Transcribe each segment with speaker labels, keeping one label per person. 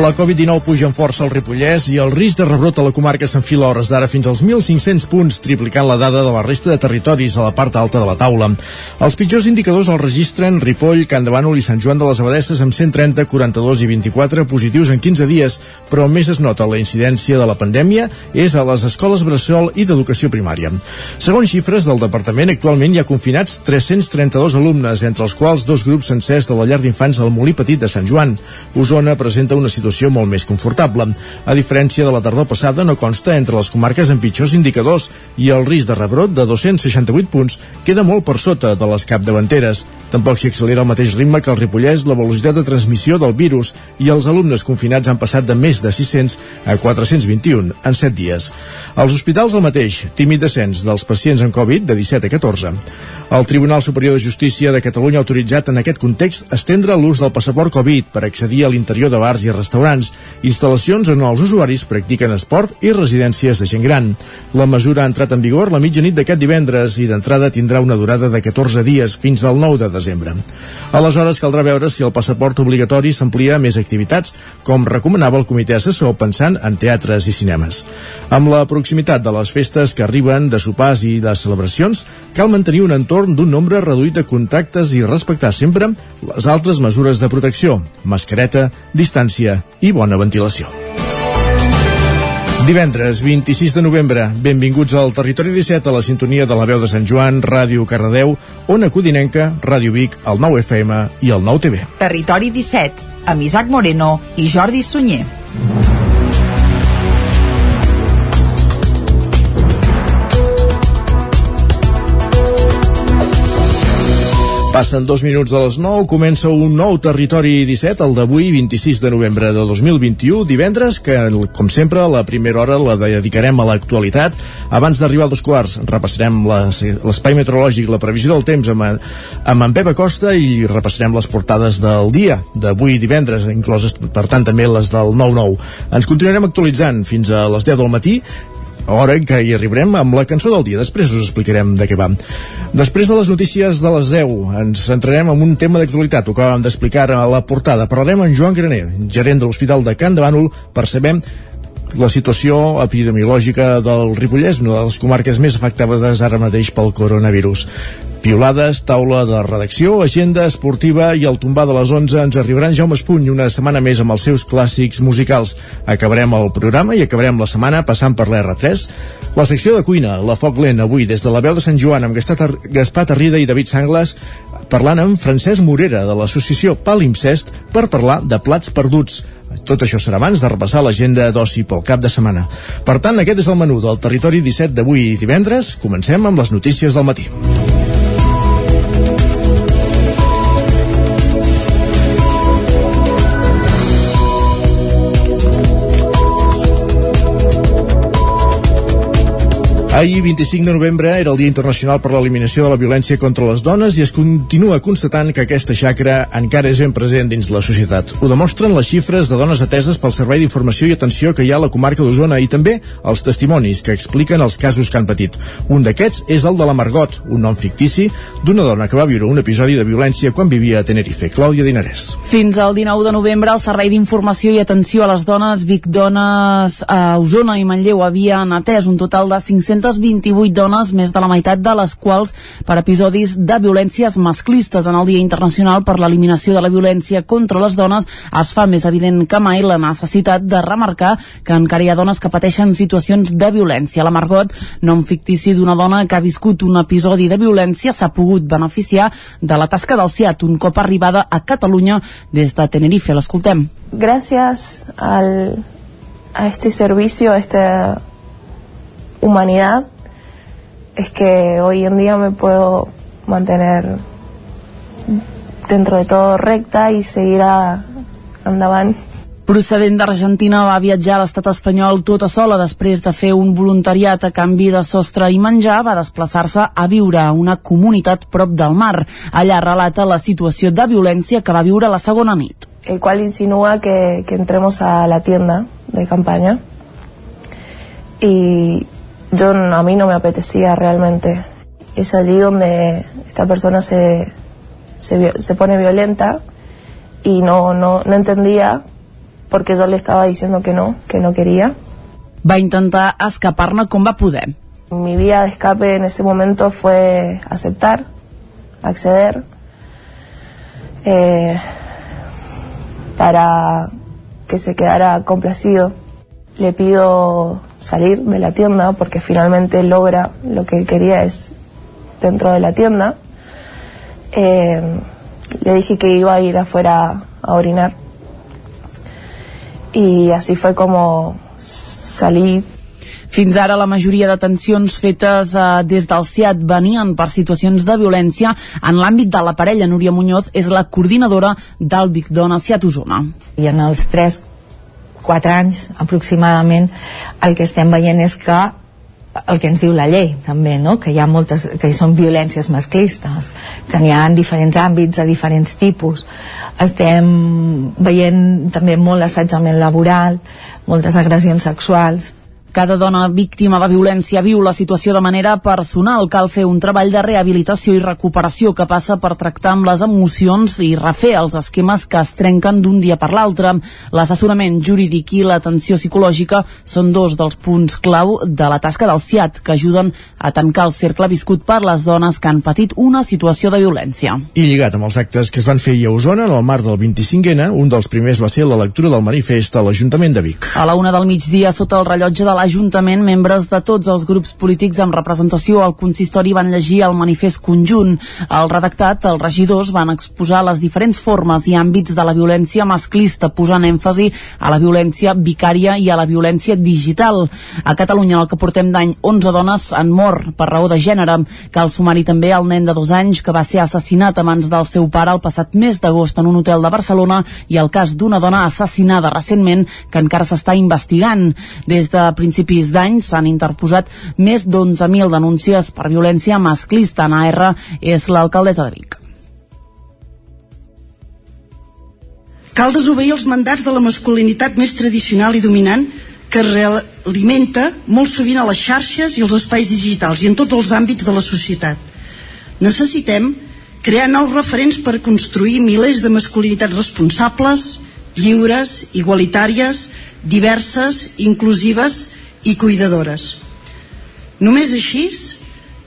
Speaker 1: La Covid-19 puja en força al Ripollès i el risc de rebrot a la comarca s'enfila hores d'ara fins als 1.500 punts, triplicant la dada de la resta de territoris a la part alta de la taula. Els pitjors indicadors els registren Ripoll, Can de Bànol i Sant Joan de les Abadesses amb 130, 42 i 24 positius en 15 dies, però més es nota la incidència de la pandèmia és a les escoles Bressol i d'educació primària. Segons xifres del departament, actualment hi ha confinats 332 alumnes, entre els quals dos grups sencers de la llar d'infants al Molí Petit de Sant Joan. Osona presenta una situació situació molt més confortable. A diferència de la tardor passada, no consta entre les comarques amb pitjors indicadors i el risc de rebrot de 268 punts queda molt per sota de les capdavanteres. Tampoc s'hi accelera al mateix ritme que el Ripollès la velocitat de transmissió del virus i els alumnes confinats han passat de més de 600 a 421 en 7 dies. Als hospitals el mateix, tímid descens dels pacients amb Covid de 17 a 14. El Tribunal Superior de Justícia de Catalunya ha autoritzat en aquest context estendre l'ús del passaport Covid per accedir a l'interior de bars i restaurants, instal·lacions on els usuaris practiquen esport i residències de gent gran. La mesura ha entrat en vigor la mitjanit d'aquest divendres i d'entrada tindrà una durada de 14 dies fins al 9 de desembre. Aleshores caldrà veure si el passaport obligatori s'amplia a més activitats, com recomanava el comitè assessor pensant en teatres i cinemes. Amb la proximitat de les festes que arriben de sopars i de celebracions, cal mantenir un entorn d'un nombre reduït de contactes i respectar sempre les altres mesures de protecció, mascareta, distància i bona ventilació. Divendres 26 de novembre, benvinguts al Territori 17 a la sintonia de la veu de Sant Joan, Ràdio Cardedeu, Ona Codinenca, Ràdio Vic, el 9 FM i el 9 TV.
Speaker 2: Territori 17, amb Isaac Moreno i Jordi Sunyer.
Speaker 1: Passen dos minuts de les 9, comença un nou Territori 17, el d'avui, 26 de novembre de 2021, divendres, que, com sempre, la primera hora la dedicarem a l'actualitat. Abans d'arribar a dos quarts, repassarem l'espai meteorològic, la previsió del temps amb, amb en Pep Acosta i repassarem les portades del dia d'avui divendres, incloses, per tant, també les del 9-9. Ens continuarem actualitzant fins a les 10 del matí hora en què hi arribarem amb la cançó del dia. Després us explicarem de què va. Després de les notícies de les 10, ens centrarem en un tema d'actualitat. Ho acabàvem d'explicar a la portada. Parlarem amb Joan Graner, gerent de l'Hospital de Can de Bànol, per saber la situació epidemiològica del Ripollès, una de les comarques més afectades ara mateix pel coronavirus. Piolades, taula de redacció, agenda esportiva i el tombar de les 11 ens arribaran Jaume Espuny una setmana més amb els seus clàssics musicals. Acabarem el programa i acabarem la setmana passant per l'R3. La secció de cuina, la foc lent, avui des de la veu de Sant Joan amb Gaspar Tarrida i David Sangles parlant amb Francesc Morera de l'associació Palimpsest per parlar de plats perduts. Tot això serà abans de repassar l'agenda d'oci pel cap de setmana. Per tant, aquest és el menú del Territori 17 d'avui divendres. Comencem amb les notícies del matí. Ahir, 25 de novembre, era el Dia Internacional per l'Eliminació de la Violència contra les Dones i es continua constatant que aquesta xacra encara és ben present dins la societat. Ho demostren les xifres de dones ateses pel Servei d'Informació i Atenció que hi ha a la comarca d'Osona i també els testimonis que expliquen els casos que han patit. Un d'aquests és el de la Margot, un nom fictici d'una dona que va viure un episodi de violència quan vivia a Tenerife. Clàudia Dinarès.
Speaker 3: Fins al 19 de novembre, el Servei d'Informació i Atenció a les Dones, Vic Dones, a Osona i Manlleu havien atès un total de 500 228 dones, més de la meitat de les quals per episodis de violències masclistes. En el Dia Internacional per l'Eliminació de la Violència contra les Dones es fa més evident que mai la necessitat de remarcar que encara hi ha dones que pateixen situacions de violència. La Margot, nom fictici d'una dona que ha viscut un episodi de violència, s'ha pogut beneficiar de la tasca del CIAT un cop arribada a Catalunya des de Tenerife. L'escoltem.
Speaker 4: Gracias al, a este servicio, a esta humanidad es que hoy en día me puedo mantener dentro de todo recta i seguir a, endavant.
Speaker 3: Procedent d'Argentina va viatjar a l'estat espanyol tota sola després de fer un voluntariat a canvi de sostre i menjar, va desplaçar-se a viure a una comunitat prop del mar. Allà relata la situació de violència que va viure la segona nit.
Speaker 4: El qual insinúa que, que entremos a la tienda de campaña y
Speaker 5: yo a mí no me apetecía realmente. Es allí donde esta persona se, se, se pone violenta y no, no, no entendía porque yo le estaba diciendo que no, que no quería.
Speaker 3: Va intentar escapar-ne com va poder.
Speaker 5: Mi vía de escape en ese momento fue aceptar, acceder, eh, para que se quedara complacido. Le pido salir de la tienda porque finalmente logra lo que él quería es dentro de la tienda. Eh, le dije que iba a ir afuera a orinar y así fue como salí
Speaker 3: Fins ara la majoria de detencions fetes eh, des del CIAT venien per situacions de violència. En l'àmbit de la parella, Núria Muñoz és la coordinadora del Big Dona CIAT Osona.
Speaker 6: I en els 3 4 anys aproximadament el que estem veient és que el que ens diu la llei també, no? que hi ha moltes, que hi són violències masclistes que n'hi ha en diferents àmbits de diferents tipus estem veient també molt assetjament laboral moltes agressions sexuals
Speaker 3: cada dona víctima de violència viu la situació de manera personal. Cal fer un treball de rehabilitació i recuperació que passa per tractar amb les emocions i refer els esquemes que es trenquen d'un dia per l'altre. L'assessorament jurídic i l'atenció psicològica són dos dels punts clau de la tasca del CIAT que ajuden a tancar el cercle viscut per les dones que han patit una situació de violència.
Speaker 1: I lligat amb els actes que es van fer a Osona en el marc del 25N, un dels primers va ser la lectura del manifest a l'Ajuntament de Vic.
Speaker 3: A la una del migdia, sota el rellotge de l'Ajuntament, membres de tots els grups polítics amb representació al consistori van llegir el manifest conjunt. Al redactat, els regidors van exposar les diferents formes i àmbits de la violència masclista, posant èmfasi a la violència vicària i a la violència digital. A Catalunya, en el que portem d'any, 11 dones han mort per raó de gènere. Cal sumar-hi també el nen de dos anys que va ser assassinat a mans del seu pare el passat mes d'agost en un hotel de Barcelona i el cas d'una dona assassinada recentment que encara s'està investigant. Des de principis d'any s'han interposat més d'11.000 denúncies per violència masclista. Ana R és l'alcaldessa de Vic.
Speaker 7: Cal desobeir els mandats de la masculinitat més tradicional i dominant que realimenta molt sovint a les xarxes i els espais digitals i en tots els àmbits de la societat. Necessitem crear nous referents per construir milers de masculinitats responsables, lliures, igualitàries, diverses, inclusives i cuidadores. Només així,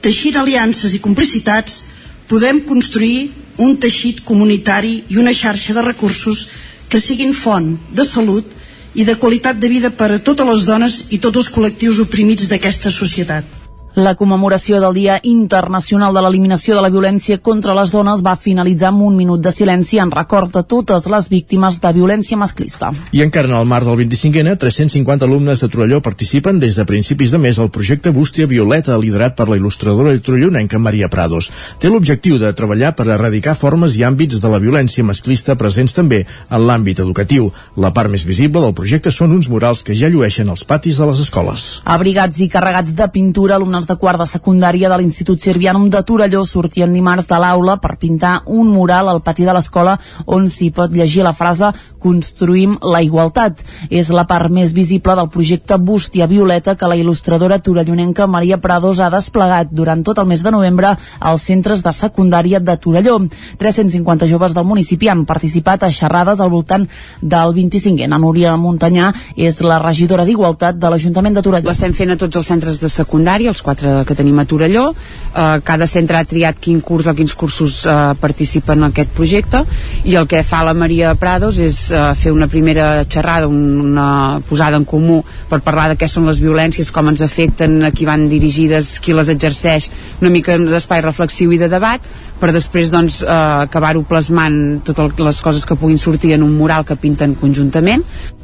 Speaker 7: teixint aliances i complicitats, podem construir un teixit comunitari i una xarxa de recursos que siguin font de salut i de qualitat de vida per a totes les dones i tots els col·lectius oprimits d'aquesta societat.
Speaker 3: La commemoració del Dia Internacional de l'Eliminació de la Violència contra les Dones va finalitzar amb un minut de silenci en record de totes les víctimes de violència masclista.
Speaker 1: I encara en el marc del 25N, 350 alumnes de Torelló participen des de principis de mes al projecte Bústia Violeta, liderat per la il·lustradora torellonenca Maria Prados. Té l'objectiu de treballar per erradicar formes i àmbits de la violència masclista presents també en l'àmbit educatiu. La part més visible del projecte són uns murals que ja llueixen als patis de les escoles.
Speaker 3: Abrigats i carregats de pintura, alumnes alumnes de quart de secundària de l'Institut Sirvianum de Torelló sortien dimarts de l'aula per pintar un mural al pati de l'escola on s'hi pot llegir la frase Construïm la igualtat. És la part més visible del projecte Bústia Violeta que la il·lustradora torellonenca Maria Prados ha desplegat durant tot el mes de novembre als centres de secundària de Torelló. 350 joves del municipi han participat a xerrades al voltant del 25è. Na Núria Montanyà és la regidora d'Igualtat de l'Ajuntament de Torelló.
Speaker 8: L'estem fent a tots els centres de secundària, els quatre que tenim a Torelló. Eh, cada centre ha triat quin curs o quins cursos eh, participen en aquest projecte i el que fa la Maria Prados és eh, fer una primera xerrada, una posada en comú per parlar de què són les violències, com ens afecten, a qui van dirigides, qui les exerceix, una mica d'espai reflexiu i de debat, per després doncs, eh, acabar-ho plasmant totes les coses que puguin sortir en un mural que pinten conjuntament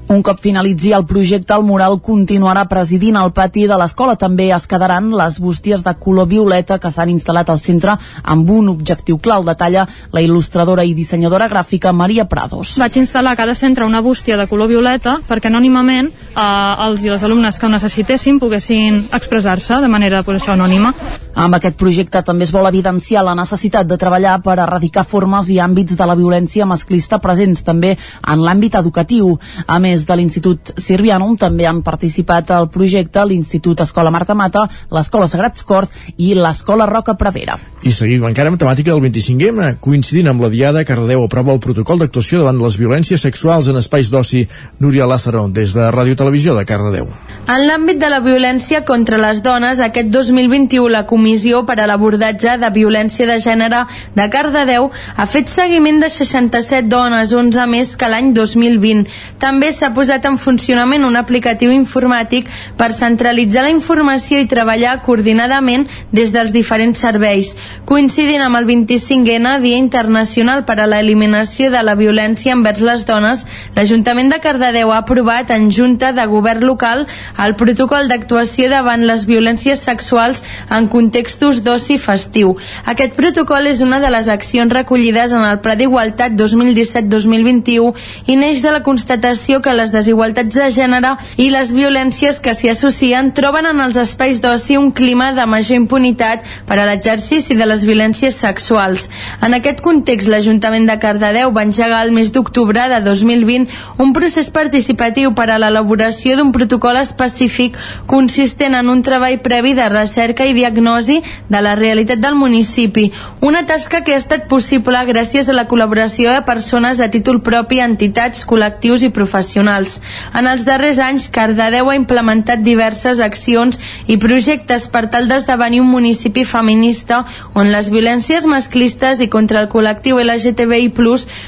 Speaker 3: un cop finalitzi el projecte, el mural continuarà presidint el pati de l'escola. També es quedaran les bústies de color violeta que s'han instal·lat al centre amb un objectiu clar. El detalla la il·lustradora i dissenyadora gràfica Maria Prados.
Speaker 9: Vaig instal·lar a cada centre una bústia de color violeta perquè anònimament eh, els i les alumnes que ho necessitessin poguessin expressar-se de manera pues, això, anònima.
Speaker 3: Amb aquest projecte també es vol evidenciar la necessitat de treballar per erradicar formes i àmbits de la violència masclista presents també en l'àmbit educatiu. A més de l'Institut Sirvianum, també han participat al projecte l'Institut Escola Marta Mata, l'Escola Sagrats Cors i l'Escola Roca Prevera.
Speaker 1: I seguim encara amb temàtica del 25M, coincidint amb la Diada, Cardedeu aprova el protocol d'actuació davant de les violències sexuals en espais d'oci. Núria Lázaro, des de Ràdio Televisió de Cardedeu.
Speaker 10: En l'àmbit de la violència contra les dones, aquest 2021 la Comissió per a l'abordatge de violència de gènere de Cardedeu ha fet seguiment de 67 dones, 11 més que l'any 2020. També s'ha posat en funcionament un aplicatiu informàtic per centralitzar la informació i treballar coordinadament des dels diferents serveis. Coincidint amb el 25N, Dia Internacional per a l'Eliminació de la Violència envers les Dones, l'Ajuntament de Cardedeu ha aprovat en Junta de Govern Local el protocol d'actuació davant les violències sexuals en contextos d'oci festiu. Aquest protocol és una de les accions recollides en el Pla d'Igualtat 2017-2021 i neix de la constatació que les desigualtats de gènere i les violències que s'hi associen troben en els espais d'oci un clima de major impunitat per a l'exercici de les violències sexuals. En aquest context, l'Ajuntament de Cardedeu va engegar el mes d'octubre de 2020 un procés participatiu per a l'elaboració d'un protocol específic consistent en un treball previ de recerca i diagnosi de la realitat del municipi, una tasca que ha estat possible gràcies a la col·laboració de persones a títol propi, entitats, col·lectius i professionals. En els darrers anys, Cardedeu ha implementat diverses accions i projectes per tal d'esdevenir un municipi feminista on les violències masclistes i contra el col·lectiu LGTBI+,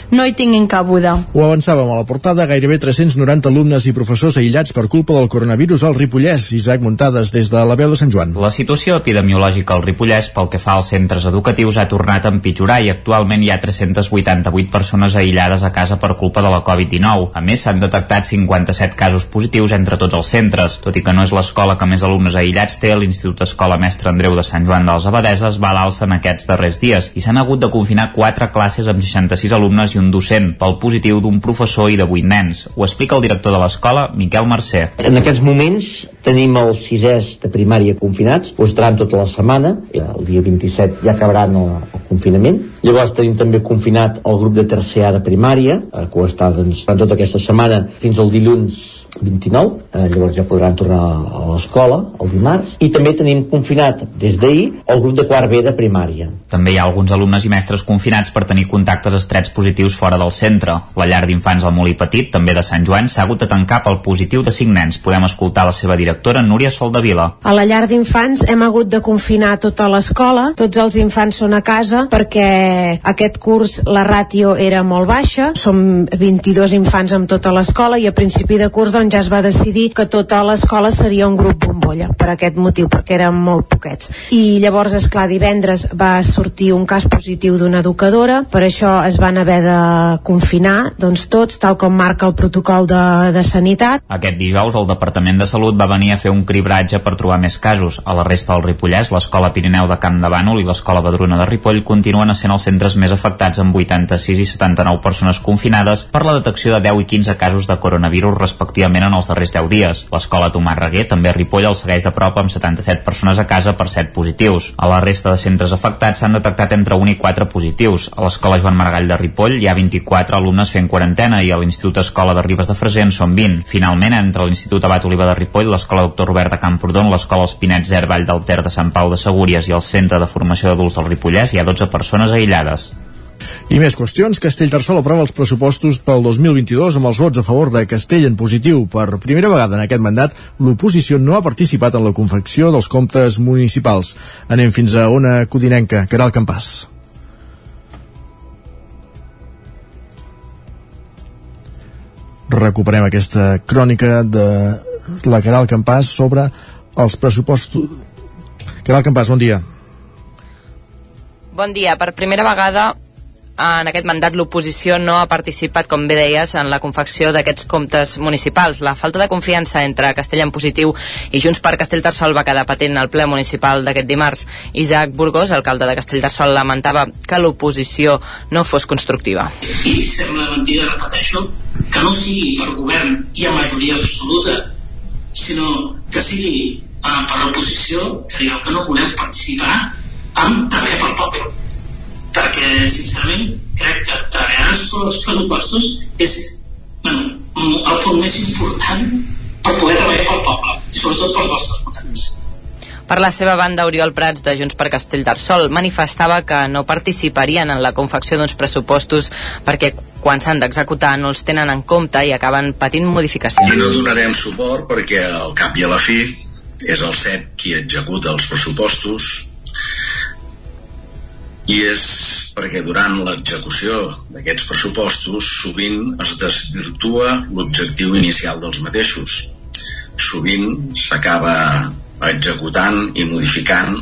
Speaker 10: no hi tinguin cabuda.
Speaker 1: Ho avançàvem a la portada, gairebé 390 alumnes i professors aïllats per culpa del coronavirus al Ripollès. Isaac Muntades, des de la veu de Sant Joan.
Speaker 11: La situació epidemiològica al Ripollès pel que fa als centres educatius ha tornat a empitjorar i actualment hi ha 388 persones aïllades a casa per culpa de la Covid-19. A més, s'han detectat 57 casos positius entre tots els centres. Tot i que no és l'escola que més alumnes aïllats té, l'Institut Escola Mestre Andreu de Sant Joan dels Abadeses va a l'alça en aquests darrers dies i s'han hagut de confinar 4 classes amb 66 alumnes i un docent pel positiu d'un professor i de 8 nens. Ho explica el director de l'escola, Miquel Mercè.
Speaker 12: En aquests moments tenim els sisès de primària confinats, ho estaran tota la setmana, el dia 27 ja acabaran el, el confinament. Llavors tenim també confinat el grup de tercer A de primària, eh, que ho està doncs, tota aquesta setmana fins al dilluns 29, eh, llavors ja podran tornar a l'escola el dimarts, i també tenim confinat des d'ahir el grup de quart B de primària.
Speaker 11: També hi ha alguns alumnes i mestres confinats per tenir contactes estrets positius fora del centre. La llar d'infants al Molí Petit, també de Sant Joan, s'ha hagut de tancar pel positiu de 5 nens. Podem escoltar la seva directora, Núria Soldavila.
Speaker 13: A la llar d'infants hem hagut de confinar tota l'escola, tots els infants són a casa perquè aquest curs la ràtio era molt baixa, som 22 infants amb tota l'escola i a principi de curs doncs, ja es va decidir que tota l'escola seria un grup bombolla per aquest motiu, perquè eren molt poquets. I llavors, és clar divendres va sortir un cas positiu d'una educadora, per això es van haver de confinar doncs, tots, tal com marca el protocol de, de sanitat.
Speaker 11: Aquest dijous el Departament de Salut va venir a fer un cribratge per trobar més casos. A la resta del Ripollès, l'Escola Pirineu de Camp de Bànol i l'Escola Badruna de Ripoll continuen sent els centres més afectats amb 86 i 79 persones confinades per la detecció de 10 i 15 casos de coronavirus respectivament en els darrers 10 dies. L'escola Tomàs Reguer, també a Ripoll, el segueix de prop amb 77 persones a casa per 7 positius. A la resta de centres afectats s'han detectat entre 1 i 4 positius. A l'Escola Joan Margall de Ripoll hi ha 24 alumnes fent quarantena i a l'Institut Escola de Ribes de Freser en són 20. Finalment, entre l'Institut Abat Oliva de Ripoll, l'Escola Doctor Robert de Camprodon, l'Escola Els Pinets Zer Vall del Ter de Sant Pau de Segúries i el Centre de Formació d'Adults del Ripollès hi ha 12 persones aïllades.
Speaker 1: I més qüestions, Castellterçol aprova els pressupostos pel 2022 amb els vots a favor de Castell en positiu. Per primera vegada en aquest mandat, l'oposició no ha participat en la confecció dels comptes municipals. Anem fins a Ona Codinenca, Caral Campàs. Recuperem aquesta crònica de la Caral Campàs sobre els pressupostos... Caral Campàs, bon dia.
Speaker 14: Bon dia. Per primera vegada en aquest mandat l'oposició no ha participat, com bé deies, en la confecció d'aquests comptes municipals. La falta de confiança entre Castell en Positiu i Junts per Castellterçol va quedar patent al ple municipal d'aquest dimarts. Isaac Burgos, alcalde de Castellterçol, lamentava que l'oposició no fos constructiva.
Speaker 15: I sembla mentida, repeteixo, que no sigui per govern i a majoria absoluta, sinó que sigui eh, per l'oposició que dieu que no voleu participar amb també pel poble. Perquè sincerament crec que treballar els pressupostos és bueno, el punt més important per poder treballar pel poble i sobretot pels vostres votants
Speaker 14: per la seva banda, Oriol Prats, de Junts per Castellterçol, manifestava que no participarien en la confecció d'uns pressupostos perquè quan s'han d'executar no els tenen en compte i acaben patint modificacions.
Speaker 16: I no donarem suport perquè al cap i a la fi és el CEP qui executa els pressupostos i és perquè durant l'execució d'aquests pressupostos sovint es desvirtua l'objectiu inicial dels mateixos. Sovint s'acaba executant i modificant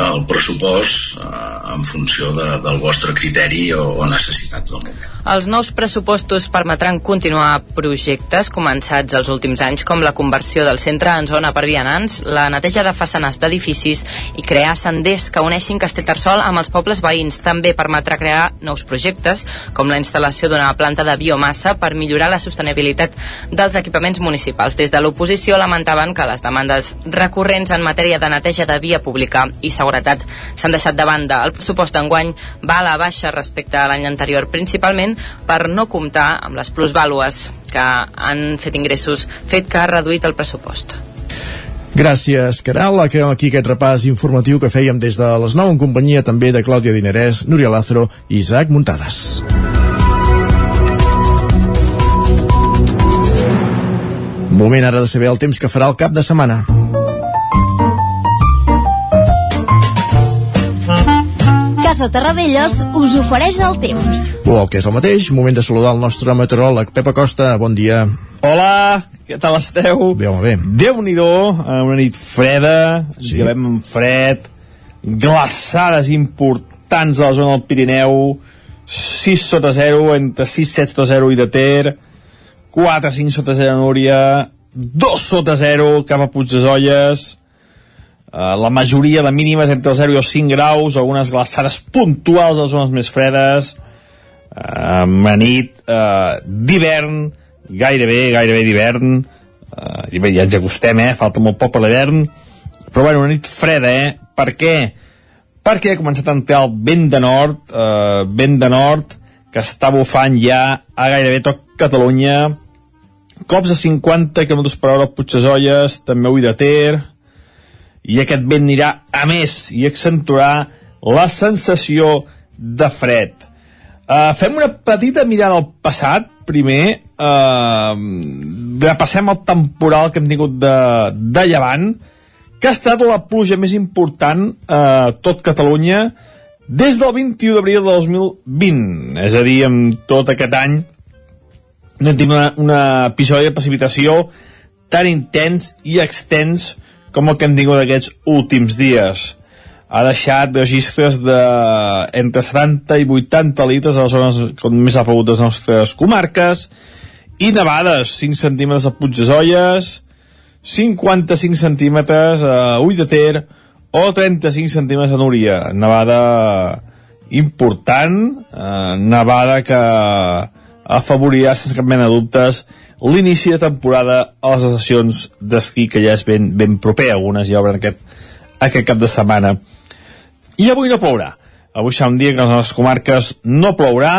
Speaker 16: el pressupost eh, en funció de, del vostre criteri o, o necessitats del moment.
Speaker 14: Els nous pressupostos permetran continuar projectes començats els últims anys com la conversió del centre en zona per vianants, la neteja de façanes d'edificis i crear senders que uneixin Castellterçol amb els pobles veïns. També permetrà crear nous projectes com la instal·lació d'una planta de biomassa per millorar la sostenibilitat dels equipaments municipals. Des de l'oposició lamentaven que les demandes recurrents en matèria de neteja de via pública i seguretat s'han deixat de banda. El pressupost d'enguany va a la baixa respecte a l'any anterior, principalment per no comptar amb les plusvàlues que han fet ingressos, fet que ha reduït el pressupost.
Speaker 1: Gràcies, Caral. Aquí aquest repàs informatiu que fèiem des de les 9 en companyia també de Clàudia Dinerès, Núria Lázaro i Isaac Muntades. Moment ara de saber el temps que farà el cap de setmana.
Speaker 17: Casa Terradellos us ofereix el temps.
Speaker 1: O el que és el mateix, moment de saludar el nostre meteoròleg Pep Acosta, bon dia.
Speaker 18: Hola, què tal esteu?
Speaker 1: Bé, home, bé.
Speaker 18: Déu-n'hi-do, una nit freda, sí. llevem en fred, glaçades importants a la zona del Pirineu, 6 sota 0, entre 6, 7 sota 0 i de Ter, 4, 5 sota 0 a Núria, 2 sota 0 cap a Puigdesolles, Uh, la majoria de mínimes entre el 0 i els 5 graus, algunes glaçades puntuals a les zones més fredes, uh, una nit uh, d'hivern, gairebé, gairebé d'hivern, uh, ja ens acostem, eh? falta molt poc per l'hivern, però bueno, una nit freda, eh? Per què? Perquè ha començat a entrar el vent de nord, uh, vent de nord, que està bufant ja a gairebé tot Catalunya, cops de 50 km per hora a Puigdesolles, també Ui de Ter, i aquest vent anirà a més i accentuarà la sensació de fred. Uh, fem una petita mirada al passat, primer. Uh, repassem el temporal que hem tingut de, de llevant, que ha estat la pluja més important a uh, tot Catalunya des del 21 d'abril de 2020. És a dir, en tot aquest any hem tingut una episodi de precipitació tan intens i extens com el que hem tingut aquests últims dies. Ha deixat registres de entre 70 i 80 litres a les zones on més ha plogut les nostres comarques i nevades, 5 centímetres a Puigdesolles, 55 centímetres a Ull de Ter o 35 centímetres a Núria. Nevada important, eh, nevada que afavorirà, sense cap mena de dubtes, l'inici de temporada a les estacions d'esquí que ja és ben, ben proper, algunes ja obren aquest, aquest cap de setmana. I avui no plourà. Avui serà un dia que a les comarques no plourà,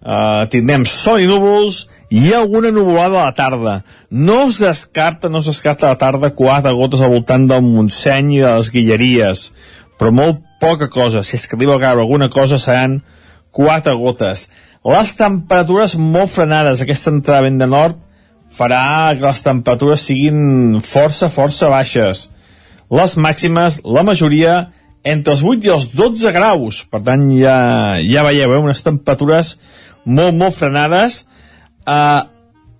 Speaker 18: eh, tindrem sol i núvols i alguna nuvolada a la tarda. No es descarta, no es descarta a la tarda quatre gotes al voltant del Montseny i de les Guilleries, però molt poca cosa. Si és que arriba a caure alguna cosa seran quatre gotes les temperatures molt frenades, aquesta entrada vent de nord farà que les temperatures siguin força, força baixes. Les màximes, la majoria, entre els 8 i els 12 graus. Per tant, ja, ja veieu, eh? unes temperatures molt, molt frenades. Uh,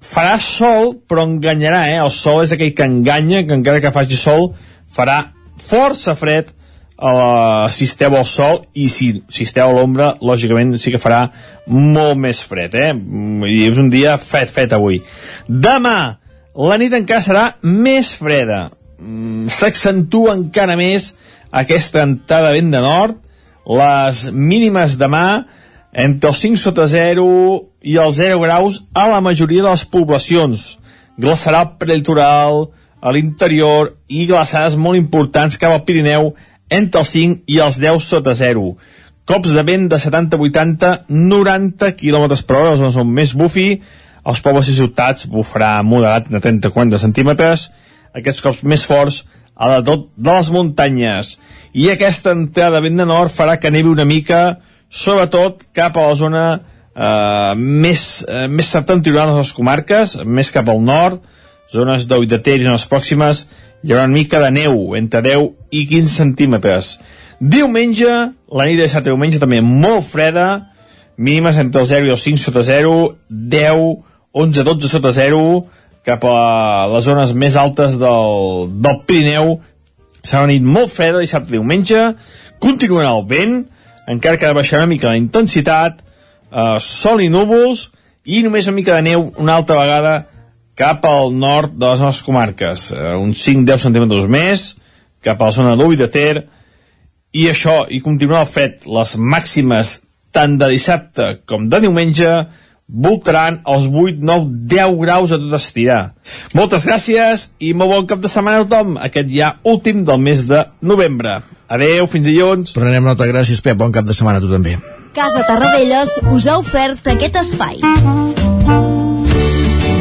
Speaker 18: farà sol, però enganyarà, eh? El sol és aquell que enganya, que encara que faci sol, farà força fred uh, si esteu al sol i si, si esteu a l'ombra lògicament sí que farà molt més fred eh? i és un dia fred, fred avui. Demà la nit encara serà més freda. Mm, s'accentua encara més aquesta entrada vent de nord. Les mínimes demà entre els 5 sota 0 i els 0 graus a la majoria de les poblacions. Glaçarà el prelitoral a l'interior i glaçades molt importants cap al Pirineu entre els 5 i els 10 sota 0. Cops de vent de 70, 80, 90 km per hora, les zones on més bufi, als pobles i ciutats bufarà moderat de 30-40 centímetres, aquests cops més forts a la tot de les muntanyes. I aquesta entrada de vent de nord farà que nevi una mica, sobretot cap a la zona eh, més, eh, més septentrional de les comarques, més cap al nord, zones d'Oi de Ter i zones pròximes, hi haurà una mica de neu, entre 10 i 15 centímetres. Diumenge, la nit de dissabte diumenge també molt freda, mínimes entre el 0 i els 5 sota 0, 10, 11, 12 sota 0, cap a les zones més altes del, del Pirineu. Serà una nit molt freda dissabte diumenge, continuarà el vent, encara que baixarà una mica la intensitat, eh, sol i núvols, i només una mica de neu una altra vegada cap al nord de les nostres comarques, eh, uns 5-10 centímetres més, cap a la zona d'Ubi de Ter, i això, i continuar el fet, les màximes tant de dissabte com de diumenge voltaran els 8, 9, 10 graus a tot estirar. Moltes gràcies i molt bon cap de setmana a tothom, aquest ja últim del mes de novembre. Adeu, fins dilluns.
Speaker 1: Prenem nota, gràcies Pep, bon cap de setmana a tu també.
Speaker 6: Casa Tarradellas us ha ofert aquest espai.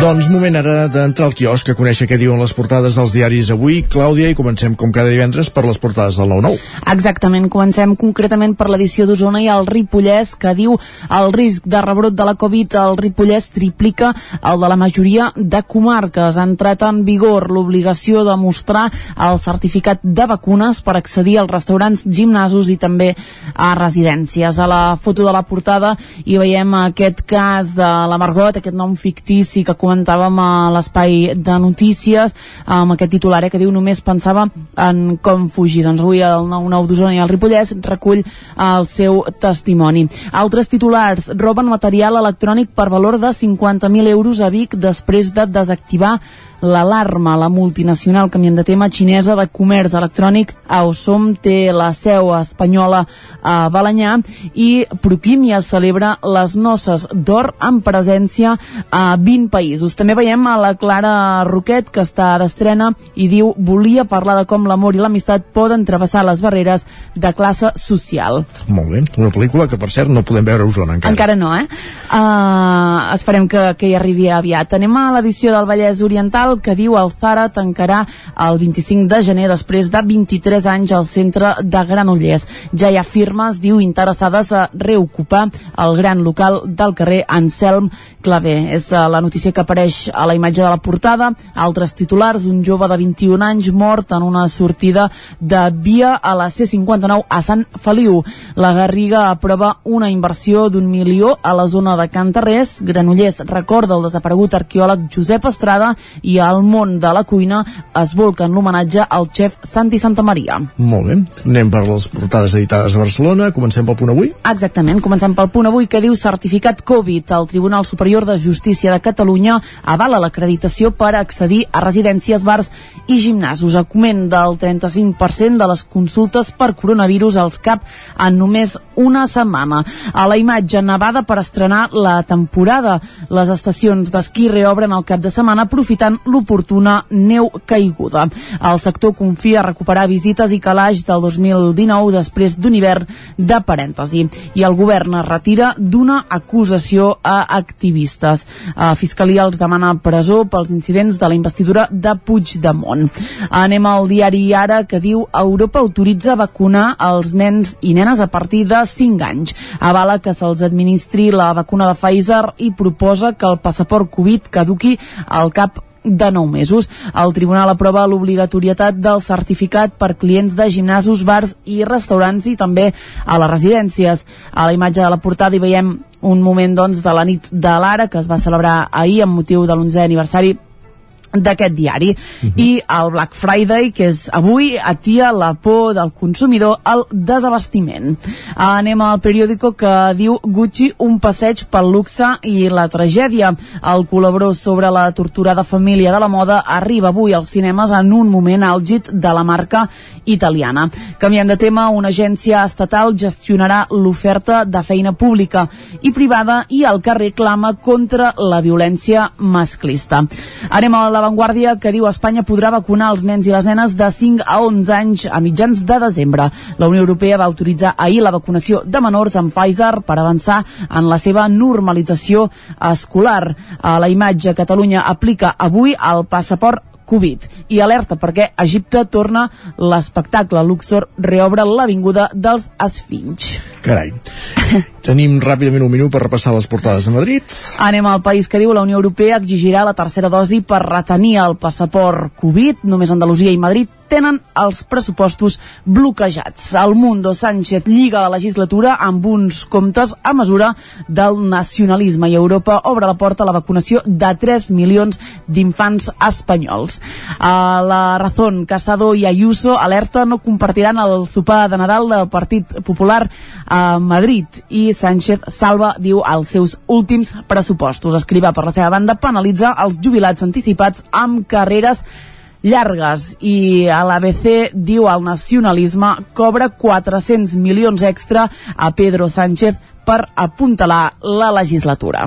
Speaker 1: Doncs moment ara d'entrar al quiosc a conèixer què diuen les portades dels diaris avui. Clàudia, i comencem com cada divendres per les portades del 9-9.
Speaker 3: Exactament, comencem concretament per l'edició d'Osona i el Ripollès, que diu el risc de rebrot de la Covid al Ripollès triplica el de la majoria de comarques. Ha entrat en vigor l'obligació de mostrar el certificat de vacunes per accedir als restaurants, gimnasos i també a residències. A la foto de la portada hi veiem aquest cas de la Margot, aquest nom fictici que comentàvem a l'espai de notícies amb aquest titular eh, que diu només pensava en com fugir. Doncs avui el 9-9 d'Osona i el Ripollès recull el seu testimoni. Altres titulars roben material electrònic per valor de 50.000 euros a Vic després de desactivar l'alarma. La multinacional, canviem de tema, xinesa de comerç electrònic Aosom té la seu espanyola a Balanyà i Proquímia celebra les noces d'or en presència a 20 països. També veiem a la Clara Roquet, que està d'estrena i diu volia parlar de com l'amor i l'amistat poden travessar les barreres de classe social.
Speaker 1: Molt bé, una pel·lícula que per cert no podem veure a Osona encara.
Speaker 3: Encara no, eh? Uh, esperem que, que hi arribi aviat. Anem a l'edició del Vallès Oriental que diu el Zara tancarà el 25 de gener després de 23 anys al centre de Granollers. Ja hi ha firmes, diu, interessades a reocupar el gran local del carrer Anselm Clavé. És uh, la notícia que apareix a la imatge de la portada. Altres titulars, un jove de 21 anys mort en una sortida de via a la C59 a Sant Feliu. La Garriga aprova una inversió d'un milió a la zona de Cantarrés. Granollers recorda el desaparegut arqueòleg Josep Estrada i el món de la cuina es volca en l'homenatge al xef Santi Santa Maria.
Speaker 1: Molt bé, anem per les portades editades a Barcelona. Comencem pel punt avui.
Speaker 3: Exactament, comencem pel punt avui que diu certificat Covid. El Tribunal Superior de Justícia de Catalunya avala l'acreditació per accedir a residències, bars i gimnasos. Augment del 35% de les consultes per coronavirus als CAP en només una setmana. A la imatge nevada per estrenar la temporada. Les estacions d'esquí reobren el cap de setmana aprofitant l'oportuna neu caiguda. El sector confia recuperar visites i calaix del 2019 després d'un hivern de parèntesi. I el govern es retira d'una acusació a activistes. A Fiscalia els demana presó pels incidents de la investidura de Puigdemont. Anem al diari Ara que diu Europa autoritza vacunar els nens i nenes a partir de 5 anys. Avala que se'ls administri la vacuna de Pfizer i proposa que el passaport Covid caduqui al cap de 9 mesos. El tribunal aprova l'obligatorietat del certificat per clients de gimnasos, bars i restaurants i també a les residències. A la imatge de la portada hi veiem un moment doncs, de la nit de l'Ara que es va celebrar ahir amb motiu de l'11è aniversari d'aquest diari. Uh -huh. I el Black Friday, que és avui, atia la por del consumidor al desabastiment. Anem al periòdico que diu Gucci un passeig pel luxe i la tragèdia. El col·laborador sobre la torturada família de la moda arriba avui als cinemes en un moment àlgid de la marca italiana. Canviem de tema, una agència estatal gestionarà l'oferta de feina pública i privada i el que reclama contra la violència masclista. Anem a la Vanguardia que diu Espanya podrà vacunar els nens i les nenes de 5 a 11 anys a mitjans de desembre. La Unió Europea va autoritzar ahir la vacunació de menors amb Pfizer per avançar en la seva normalització escolar. A la imatge, Catalunya aplica avui el passaport Covid i alerta perquè Egipte torna l'espectacle. Luxor reobre l'avinguda dels Esfinys.
Speaker 1: Carai. Tenim ràpidament un minut per repassar les portades de Madrid.
Speaker 3: Anem al país que diu la Unió Europea exigirà la tercera dosi per retenir el passaport Covid. Només Andalusia i Madrid tenen els pressupostos bloquejats. El Mundo Sánchez lliga la legislatura amb uns comptes a mesura del nacionalisme i Europa obre la porta a la vacunació de 3 milions d'infants espanyols. A la Razón, Casado i Ayuso alerta no compartiran el sopar de Nadal del Partit Popular a Madrid i Sánchez salva, diu, els seus últims pressupostos. Escriva, per la seva banda, penalitza els jubilats anticipats amb carreres llargues i a l'ABC diu el nacionalisme cobra 400 milions extra a Pedro Sánchez per apuntalar la legislatura.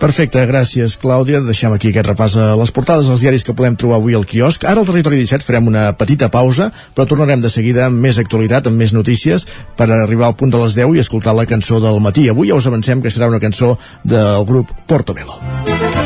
Speaker 1: Perfecte, gràcies Clàudia. Deixem aquí aquest repàs a les portades dels diaris que podem trobar avui al quiosc. Ara al Territori 17 farem una petita pausa, però tornarem de seguida amb més actualitat, amb més notícies, per arribar al punt de les 10 i escoltar la cançó del matí. Avui ja us avancem que serà una cançó del grup Portobello.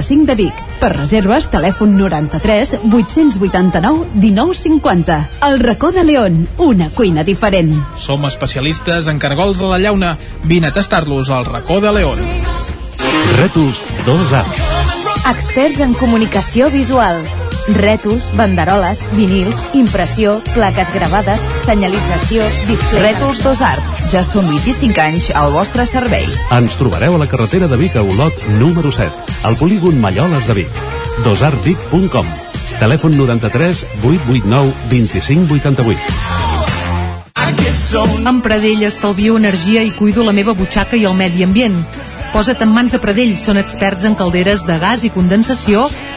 Speaker 6: 35 de Vic. Per reserves, telèfon 93 889 1950. El racó de León. Una cuina diferent.
Speaker 19: Som especialistes en cargols a la llauna. Vine a tastar-los al racó de León.
Speaker 20: Rètols 2A.
Speaker 6: Experts en comunicació visual. Rètols, banderoles, vinils, impressió, plaques gravades, senyalització, display...
Speaker 21: Rètols Dos Art. Ja són 25 anys al vostre servei.
Speaker 20: Ens trobareu a la carretera de Vic a Olot, número 7, al polígon Malloles de Vic. dosartvic.com Telèfon 93 889 2588
Speaker 22: Amb Pradell estalvio energia i cuido la meva butxaca i el medi ambient. Posa't en mans a Pradell, són experts en calderes de gas i condensació,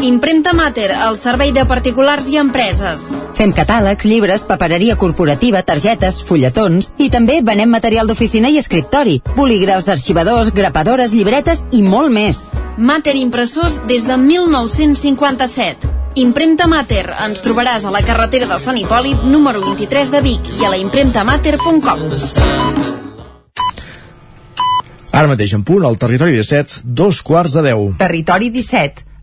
Speaker 23: Impremta Mater, el servei de particulars i empreses.
Speaker 24: Fem catàlegs, llibres, papereria corporativa, targetes, fulletons i també venem material d'oficina i escriptori, bolígrafs, arxivadors, grapadores, llibretes i molt més.
Speaker 23: Mater Impressors des de 1957. Impremta Mater. Ens trobaràs a la carretera de Sant Hipòlit, número 23 de Vic i a la impremtamater.com.
Speaker 1: Ara mateix en punt, al territori 17, dos quarts de 10.
Speaker 2: Territori 17,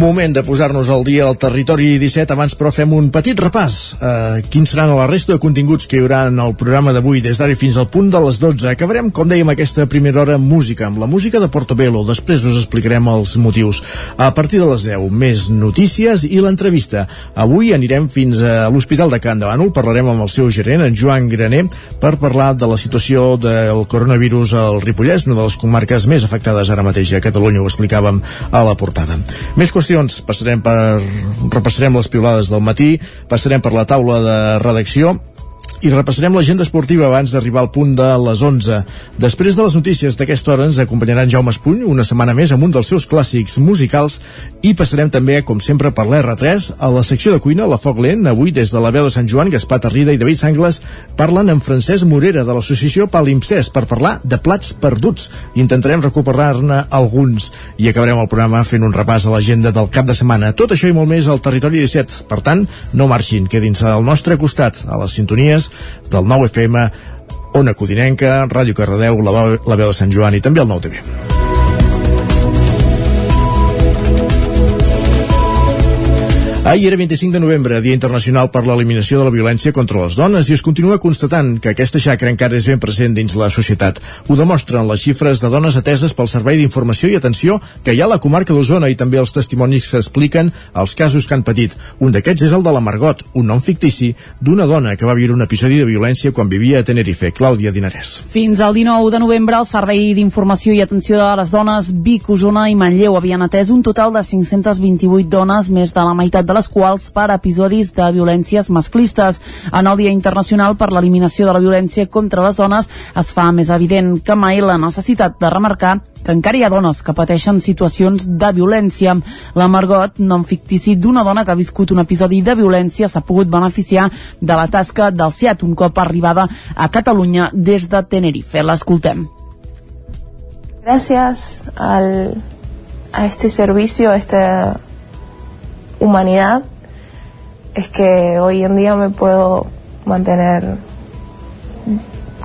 Speaker 1: Moment de posar-nos al dia al territori 17, abans però fem un petit repàs. Uh, quins seran la resta de continguts que hi haurà en el programa d'avui des d'ara fins al punt de les 12. Acabarem, com dèiem, aquesta primera hora amb música, amb la música de Portobello. Després us explicarem els motius. A partir de les 10, més notícies i l'entrevista. Avui anirem fins a l'Hospital de Can de Bànol, parlarem amb el seu gerent, en Joan Graner, per parlar de la situació del coronavirus al Ripollès, una de les comarques més afectades ara mateix a Catalunya, ho explicàvem a la portada. Més qüestions qüestions. Passarem per repassarem les piulades del matí passarem per la taula de redacció i repassarem l'agenda esportiva abans d'arribar al punt de les 11. Després de les notícies d'aquesta hora ens acompanyarà en Jaume Espuny una setmana més amb un dels seus clàssics musicals i passarem també, com sempre, per l'R3 a la secció de cuina, la Foc Lent, avui des de la veu de Sant Joan, Gaspar Tarrida i David Sangles parlen amb Francesc Morera de l'associació Palimpsès per parlar de plats perduts. Intentarem recuperar-ne alguns i acabarem el programa fent un repàs a l'agenda del cap de setmana. Tot això i molt més al Territori 17. Per tant, no marxin, quedin-se al nostre costat, a les sintonies del 9 FM, Ona Codinenca, Ràdio Cardedeu, la, la veu de Sant Joan i també el 9 TV. Ahir era 25 de novembre, Dia Internacional per l'Eliminació de la Violència contra les Dones, i es continua constatant que aquesta xacra encara és ben present dins la societat. Ho demostren les xifres de dones ateses pel Servei d'Informació i Atenció que hi ha a la comarca d'Osona i també els testimonis que expliquen els casos que han patit. Un d'aquests és el de la Margot, un nom fictici d'una dona que va viure un episodi de violència quan vivia a Tenerife, Clàudia Dinarès.
Speaker 3: Fins al 19 de novembre, el Servei d'Informació i Atenció de les Dones Vic, Osona i Manlleu havien atès un total de 528 dones, més de la meitat de les quals per episodis de violències masclistes. En el Dia Internacional per l'Eliminació de la Violència contra les Dones es fa més evident que mai la necessitat de remarcar que encara hi ha dones que pateixen situacions de violència. La Margot, nom fictici d'una dona que ha viscut un episodi de violència, s'ha pogut beneficiar de la tasca del CIAT un cop arribada a Catalunya des de Tenerife. L'escoltem.
Speaker 5: Gracias al, a este servicio, a esta humanidad, es que hoy en día me puedo mantener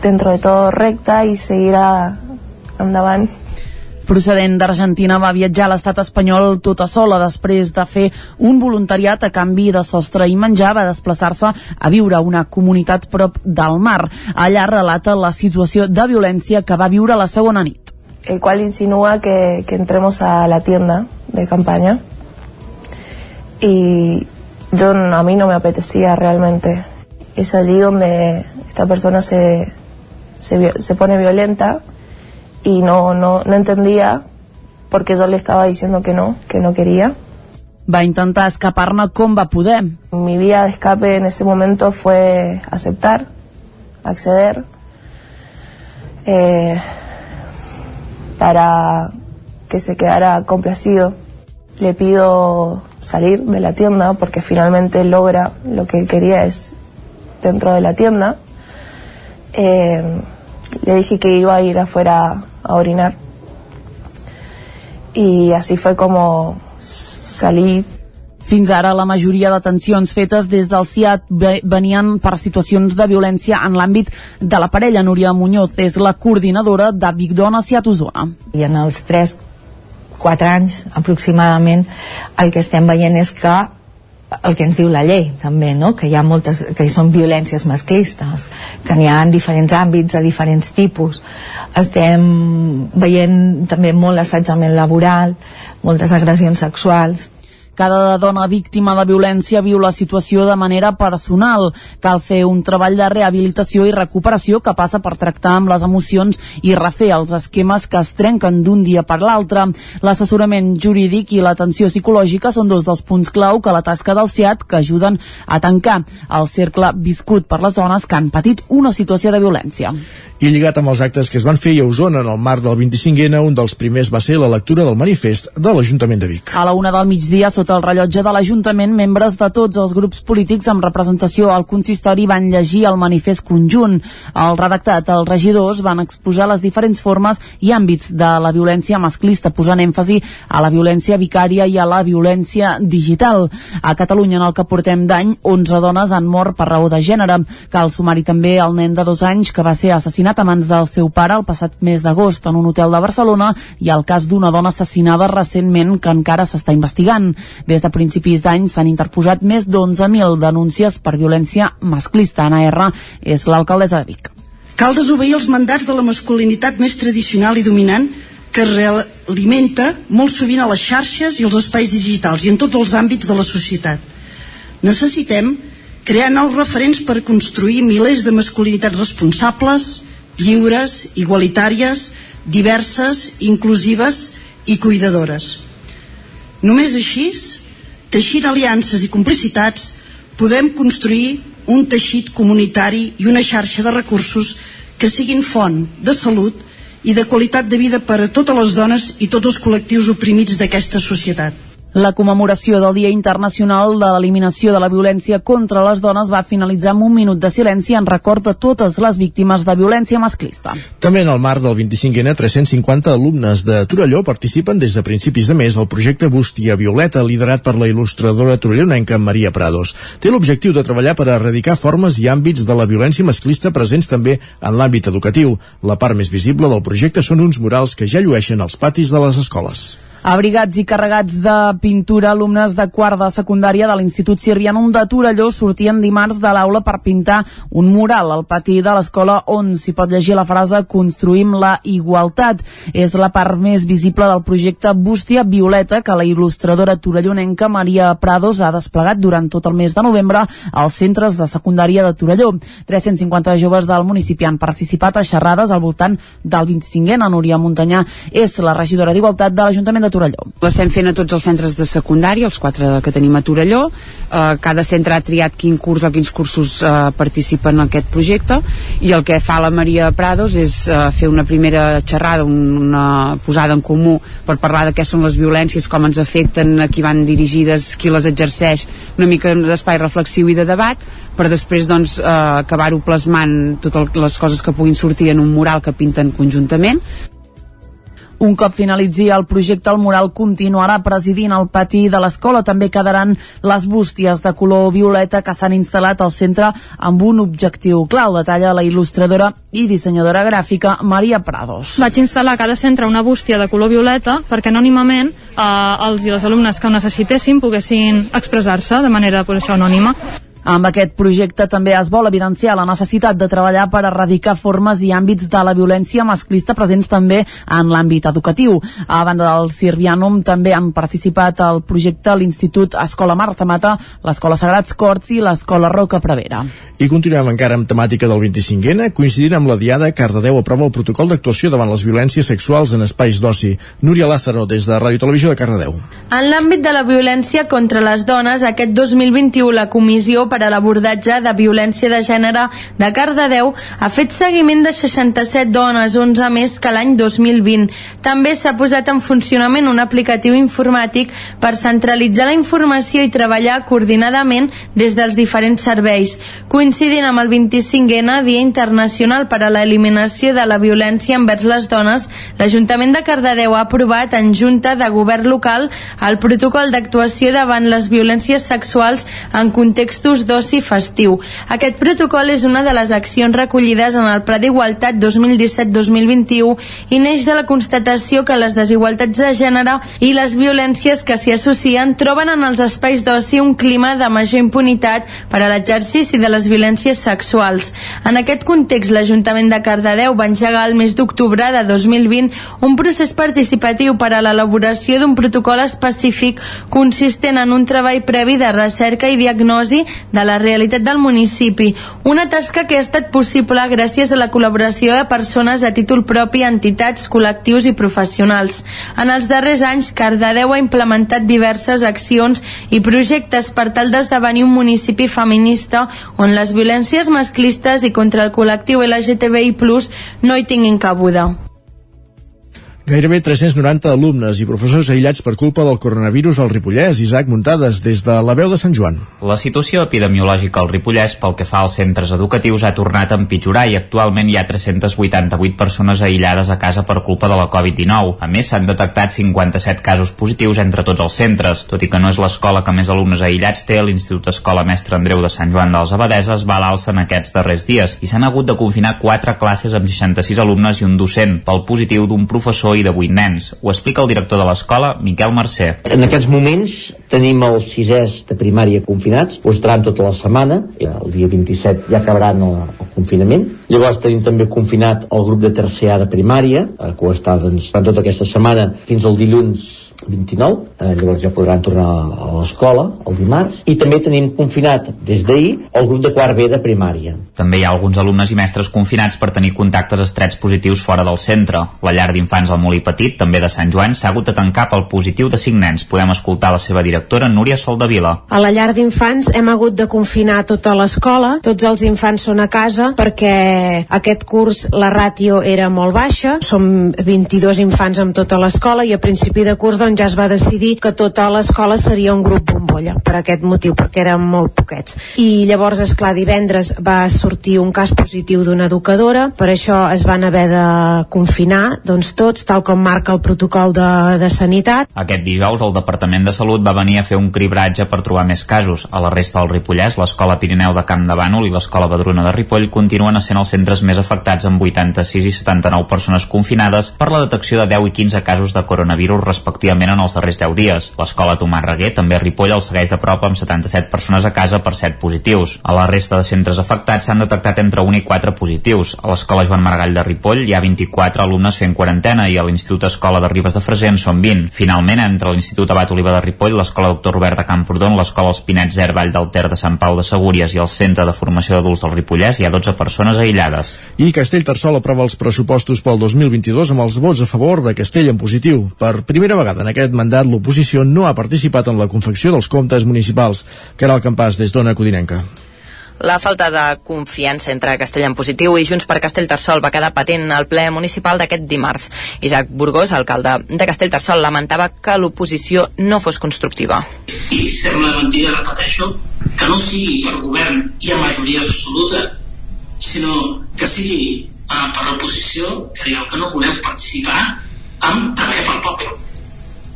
Speaker 5: dentro de todo recta y seguir a, endavant.
Speaker 3: procedent d'Argentina va viatjar a l'estat espanyol tota sola després de fer un voluntariat a canvi de sostre i menjar va desplaçar-se a viure a una comunitat prop del mar. Allà relata la situació de violència que va viure la segona nit.
Speaker 5: El cual insinúa que, que entremos a la tienda de campaña y yo a mí no me apetecía realmente. Es allí donde esta persona se, se, se pone violenta y no, no, no entendía porque yo le estaba diciendo que no, que no quería.
Speaker 3: Va intentar escapar-ne com va poder.
Speaker 5: Mi vía de escape en ese momento fue aceptar, acceder, eh, para que se quedara complacido. Le pido salir de la tienda porque finalmente logra lo que él quería es dentro de la tienda. Eh, le dije que iba a ir afuera a orinar. Y así fue como salí
Speaker 3: Fins ara, la majoria de detencions fetes des del CIAT venien per situacions de violència en l'àmbit de la parella. Núria Muñoz és la coordinadora de Vic Dona CIAT Osona.
Speaker 25: I en els 3 4 anys aproximadament el que estem veient és que el que ens diu la llei també, no? que hi ha moltes, que hi són violències masclistes que n'hi ha en diferents àmbits de diferents tipus estem veient també molt assetjament laboral moltes agressions sexuals
Speaker 3: Cada dona víctima de violència viu la situació de manera personal. Cal fer un treball de rehabilitació i recuperació que passa per tractar amb les emocions i refer els esquemes que es trenquen d'un dia per l'altre. L'assessorament jurídic i l'atenció psicològica són dos dels punts clau que la tasca del CIAT que ajuden a tancar el cercle viscut per les dones que han patit una situació de violència.
Speaker 1: I lligat amb els actes que es van fer a Osona en el marc del 25N, un dels primers va ser la lectura del manifest de l'Ajuntament de Vic.
Speaker 3: A la una del migdia, sota el rellotge de l'Ajuntament, membres de tots els grups polítics amb representació al consistori van llegir el manifest conjunt. Al redactat, els regidors van exposar les diferents formes i àmbits de la violència masclista, posant èmfasi a la violència vicària i a la violència digital. A Catalunya, en el que portem d'any, 11 dones han mort per raó de gènere. Cal sumar-hi també el nen de dos anys que va ser assassinat assassinat a mans del seu pare el passat mes d'agost en un hotel de Barcelona i el cas d'una dona assassinada recentment que encara s'està investigant. Des de principis d'any s'han interposat més d'11.000 denúncies per violència masclista. Anna R. és l'alcaldessa de Vic.
Speaker 7: Cal desobeir els mandats de la masculinitat més tradicional i dominant que realimenta molt sovint a les xarxes i els espais digitals i en tots els àmbits de la societat. Necessitem crear nous referents per construir milers de masculinitats responsables, lliures, igualitàries, diverses, inclusives i cuidadores. Només així, teixint aliances i complicitats, podem construir un teixit comunitari i una xarxa de recursos que siguin font de salut i de qualitat de vida per a totes les dones i tots els col·lectius oprimits d'aquesta societat.
Speaker 3: La commemoració del Dia Internacional de l'Eliminació de la Violència contra les Dones va finalitzar amb un minut de silenci en record de totes les víctimes de violència masclista.
Speaker 1: També en el marc del 25N, 350 alumnes de Torelló participen des de principis de mes al projecte Bústia Violeta, liderat per la il·lustradora torellonenca Maria Prados. Té l'objectiu de treballar per erradicar formes i àmbits de la violència masclista presents també en l'àmbit educatiu. La part més visible del projecte són uns murals que ja llueixen als patis de les escoles.
Speaker 3: Abrigats i carregats de pintura, alumnes de quart de secundària de l'Institut Sirvianum de Torelló sortien dimarts de l'aula per pintar un mural al pati de l'escola on s'hi pot llegir la frase Construïm la igualtat. És la part més visible del projecte Bústia Violeta que la il·lustradora torellonenca Maria Prados ha desplegat durant tot el mes de novembre als centres de secundària de Torelló. 350 joves del municipi han participat a xerrades al voltant del 25è. Núria Muntanyà és la regidora d'Igualtat de l'Ajuntament de Torelló.
Speaker 26: L'estem fent a tots els centres de secundària, els quatre que tenim a Torelló. Eh, cada centre ha triat quin curs o quins cursos eh, participen en aquest projecte i el que fa la Maria Prados és eh, fer una primera xerrada, una posada en comú per parlar de què són les violències, com ens afecten, a qui van dirigides, qui les exerceix, una mica d'espai reflexiu i de debat, per després doncs, eh, acabar-ho plasmant totes les coses que puguin sortir en un mural que pinten conjuntament
Speaker 3: un cop finalitzi el projecte, el mural continuarà presidint el pati de l'escola. També quedaran les bústies de color violeta que s'han instal·lat al centre amb un objectiu clau, detalla la il·lustradora i dissenyadora gràfica Maria Prados.
Speaker 9: Vaig instal·lar a cada centre una bústia de color violeta perquè anònimament eh, els i les alumnes que ho necessitessin poguessin expressar-se de manera pues, això, anònima.
Speaker 3: Amb aquest projecte també es vol evidenciar la necessitat de treballar per erradicar formes i àmbits de la violència masclista presents també en l'àmbit educatiu. A banda del Sirvianum també han participat al projecte l'Institut Escola Marta Mata, l'Escola Sagrats Corts i l'Escola Roca Prevera.
Speaker 1: I continuem encara amb temàtica del 25N, coincidint amb la Diada, Cardedeu aprova el protocol d'actuació davant les violències sexuals en espais d'oci. Núria Lázaro, des de Ràdio Televisió de Cardedeu.
Speaker 10: En l'àmbit de la violència contra les dones, aquest 2021 la Comissió per a l'abordatge de violència de gènere de Cardedeu ha fet seguiment de 67 dones, 11 més que l'any 2020. També s'ha posat en funcionament un aplicatiu informàtic per centralitzar la informació i treballar coordinadament des dels diferents serveis. Coincidint amb el 25N, Dia Internacional per a l'Eliminació de la Violència envers les Dones, l'Ajuntament de Cardedeu ha aprovat en Junta de Govern Local el protocol d'actuació davant les violències sexuals en contextos d'oci festiu. Aquest protocol és una de les accions recollides en el Pla d'Igualtat 2017-2021 i neix de la constatació que les desigualtats de gènere i les violències que s'hi associen troben en els espais d'oci un clima de major impunitat per a l'exercici de les violències sexuals. En aquest context, l'Ajuntament de Cardedeu va engegar el mes d'octubre de 2020 un procés participatiu per a l'elaboració d'un protocol específic consistent en un treball previ de recerca i diagnosi de la realitat del municipi, una tasca que ha estat possible gràcies a la col·laboració de persones a títol propi, entitats, col·lectius i professionals. En els darrers anys, Cardedeu ha implementat diverses accions i projectes per tal d'esdevenir un municipi feminista on les violències masclistes i contra el col·lectiu LGTBI+, no hi tinguin cabuda.
Speaker 1: Gairebé 390 alumnes i professors aïllats per culpa del coronavirus al Ripollès. Isaac Muntades, des de la veu de Sant Joan.
Speaker 11: La situació epidemiològica al Ripollès pel que fa als centres educatius ha tornat a empitjorar i actualment hi ha 388 persones aïllades a casa per culpa de la Covid-19. A més, s'han detectat 57 casos positius entre tots els centres. Tot i que no és l'escola que més alumnes aïllats té, l'Institut Escola Mestre Andreu de Sant Joan dels Abadeses va a l'alça en aquests darrers dies i s'han hagut de confinar 4 classes amb 66 alumnes i un docent pel positiu d'un professor i de 8 nens. Ho explica el director de l'escola, Miquel Mercè.
Speaker 12: En aquests moments tenim els sisès de primària confinats, ho estaran tota la setmana, el dia 27 ja acabaran el, el confinament. Llavors tenim també confinat el grup de tercer A de primària, eh, que ho està doncs, tota aquesta setmana fins al dilluns 29, eh, llavors ja podran tornar a l'escola el dimarts, i també tenim confinat des d'ahir el grup de quart B de primària.
Speaker 11: També hi ha alguns alumnes i mestres confinats per tenir contactes estrets positius fora del centre. La llar d'infants al Molí Petit, també de Sant Joan, s'ha hagut de tancar pel positiu de 5 nens. Podem escoltar la seva directora, Núria Soldavila.
Speaker 13: A la llar d'infants hem hagut de confinar tota l'escola, tots els infants són a casa perquè aquest curs la ràtio era molt baixa, som 22 infants amb tota l'escola i a principi de curs doncs, ja es va decidir que tota l'escola seria un grup bombolla per aquest motiu, perquè eren molt poquets. I llavors, és clar divendres va sortir un cas positiu d'una educadora, per això es van haver de confinar doncs tots, tal com marca el protocol de, de sanitat.
Speaker 11: Aquest dijous el Departament de Salut va venir a fer un cribratge per trobar més casos. A la resta del Ripollès, l'Escola Pirineu de Camp de Bànol i l'Escola Badruna de Ripoll continuen sent els centres més afectats amb 86 i 79 persones confinades per la detecció de 10 i 15 casos de coronavirus respectivament en els darrers 10 dies. L'escola Tomàs Reguer, també a Ripoll, el segueix de prop amb 77 persones a casa per 7 positius. A la resta de centres afectats s'han detectat entre 1 i 4 positius. A l'escola Joan Maragall de Ripoll hi ha 24 alumnes fent quarantena i a l'Institut Escola de Ribes de Freser en són 20. Finalment, entre l'Institut Abat Oliva de Ripoll, l'Escola Doctor Robert de Camprodon, l'Escola Els Pinets Zer Vall del Ter de Sant Pau de Segúries i el Centre de Formació d'Adults del Ripollès hi ha 12 persones aïllades.
Speaker 1: I Castellterçol aprova els pressupostos pel 2022 amb els vots a favor de Castell en positiu. Per primera vegada en aquest mandat l'oposició no ha participat en la confecció dels comptes municipals. Caral Campàs, des d'Ona Codinenca.
Speaker 14: La falta de confiança entre Castell en positiu i Junts per Castellterçol va quedar patent al ple municipal d'aquest dimarts. Isaac Burgos, alcalde de Castellterçol, lamentava que l'oposició no fos constructiva.
Speaker 27: I sembla mentida, repeteixo, que no sigui per govern i a majoria absoluta, sinó que sigui uh, per l'oposició que dieu que no voleu participar en treballar pel poble.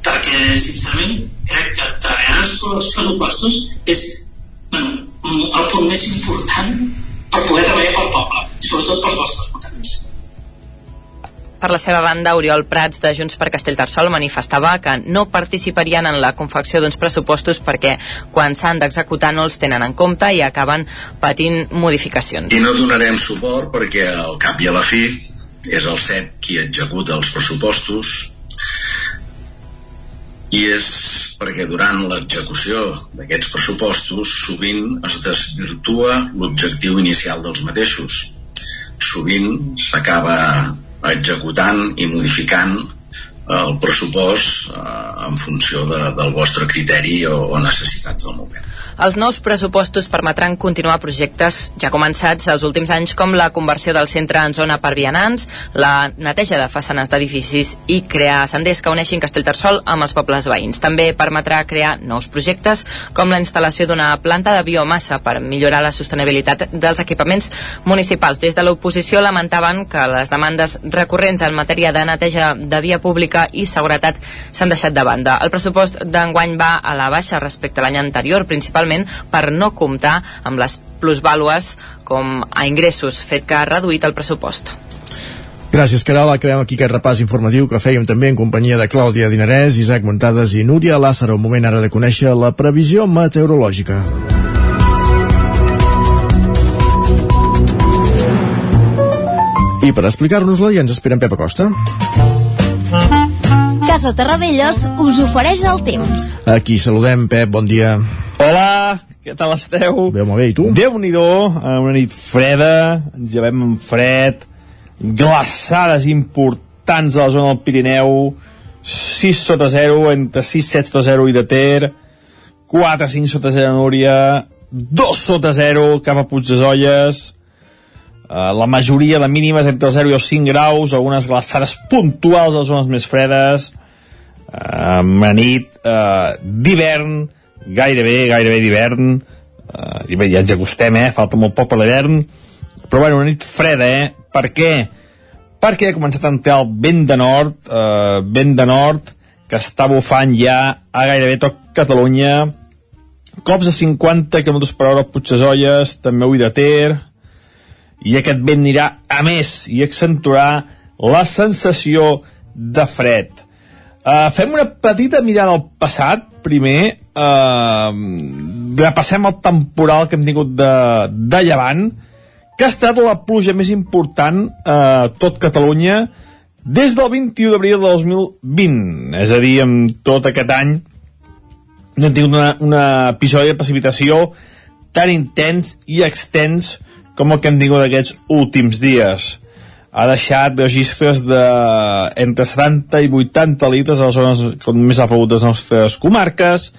Speaker 27: Perquè, sincerament, crec que treballar els pressupostos és bueno, el punt més important per poder treballar pel poble, sobretot pels vostres votants.
Speaker 14: Per la seva banda, Oriol Prats de Junts per Castellterçol manifestava que no participarien en la confecció d'uns pressupostos perquè quan s'han d'executar no els tenen en compte i acaben patint modificacions.
Speaker 16: I no donarem suport perquè al cap i a la fi és el CEP qui executa els pressupostos i és perquè durant l'execució d'aquests pressupostos sovint es desvirtua l'objectiu inicial dels mateixos. Sovint s'acaba executant i modificant el pressupost eh, en funció de, del vostre criteri o, o necessitats del moment.
Speaker 14: Els nous pressupostos permetran continuar projectes ja començats els últims anys com la conversió del centre en zona per vianants, la neteja de façanes d'edificis i crear senders que uneixin Castellterçol amb els pobles veïns. També permetrà crear nous projectes com la instal·lació d'una planta de biomassa per millorar la sostenibilitat dels equipaments municipals. Des de l'oposició lamentaven que les demandes recurrents en matèria de neteja de via pública i seguretat s'han deixat de banda. El pressupost d'enguany va a la baixa respecte a l'any anterior, principalment per no comptar amb les plusvàlues com a ingressos, fet que ha reduït el pressupost.
Speaker 1: Gràcies, Caral. Acabem aquí aquest repàs informatiu que fèiem també en companyia de Clàudia Dinarès, Isaac Montades i Núria Lázaro. Un moment ara de conèixer la previsió meteorològica. I per explicar-nos-la ja ens espera en Pep Acosta.
Speaker 23: Casa Terradellos us ofereix el temps.
Speaker 1: Aquí saludem, Pep, bon dia.
Speaker 18: Hola, què tal esteu?
Speaker 1: Bé, molt bé, i tu?
Speaker 18: Déu-n'hi-do, una nit freda, ens llevem amb fred, glaçades importants a la zona del Pirineu, 6 sota 0, entre 6 7 sota 0 i de Ter, 4 5 sota 0 a Núria, 2 sota 0 cap a Puigdesolles, Uh, la majoria de mínimes entre 0 i els 5 graus, algunes glaçades puntuals a les zones més fredes, una nit uh, d'hivern, gairebé, gairebé d'hivern, uh, i bé, ja ens acostem, eh? falta molt poc per l'hivern, però bueno, una nit freda, eh? Per què? Perquè ha començat a entrar el vent de nord, uh, vent de nord, que està bufant ja a gairebé tot Catalunya, cops de 50 km per hora a Puigdesolles, també a de Ter, i aquest vent anirà a més i accentuarà la sensació de fred. Uh, fem una petita mirada al passat, primer. Uh, repassem el temporal que hem tingut de, de llevant, que ha estat la pluja més important a uh, tot Catalunya des del 21 d'abril de 2020. És a dir, en tot aquest any no hem tingut una, una episodi de precipitació tan intens i extens com el que hem tingut aquests últims dies. Ha deixat registres de entre 70 i 80 litres a les zones on més ha plogut les nostres comarques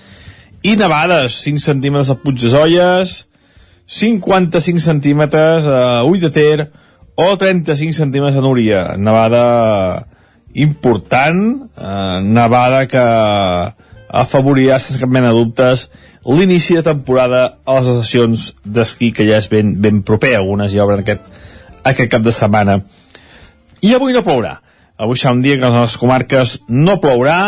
Speaker 18: i nevades, 5 centímetres a Puigdesolles, 55 centímetres a Ull de Ter o 35 centímetres a Núria. Nevada important, eh, nevada que afavorirà, sense cap mena de dubtes, l'inici de temporada a les estacions d'esquí que ja és ben, ben proper, algunes ja obren aquest, aquest cap de setmana. I avui no plourà. Avui serà un dia que a les comarques no plourà,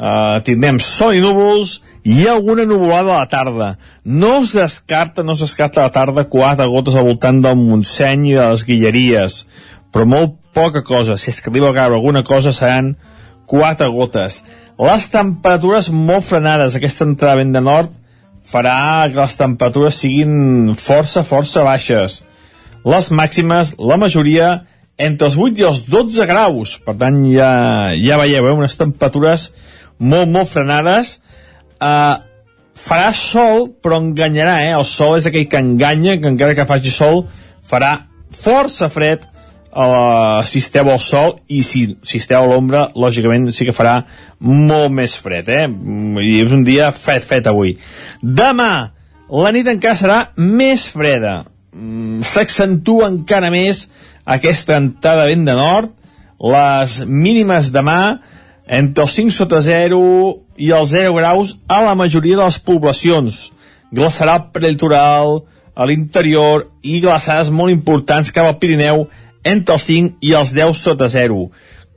Speaker 18: eh, tindrem sol i núvols i alguna nuvolada a la tarda. No es descarta, no es descarta a la tarda quatre gotes al voltant del Montseny i de les Guilleries, però molt poca cosa. Si és que arriba a caure alguna cosa seran quatre gotes. Les temperatures molt frenades, aquesta entrada vent de nord farà que les temperatures siguin força, força baixes. Les màximes, la majoria, entre els 8 i els 12 graus. Per tant, ja, ja veieu, eh? unes temperatures molt, molt frenades. Uh, farà sol, però enganyarà, eh? El sol és aquell que enganya, que encara que faci sol, farà força fred uh, si esteu al sol i si, si esteu a l'ombra lògicament sí que farà molt més fred eh? i és un dia fred, fred avui demà la nit encara serà més freda mm, s'accentua encara més aquesta entrada vent de nord les mínimes demà entre els 5 sota 0 i els 0 graus a la majoria de les poblacions. Glaçarà el prelitoral a l'interior i glaçades molt importants cap al Pirineu entre els 5 i els 10 sota 0.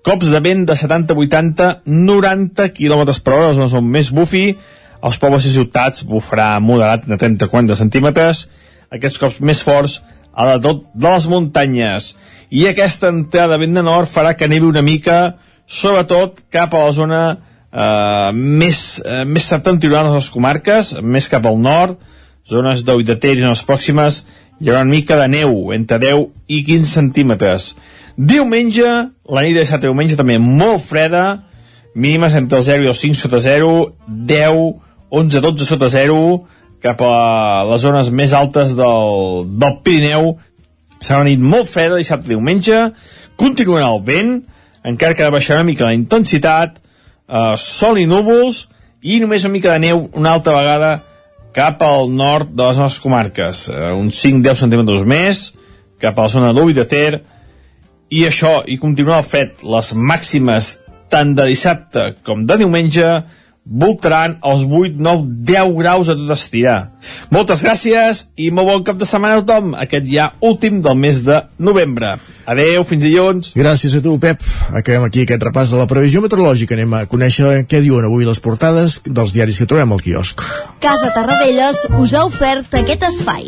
Speaker 18: Cops de vent de 70-80, 90 km per hora, on són més bufi, als pobles i ciutats bufarà moderat de 30-40 centímetres, aquests cops més forts a la tot de les muntanyes. I aquesta entrada vent de nord farà que nevi una mica, sobretot cap a la zona eh, més, eh, més septentrional de les comarques, més cap al nord, zones d'Oi de Ter i zones pròximes, hi haurà una mica de neu, entre 10 i 15 centímetres. Diumenge, la nit de dissabte diumenge també molt freda, mínimes entre el 0 i el 5 sota 0, 10, 11, 12 sota 0, cap a les zones més altes del, del Pirineu. Serà una nit molt freda dissabte diumenge, continuarà el vent, encara que baixarà una mica la intensitat, eh, sol i núvols, i només una mica de neu una altra vegada cap al nord de les nostres comarques, eh, uns 5-10 centímetres més, cap a la zona d'Ull de Ter, i això, i continuar el fet, les màximes tant de dissabte com de diumenge voltaran els 8, 9, 10 graus a tot estirar. Moltes gràcies i molt bon cap de setmana a tothom, aquest ja últim del mes de novembre. Adeu, fins dilluns.
Speaker 1: Gràcies a tu, Pep. Acabem aquí aquest repàs de la previsió meteorològica. Anem a conèixer què diuen avui les portades dels diaris que trobem al quiosc.
Speaker 23: Casa Tarradellas us ha ofert aquest espai.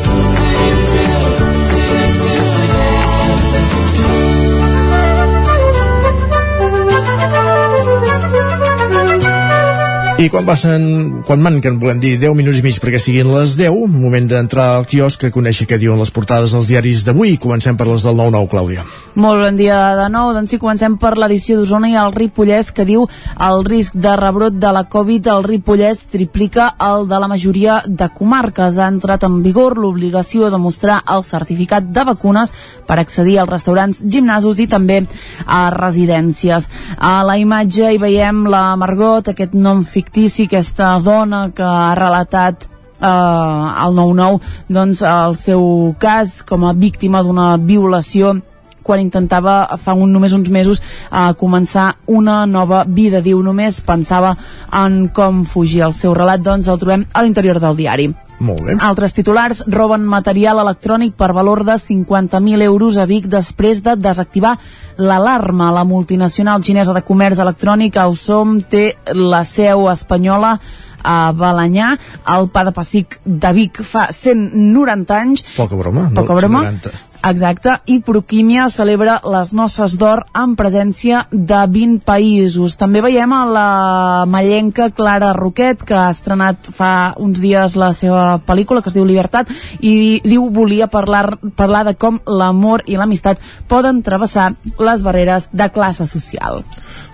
Speaker 1: I quan passen, quan manquen, volem dir, 10 minuts i mig perquè siguin les 10, moment d'entrar al quiosc a conèixer què diuen les portades dels diaris d'avui. Comencem per les del 9-9, Clàudia.
Speaker 3: Molt bon dia de nou. Doncs sí, comencem per l'edició d'Osona i el Ripollès que diu el risc de rebrot de la Covid al Ripollès triplica el de la majoria de comarques. Ha entrat en vigor l'obligació de mostrar el certificat de vacunes per accedir als restaurants, gimnasos i també a residències. A la imatge hi veiem la Margot, aquest nom fictici, aquesta dona que ha relatat eh, al 9-9 doncs, el seu cas com a víctima d'una violació quan intentava fa un, només uns mesos a eh, començar una nova vida. Diu, només pensava en com fugir. El seu relat, doncs, el trobem a l'interior del diari.
Speaker 1: Molt bé.
Speaker 3: Altres titulars roben material electrònic per valor de 50.000 euros a Vic després de desactivar l'alarma. La multinacional xinesa de comerç electrònic Ausom té la seu espanyola a Balanyà, el pa de pessic de Vic fa 190 anys.
Speaker 1: Poca broma.
Speaker 3: Poca
Speaker 1: no,
Speaker 3: broma.
Speaker 1: 90.
Speaker 3: Exacte, i Proquímia celebra les noces d'or amb presència de 20 països. També veiem a la mallenca Clara Roquet, que ha estrenat fa uns dies la seva pel·lícula, que es diu Libertat, i diu volia parlar, parlar de com l'amor i l'amistat poden travessar les barreres de classe social.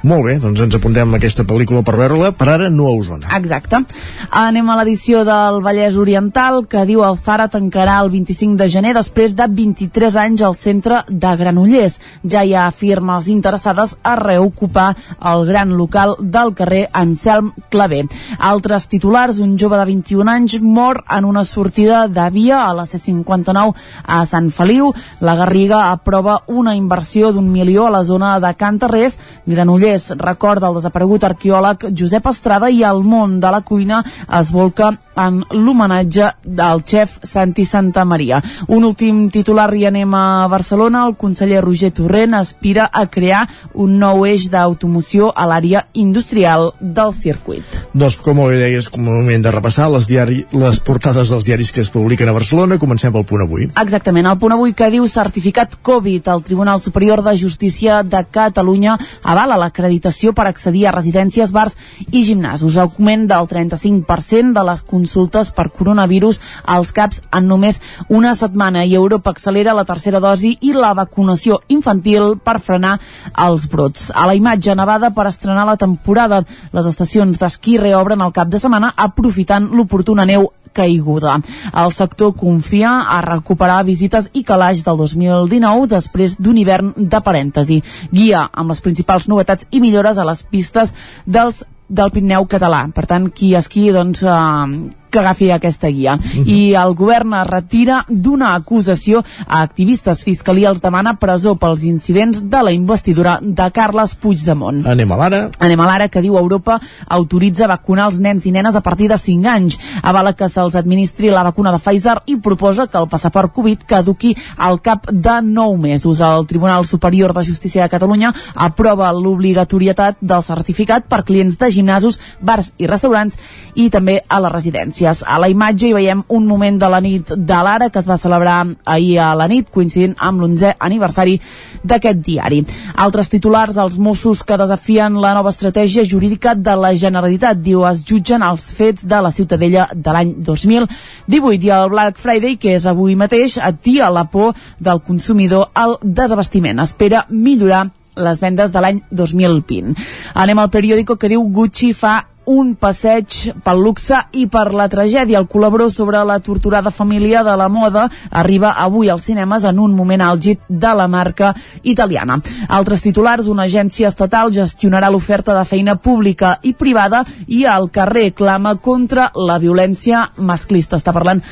Speaker 1: Molt bé, doncs ens apuntem a aquesta pel·lícula per veure-la, per ara no a Osona.
Speaker 3: Exacte. Anem a l'edició del Vallès Oriental, que diu el Zara tancarà el 25 de gener després de 23 anys al centre de Granollers. Ja hi ha firmes interessades a reocupar el gran local del carrer Anselm Clavé. Altres titulars, un jove de 21 anys mor en una sortida de via a la C59 a Sant Feliu. La Garriga aprova una inversió d'un milió a la zona de Cantarrés. Granollers recorda el desaparegut arqueòleg Josep Estrada i el món de la cuina es volca en l'homenatge del xef Santi Santa Maria. Un últim titular i anem a Barcelona. El conseller Roger Torrent aspira a crear un nou eix d'automoció a l'àrea industrial del circuit.
Speaker 1: Doncs, com ho deies, com a moment de repassar les, diari, les portades dels diaris que es publiquen a Barcelona, comencem pel punt avui.
Speaker 3: Exactament, el punt avui que diu certificat Covid. El Tribunal Superior de Justícia de Catalunya avala l'acreditació per accedir a residències, bars i gimnasos. Augment del 35% de les consultes per coronavirus als CAPs en només una setmana i Europa accelera la tercera dosi i la vacunació infantil per frenar els brots. A la imatge nevada per estrenar la temporada. Les estacions d'esquí reobren el cap de setmana aprofitant l'oportuna neu caiguda. El sector confia a recuperar visites i calaix del 2019 després d'un hivern de parèntesi. Guia amb les principals novetats i millores a les pistes dels del Pirineu català. Per tant, qui esqui, doncs, eh, que agafi aquesta guia. Mm -hmm. I el govern es retira d'una acusació a activistes. Fiscalia els demana presó pels incidents de la investidura de Carles Puigdemont.
Speaker 1: Anem a l'ara.
Speaker 3: Anem a l'ara que diu Europa autoritza vacunar els nens i nenes a partir de 5 anys. Avala que se'ls administri la vacuna de Pfizer i proposa que el passaport Covid caduqui al cap de 9 mesos. El Tribunal Superior de Justícia de Catalunya aprova l'obligatorietat del certificat per clients de gimnasos, bars i restaurants i també a les residències notícies. A la imatge hi veiem un moment de la nit de l'Ara que es va celebrar ahir a la nit, coincidint amb l'11è aniversari d'aquest diari. Altres titulars, els Mossos que desafien la nova estratègia jurídica de la Generalitat. Diu, es jutgen els fets de la Ciutadella de l'any 2018 i el Black Friday, que és avui mateix, atia la por del consumidor al desabastiment. Espera millorar les vendes de l'any 2020. Anem al periòdico que diu Gucci fa un passeig pel luxe i per la tragèdia. El col·laborador sobre la torturada família de la moda arriba avui als cinemes en un moment àlgid de la marca italiana. Altres titulars, una agència estatal gestionarà l'oferta de feina pública i privada i al carrer clama contra la violència masclista. Està parlant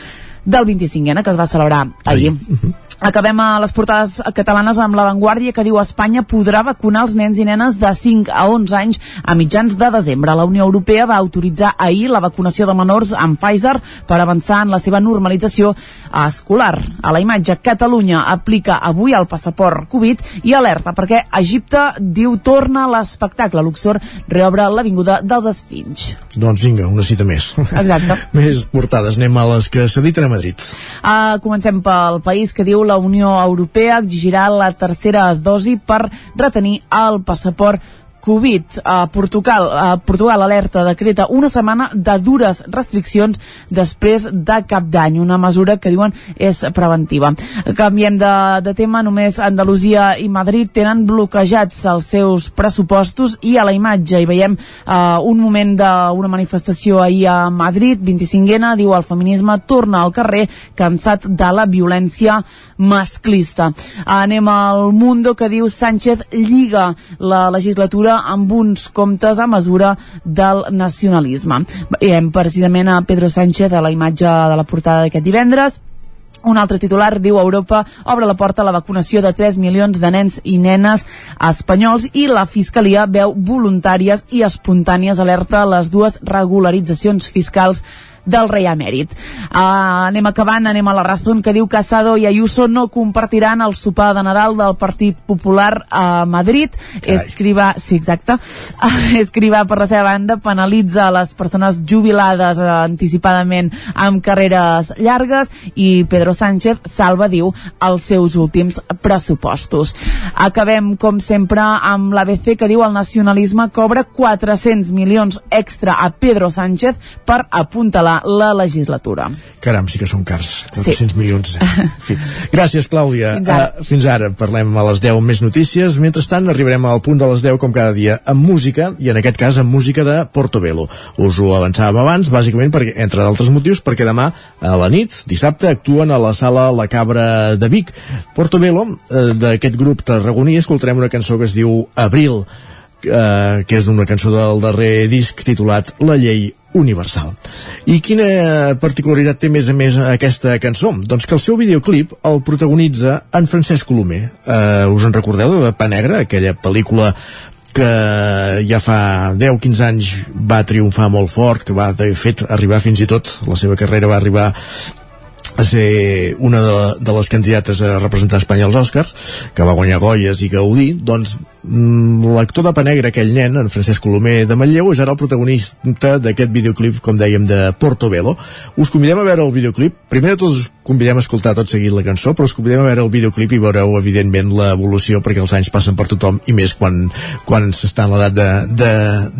Speaker 3: del 25ena que es va celebrar ahir. Acabem a les portades catalanes amb l'avantguàrdia que diu Espanya podrà vacunar els nens i nenes de 5 a 11 anys a mitjans de desembre. La Unió Europea va autoritzar ahir la vacunació de menors amb Pfizer per avançar en la seva normalització escolar. A la imatge, Catalunya aplica avui el passaport Covid i alerta perquè Egipte diu torna l'espectacle. Luxor reobre l'Avinguda dels Esfinys.
Speaker 1: Doncs vinga, una cita més.
Speaker 3: Exacte.
Speaker 1: més portades. Anem a les que s'editen a Madrid.
Speaker 3: Uh, comencem pel país que diu la Unió Europea exigirà la tercera dosi per retenir el passaport Covid. A Portugal, a Portugal alerta decreta una setmana de dures restriccions després de cap d'any, una mesura que diuen és preventiva. Canviem de, de tema, només Andalusia i Madrid tenen bloquejats els seus pressupostos i a la imatge hi veiem uh, un moment d'una manifestació ahir a Madrid, 25ena, diu el feminisme torna al carrer cansat de la violència masclista. Anem al Mundo que diu Sánchez lliga la legislatura amb uns comptes a mesura del nacionalisme. Veiem precisament a Pedro Sánchez a la imatge de la portada d'aquest divendres un altre titular diu Europa obre la porta a la vacunació de 3 milions de nens i nenes espanyols i la Fiscalia veu voluntàries i espontànies alerta a les dues regularitzacions fiscals del rei emèrit. Uh, anem acabant, anem a la raó que diu Casado i Ayuso no compartiran el sopar de Nadal del Partit Popular a Madrid.
Speaker 1: Carai.
Speaker 3: Escriva, sí, exacte. Uh, Escriva, per la seva banda, penalitza les persones jubilades uh, anticipadament amb carreres llargues i Pedro Sánchez salva, diu, els seus últims pressupostos. Acabem, com sempre, amb l'ABC que diu el nacionalisme cobra 400 milions extra a Pedro Sánchez per apuntalar la legislatura.
Speaker 1: Caram, sí que són cars. 400
Speaker 3: Sí.
Speaker 1: milions. Eh? Fi. Gràcies, Clàudia.
Speaker 3: Fins ara.
Speaker 1: Uh, fins ara. Parlem a les 10 amb més notícies. Mentrestant, arribarem al punt de les 10, com cada dia, amb música, i en aquest cas amb música de Portobello. Us ho avançàvem abans, bàsicament, perquè, entre d'altres motius, perquè demà a la nit, dissabte, actuen a la sala La Cabra de Vic. Portobello, eh, d'aquest grup tarragoní, escoltarem una cançó que es diu Abril, eh, que és una cançó del darrer disc titulat La llei universal. I quina particularitat té més a més aquesta cançó? Doncs que el seu videoclip el protagonitza en Francesc Colomer. Eh, us en recordeu de Pa Negra, aquella pel·lícula que ja fa 10-15 anys va triomfar molt fort, que va, de fet, arribar fins i tot, la seva carrera va arribar a ser una de, de les candidates a representar Espanya als Oscars, que va guanyar Goyes i Gaudí, doncs l'actor de Panegra, aquell nen, en Francesc Colomer de Manlleu, és ara el protagonista d'aquest videoclip, com dèiem, de Portobello. Us convidem a veure el videoclip. Primer de tot us convidem a escoltar tot seguit la cançó, però us convidem a veure el videoclip i veureu, evidentment, l'evolució, perquè els anys passen per tothom, i més quan, quan s'està en l'edat de, de,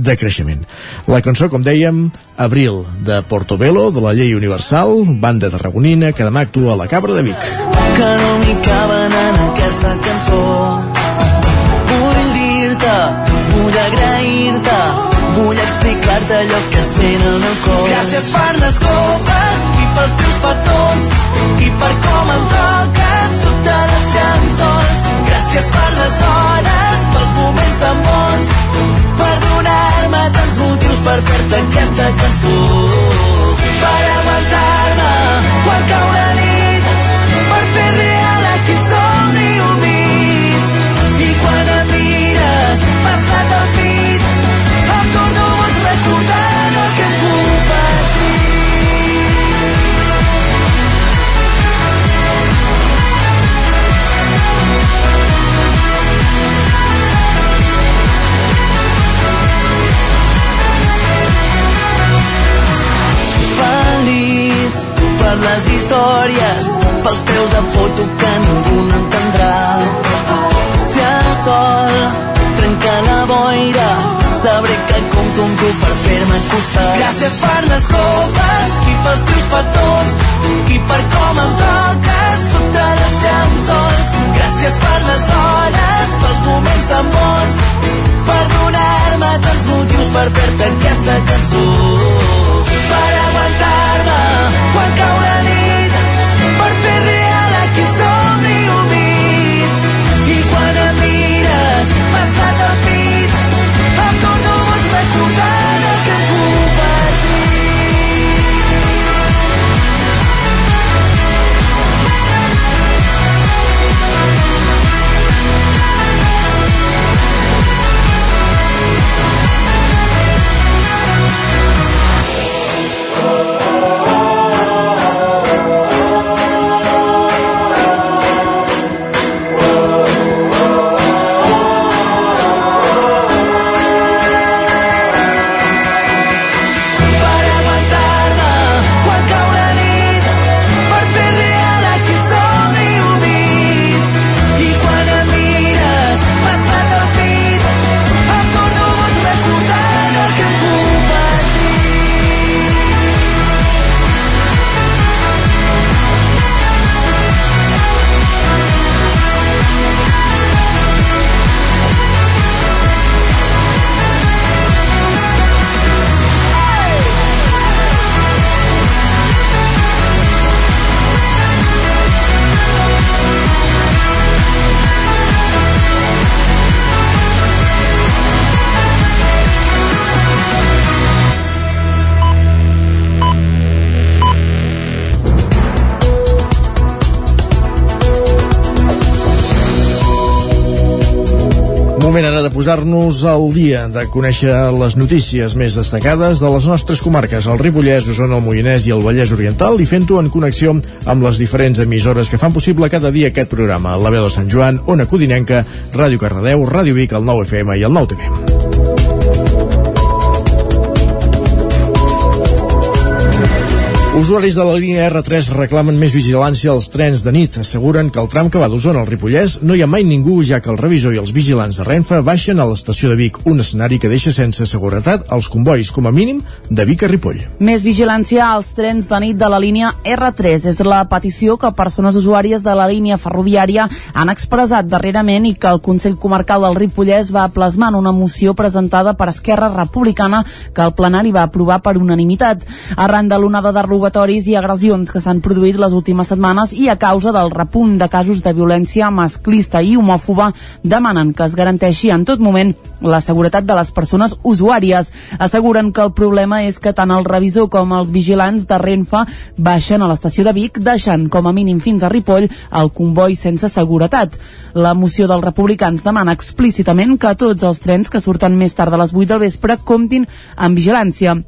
Speaker 1: de creixement. La cançó, com dèiem, Abril, de Portobello, de la llei universal, banda tarragonina, que demà actua a la Cabra de Vic.
Speaker 28: que no m'hi caben en aquesta cançó. Vull agrair-te, vull explicar-te allò que sent el meu cor. Gràcies per les copes i pels teus petons i per com em toques sota les cançons. Gràcies per les hores, pels moments tan bons, per donar-me tants motius per fer-te aquesta cançó. Per aguantar-me quan cau la nit, per les històries, pels peus de foto que ningú no entendrà. Si el sol trenca la boira, sabré que compto amb tu per fer-me costar. Gràcies per les copes i pels teus petons i per com em toques sota les cançons. Gràcies per les hores, pels moments tan bons, per donar-me tants motius per fer-te aquesta cançó. Aguantar-me. Quan cau la nit,
Speaker 1: moment ara de posar-nos al dia, de conèixer les notícies més destacades de les nostres comarques, el Ripollès, Osona, el Moianès i el Vallès Oriental, i fent-ho en connexió amb les diferents emissores que fan possible cada dia aquest programa. La veu de Sant Joan, Ona Codinenca, Ràdio Cardedeu, Ràdio Vic, el 9 FM i el 9 Usuaris de la línia R3 reclamen més vigilància als trens de nit. Asseguren que el tram que va d'Osona al Ripollès no hi ha mai ningú, ja que el revisor i els vigilants de Renfe baixen a l'estació de Vic, un escenari que deixa sense seguretat els convois, com a mínim, de Vic a Ripoll.
Speaker 3: Més vigilància als trens de nit de la línia R3 és la petició que persones usuàries de la línia ferroviària han expressat darrerament i que el Consell Comarcal del Ripollès va plasmar en una moció presentada per Esquerra Republicana que el plenari va aprovar per unanimitat. Arran de l'onada de robatoris i agressions que s'han produït les últimes setmanes i a causa del repunt de casos de violència masclista i homòfoba demanen que es garanteixi en tot moment la seguretat de les persones usuàries. Asseguren que el problema és que tant el revisor com els vigilants de Renfe baixen a l'estació de Vic, deixant com a mínim fins a Ripoll el comboi sense seguretat. La moció dels republicans demana explícitament que tots els trens que surten més tard de les 8 del vespre comptin amb vigilància.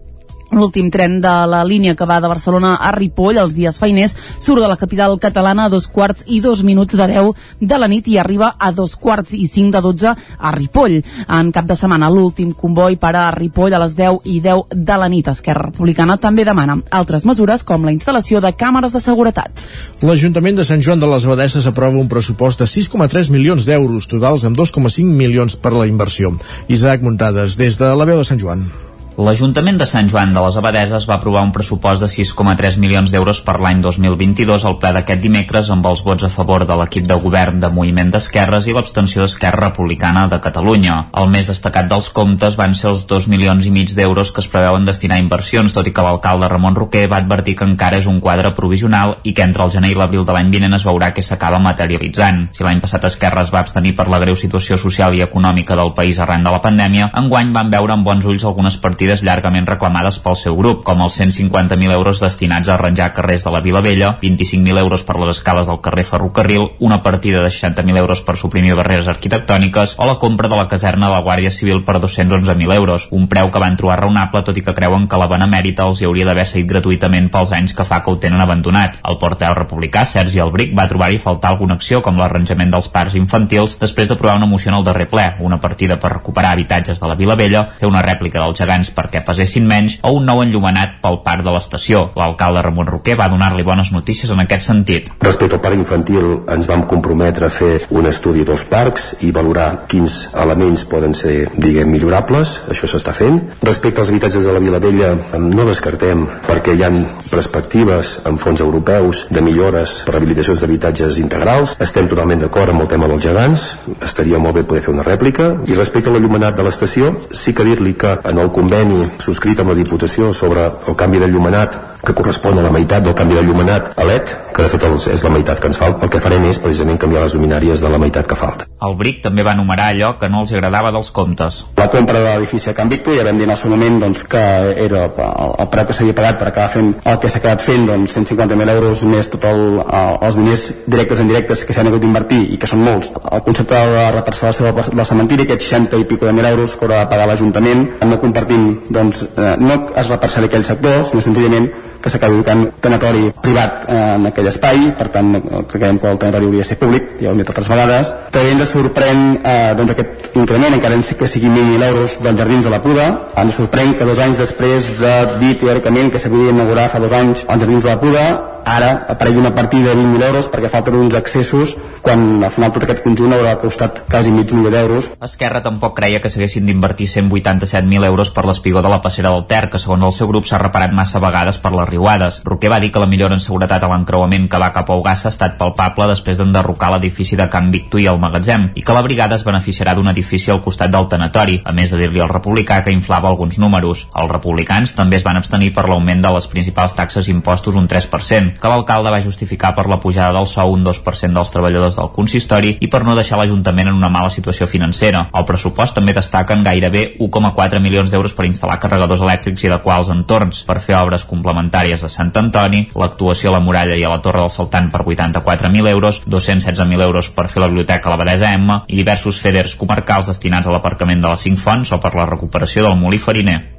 Speaker 3: L'últim tren de la línia que va de Barcelona a Ripoll els dies feiners surt de la capital catalana a dos quarts i dos minuts de 10 de la nit i arriba a dos quarts i cinc de 12 a Ripoll. En cap de setmana l'últim comboi para a Ripoll a les 10 i 10 de la nit. Esquerra Republicana també demana altres mesures com la instal·lació de càmeres de seguretat.
Speaker 1: L'Ajuntament de Sant Joan de les Abadesses aprova un pressupost de 6,3 milions d'euros totals amb 2,5 milions per la inversió. Isaac Muntades, des de la veu de Sant Joan.
Speaker 11: L'Ajuntament de Sant Joan de les Abadeses va aprovar un pressupost de 6,3 milions d'euros per l'any 2022 al ple d'aquest dimecres amb els vots a favor de l'equip de govern de Moviment d'Esquerres i l'abstenció d'Esquerra Republicana de Catalunya. El més destacat dels comptes van ser els 2 milions i mig d'euros que es preveuen destinar a inversions, tot i que l'alcalde Ramon Roquer va advertir que encara és un quadre provisional i que entre el gener i l'abril de l'any vinent es veurà que s'acaba materialitzant. Si l'any passat Esquerra es va abstenir per la greu situació social i econòmica del país arran de la pandèmia, enguany van veure amb bons ulls algunes partides partides llargament reclamades pel seu grup, com els 150.000 euros destinats a arranjar carrers de la Vila Vella, 25.000 euros per les escales del carrer Ferrocarril, una partida de 60.000 euros per suprimir barreres arquitectòniques o la compra de la caserna de la Guàrdia Civil per 211.000 euros, un preu que van trobar raonable tot i que creuen que la Benemèrita els hi hauria d'haver seguit gratuïtament pels anys que fa que ho tenen abandonat. El porteu republicà Sergi Albric va trobar-hi faltar alguna acció com l'arranjament dels parcs infantils després d'aprovar una moció en el darrer ple, una partida per recuperar habitatges de la Vila Vella, fer una rèplica dels gegants perquè pesessin menys o un nou enllumenat pel parc de l'estació. L'alcalde Ramon Roquer va donar-li bones notícies en aquest sentit.
Speaker 29: Respecte al parc infantil ens vam comprometre a fer un estudi dels parcs i valorar quins elements poden ser, diguem, millorables. Això s'està fent. Respecte als habitatges de la Vila Vella, no descartem perquè hi han perspectives en fons europeus de millores per rehabilitacions d'habitatges integrals. Estem totalment d'acord amb el tema dels gegants. Estaria molt bé poder fer una rèplica. I respecte a l'enllumenat de l'estació, sí que dir-li que en el conveni subscrit amb la Diputació sobre el canvi de llumenat que correspon a la meitat del canvi de llumenat a LED, que de fet és la meitat que ens falta. El que farem és precisament canviar les luminàries de la meitat que falta.
Speaker 11: El BRIC també va enumerar allò que no els agradava dels comptes.
Speaker 30: La compra de l'edifici a Can Victor, ja vam dir en el seu moment doncs, que era el, el preu que s'havia pagat per acabar fent el que s'ha quedat fent, doncs 150.000 euros més tot el, els diners directes i indirectes que s'han hagut d'invertir i que són molts. El concepte de la reparcel·lació del cementiri, aquests 60 i pico de mil euros que haurà de pagar l'Ajuntament, no compartim, doncs, eh, no es reparcel·li aquell sector, sinó senzillament que s'acabi ubicant tenatori privat en aquell espai, per tant creiem que el tenatori hauria de ser públic, ja ho hem dit altres vegades. També ens sorprèn eh, doncs aquest increment, encara que sigui 1.000 euros dels jardins de la Puda, ens sorprèn que dos anys després de dir teòricament que s'havia d'inaugurar fa dos anys els jardins de la Puda, ara aparegui una partida de 20.000 euros perquè falten uns accessos quan al final tot aquest conjunt haurà costat quasi mig milió d'euros.
Speaker 11: Esquerra tampoc creia que s'haguessin d'invertir 187.000 euros per l'espigó de la passera del Ter, que segons el seu grup s'ha reparat massa vegades per les riuades. Roquer va dir que la millora en seguretat a l'encreuament que va cap a Ugassa ha estat palpable després d'enderrocar l'edifici de Can Victor i el magatzem, i que la brigada es beneficiarà d'un edifici al costat del tanatori, a més de dir-li al republicà que inflava alguns números. Els republicans també es van abstenir per l'augment de les principals taxes i impostos un 3%, que l'alcalde va justificar per la pujada del sou un 2% dels treballadors del consistori i per no deixar l'Ajuntament en una mala situació financera. El pressupost també destaquen gairebé 1,4 milions d'euros per instal·lar carregadors elèctrics i adequar els entorns, per fer obres complementàries a Sant Antoni, l'actuació a la muralla i a la Torre del Saltant per 84.000 euros, 216.000 euros per fer la biblioteca a la Badesa Emma i diversos feders comarcals destinats a l'aparcament de les cinc fonts o per la recuperació del molí fariner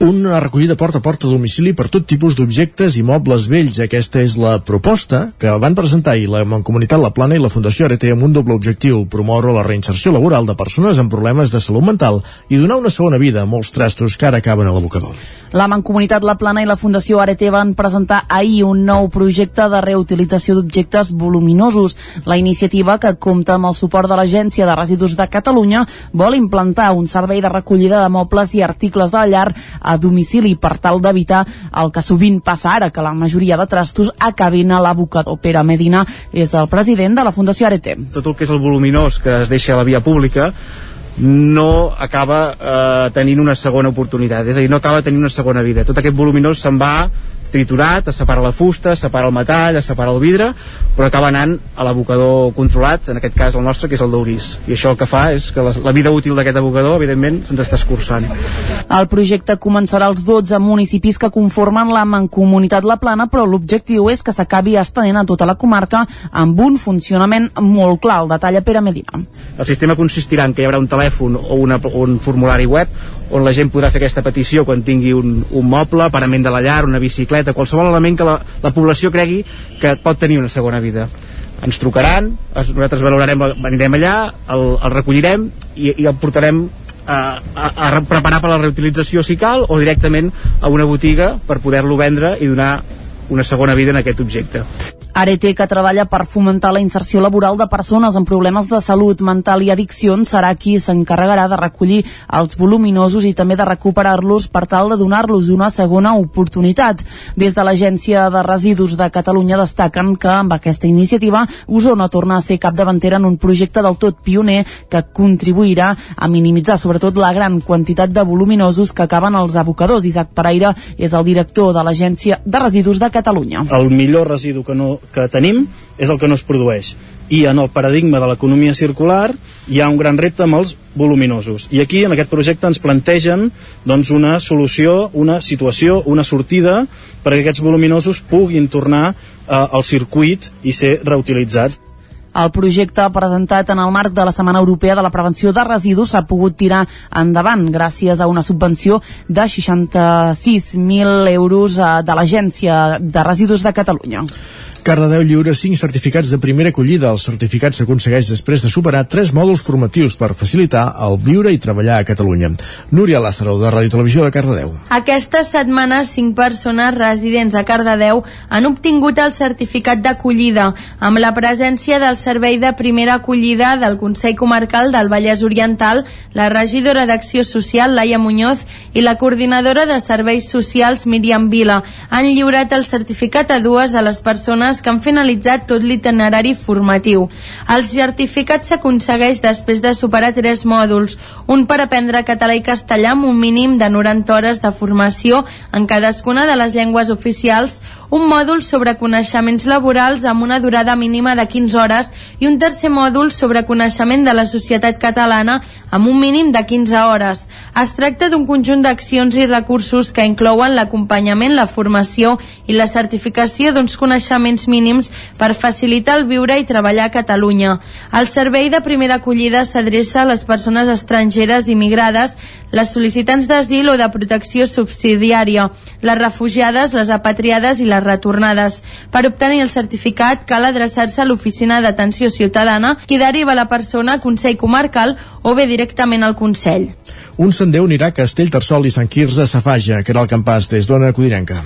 Speaker 1: una recollida porta a porta a domicili per tot tipus d'objectes i mobles vells. Aquesta és la proposta que van presentar ahir la Mancomunitat La Plana i la Fundació Arete amb un doble objectiu, promoure la reinserció laboral de persones amb problemes de salut mental i donar una segona vida a molts trastos que ara acaben a l'abocador.
Speaker 3: La Mancomunitat La Plana i la Fundació Arete van presentar ahir un nou projecte de reutilització d'objectes voluminosos. La iniciativa, que compta amb el suport de l'Agència de Residus de Catalunya, vol implantar un servei de recollida de mobles i articles de la llar a domicili per tal d'evitar el que sovint passa ara, que la majoria de trastos acabin a l'abocador. Pere Medina és el president de la Fundació Arete.
Speaker 31: Tot el que és el voluminós que es deixa a la via pública no acaba eh, tenint una segona oportunitat, és a dir, no acaba tenint una segona vida. Tot aquest voluminós se'n va triturat, es separa la fusta, es separa el metall, es separa el vidre, però acaba anant a l'abocador controlat, en aquest cas el nostre, que és el d'Urís. I això el que fa és que la, la vida útil d'aquest abocador, evidentment, se'ns està escurçant.
Speaker 3: El projecte començarà als 12 municipis que conformen la Mancomunitat La Plana, però l'objectiu és que s'acabi estenent a tota la comarca amb un funcionament molt clar, el detalla Pere Medina.
Speaker 31: El sistema consistirà en que hi haurà un telèfon o una, un formulari web on la gent podrà fer aquesta petició quan tingui un, un moble, parament de la llar, una bicicleta, qualsevol element que la, la població cregui que pot tenir una segona vida. Ens trucaran, es, nosaltres valorarem, anirem allà, el, el recollirem i, i el portarem a, a, a preparar per la reutilització si cal o directament a una botiga per poder-lo vendre i donar una segona vida en aquest objecte.
Speaker 3: Arete, que treballa per fomentar la inserció laboral de persones amb problemes de salut mental i addiccions, serà qui s'encarregarà de recollir els voluminosos i també de recuperar-los per tal de donar-los una segona oportunitat. Des de l'Agència de Residus de Catalunya destaquen que amb aquesta iniciativa Osona torna a ser capdavantera en un projecte del tot pioner que contribuirà a minimitzar sobretot la gran quantitat de voluminosos que acaben als abocadors. Isaac Pereira és el director de l'Agència de Residus de Catalunya.
Speaker 31: El millor residu que no, que tenim és el que no es produeix. I en el paradigma de l'economia circular hi ha un gran repte amb els voluminosos. I aquí en aquest projecte ens plantegen doncs, una solució, una situació una sortida perquè aquests voluminosos puguin tornar eh, al circuit i ser reutilitzats.
Speaker 3: El projecte presentat en el marc de la Setmana Europea de la Prevenció de Residus s'ha pogut tirar endavant gràcies a una subvenció de 66.000 euros eh, de l'Agència de Residus de Catalunya.
Speaker 1: Cardedeu lliura 5 certificats de primera acollida. El certificat s'aconsegueix després de superar 3 mòduls formatius per facilitar el viure i treballar a Catalunya. Núria Lázaro, de Ràdio Televisió de Cardedeu.
Speaker 10: Aquesta setmana, 5 persones residents a Cardedeu han obtingut el certificat d'acollida amb la presència del Servei de Primera Acollida del Consell Comarcal del Vallès Oriental, la regidora d'Acció Social, Laia Muñoz, i la coordinadora de Serveis Socials, Míriam Vila. Han lliurat el certificat a dues de les persones que han finalitzat tot l'itinerari formatiu. El certificat s'aconsegueix després de superar tres mòduls, un per aprendre català i castellà amb un mínim de 90 hores de formació en cadascuna de les llengües oficials, un mòdul sobre coneixements laborals amb una durada mínima de 15 hores i un tercer mòdul sobre coneixement de la societat catalana amb un mínim de 15 hores. Es tracta d'un conjunt d'accions i recursos que inclouen l'acompanyament, la formació i la certificació d'uns coneixements mínims per facilitar el viure i treballar a Catalunya. El servei de primera acollida s'adreça a les persones estrangeres immigrades, les sol·licitants d'asil o de protecció subsidiària, les refugiades, les apatriades i les retornades. Per obtenir el certificat cal adreçar-se a l'oficina d'atenció ciutadana qui deriva la persona a Consell Comarcal o bé directament al Consell.
Speaker 1: Un sender unirà Castellterçol i Sant Quirze a Safaja, que era el campàs des d'Ona Codinenca.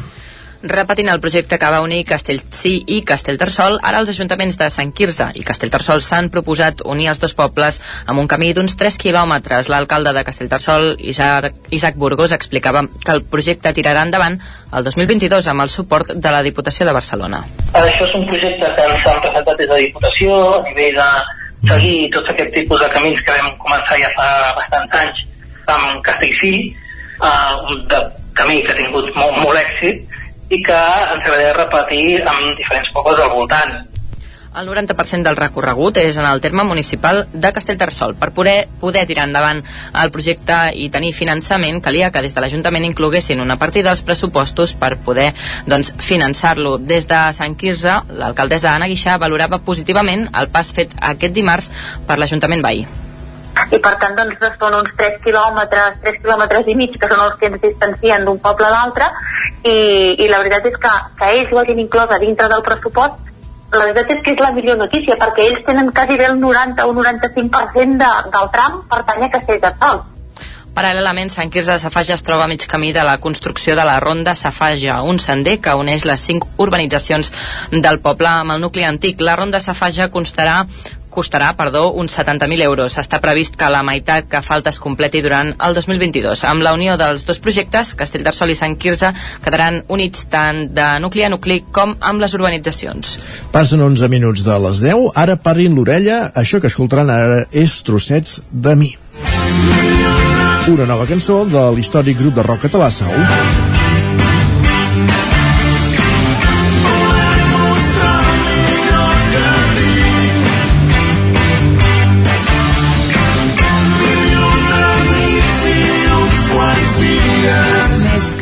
Speaker 14: Repetint el projecte que va unir Castellcí i Castellterçol, ara els ajuntaments de Sant Quirze i Castellterçol s'han proposat unir els dos pobles amb un camí d'uns 3 quilòmetres. L'alcalde de Castellterçol, Isaac, Isaac Burgos, explicava que el projecte tirarà endavant el 2022 amb el suport de la Diputació de Barcelona.
Speaker 27: Això és un projecte que ens han presentat des de la Diputació a nivell de seguir tots aquest tipus de camins que vam començar ja fa bastants anys amb Castellcí, uh, un camí que ha tingut molt, molt èxit
Speaker 32: i que ens agradaria repetir amb diferents pobles al voltant.
Speaker 14: El 90% del recorregut és en el terme municipal de Castellterçol. Per poder, poder tirar endavant el projecte i tenir finançament, calia que des de l'Ajuntament incloguessin una partida dels pressupostos per poder doncs, finançar-lo. Des de Sant Quirze, l'alcaldessa Anna Guixà valorava positivament el pas fet aquest dimarts per l'Ajuntament veí
Speaker 33: i per tant doncs, són uns 3 quilòmetres, 3 quilòmetres i mig que són els que ens distancien d'un poble a l'altre i, i la veritat és que, que ells ho hagin inclòs a dintre del pressupost la veritat és que és la millor notícia perquè ells tenen quasi el 90 o 95% de, del tram pertany a Castellterçol
Speaker 14: Paral·lelament, Sant Quirze de Safaja es troba a mig camí de la construcció de la Ronda Safaja, un sender que uneix les cinc urbanitzacions del poble amb el nucli antic. La Ronda Safaja constarà costarà perdó, uns 70.000 euros. Està previst que la meitat que falta es completi durant el 2022. Amb la unió dels dos projectes, Castellterçol i Sant Quirze quedaran units tant de nucli a nucli com amb les urbanitzacions.
Speaker 1: Passen 11 minuts de les 10, ara parin l'orella, això que escoltaran ara és trossets de mi. Una nova cançó de l'històric grup de rock català Sau.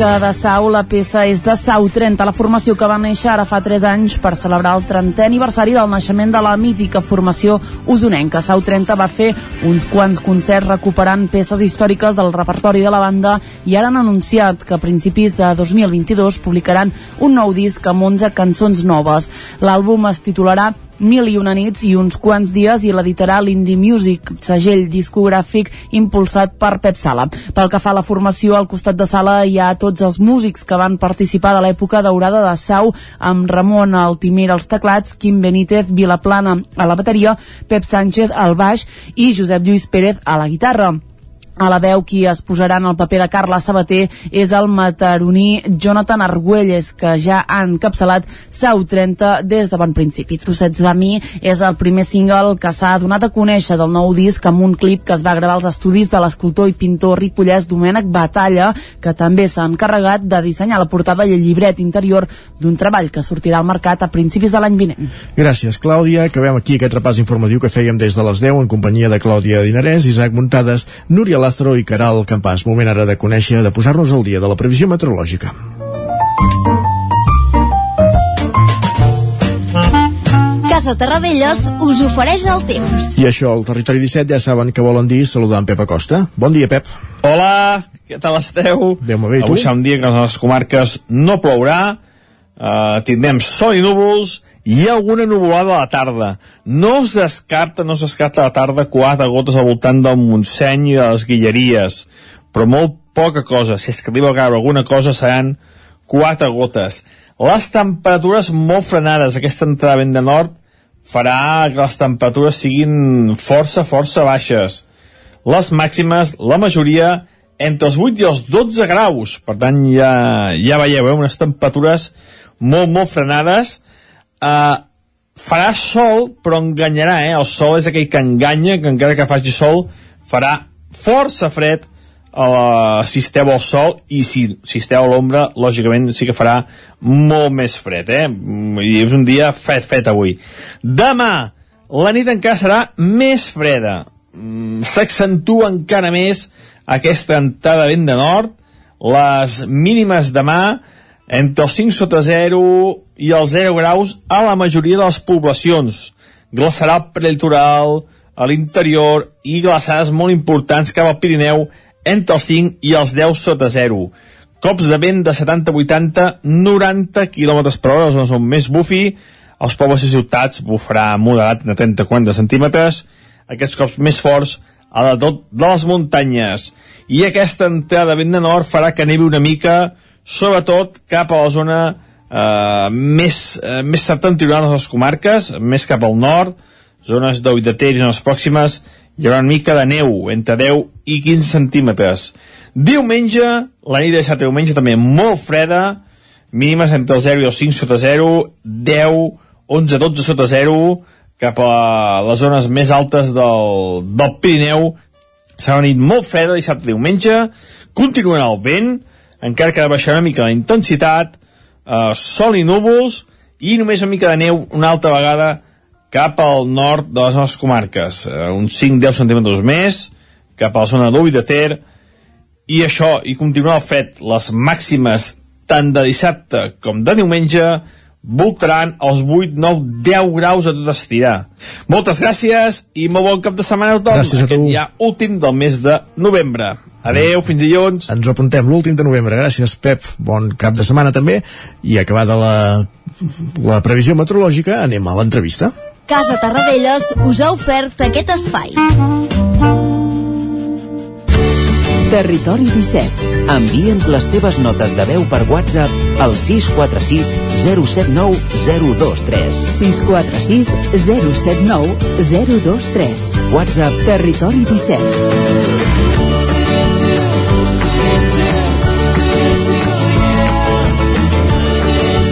Speaker 3: Que de Sau, la peça és de Sau 30, la formació que va néixer ara fa 3 anys per celebrar el 30è aniversari del naixement de la mítica formació usonenca. Sau 30 va fer uns quants concerts recuperant peces històriques del repertori de la banda i ara han anunciat que a principis de 2022 publicaran un nou disc amb 11 cançons noves. L'àlbum es titularà Mil i una nits i uns quants dies i l'editarà l'Indie Music, segell discogràfic impulsat per Pep Sala. Pel que fa a la formació, al costat de Sala hi ha tots els músics que van participar de l'època daurada de Sau, amb Ramon Altimir als teclats, Quim Benítez Vilaplana a la bateria, Pep Sánchez al baix i Josep Lluís Pérez a la guitarra. A la veu qui es posarà en el paper de Carla Sabater és el mataroní Jonathan Argüelles, que ja ha encapçalat Sau 30 des de bon principi. Trossets de mi és el primer single que s'ha donat a conèixer del nou disc amb un clip que es va gravar als estudis de l'escultor i pintor ripollès Domènec Batalla, que també s'ha encarregat de dissenyar la portada i el llibret interior d'un treball que sortirà al mercat a principis de l'any vinent.
Speaker 1: Gràcies, Clàudia. Acabem aquí aquest repàs informatiu que fèiem des de les 10 en companyia de Clàudia Dinarès, Isaac Muntades, Núria Lázaro i Caral Campàs. Moment ara de conèixer, de posar-nos al dia de la previsió meteorològica.
Speaker 23: Casa Terradellos us ofereix el temps.
Speaker 1: I això, al Territori 17 ja saben que volen dir saludar en Pep Acosta. Bon dia, Pep.
Speaker 18: Hola, què tal esteu?
Speaker 1: Déu-me bé,
Speaker 18: Avui serà un dia que a les comarques no plourà, uh, tindrem sol i núvols ha alguna nuvolada a la tarda. No es descarta, no es descarta a la tarda quatre gotes al voltant del Montseny i de les Guilleries, però molt poca cosa. Si que arriba a caure alguna cosa seran quatre gotes. Les temperatures molt frenades, aquesta entrada vent de nord farà que les temperatures siguin força, força baixes. Les màximes, la majoria, entre els 8 i els 12 graus. Per tant, ja, ja veieu, eh, unes temperatures molt, molt frenades, Uh, farà sol, però enganyarà, eh? El sol és aquell que enganya, que encara que faci sol, farà força fred uh, si esteu al sol i si, si esteu a l'ombra, lògicament sí que farà molt més fred, eh? I és un dia fred, fred avui. Demà, la nit encara serà més freda. Mm, S'accentua encara més aquesta entrada vent de nord. Les mínimes demà entre els 5 sota 0 i els 0 graus a la majoria de les poblacions. Glaçarà el prelitoral, a l'interior i glaçades molt importants cap al Pirineu entre els 5 i els 10 sota 0. Cops de vent de 70, 80, 90 km per hora, les zones on més bufi, als pobles i ciutats bufarà moderat de 30-40 centímetres, aquests cops més forts a la tot de les muntanyes. I aquesta entrada de vent de nord farà que nevi una mica sobretot cap a la zona eh, més, eh, més septentrional de les comarques, més cap al nord, zones d'Ou de Ter i zones pròximes, hi haurà una mica de neu, entre 10 i 15 centímetres. Diumenge, la nit de dissabte diumenge també molt freda, mínimes entre el 0 i el 5 sota 0, 10, 11, 12 sota 0, cap a les zones més altes del, del Pirineu. Serà una nit molt freda dissabte diumenge, continuarà el vent, encara que ha de baixar una mica la intensitat, eh, sol i núvols i només una mica de neu una altra vegada cap al nord de les nostres comarques eh, uns 5-10 centímetres més cap a la zona d'Ull de Ter i això, i continuar el fet les màximes tant de dissabte com de diumenge voltaran els 8, 9, 10 graus a tot estirar. Moltes gràcies i molt bon cap de setmana a tothom.
Speaker 1: Gràcies a tu.
Speaker 18: Aquest ja últim del mes de novembre. Adeu, fins dilluns.
Speaker 1: Ens ho apuntem, l'últim de novembre. Gràcies, Pep. Bon cap de setmana també. I acabada la, la previsió meteorològica, anem a l'entrevista.
Speaker 23: Casa Tarradellas us ha ofert aquest espai.
Speaker 34: Territori 17.
Speaker 35: Envia'ns les teves notes de veu per WhatsApp al 646 079 023.
Speaker 34: 646 079 023.
Speaker 35: WhatsApp
Speaker 34: Territori 17.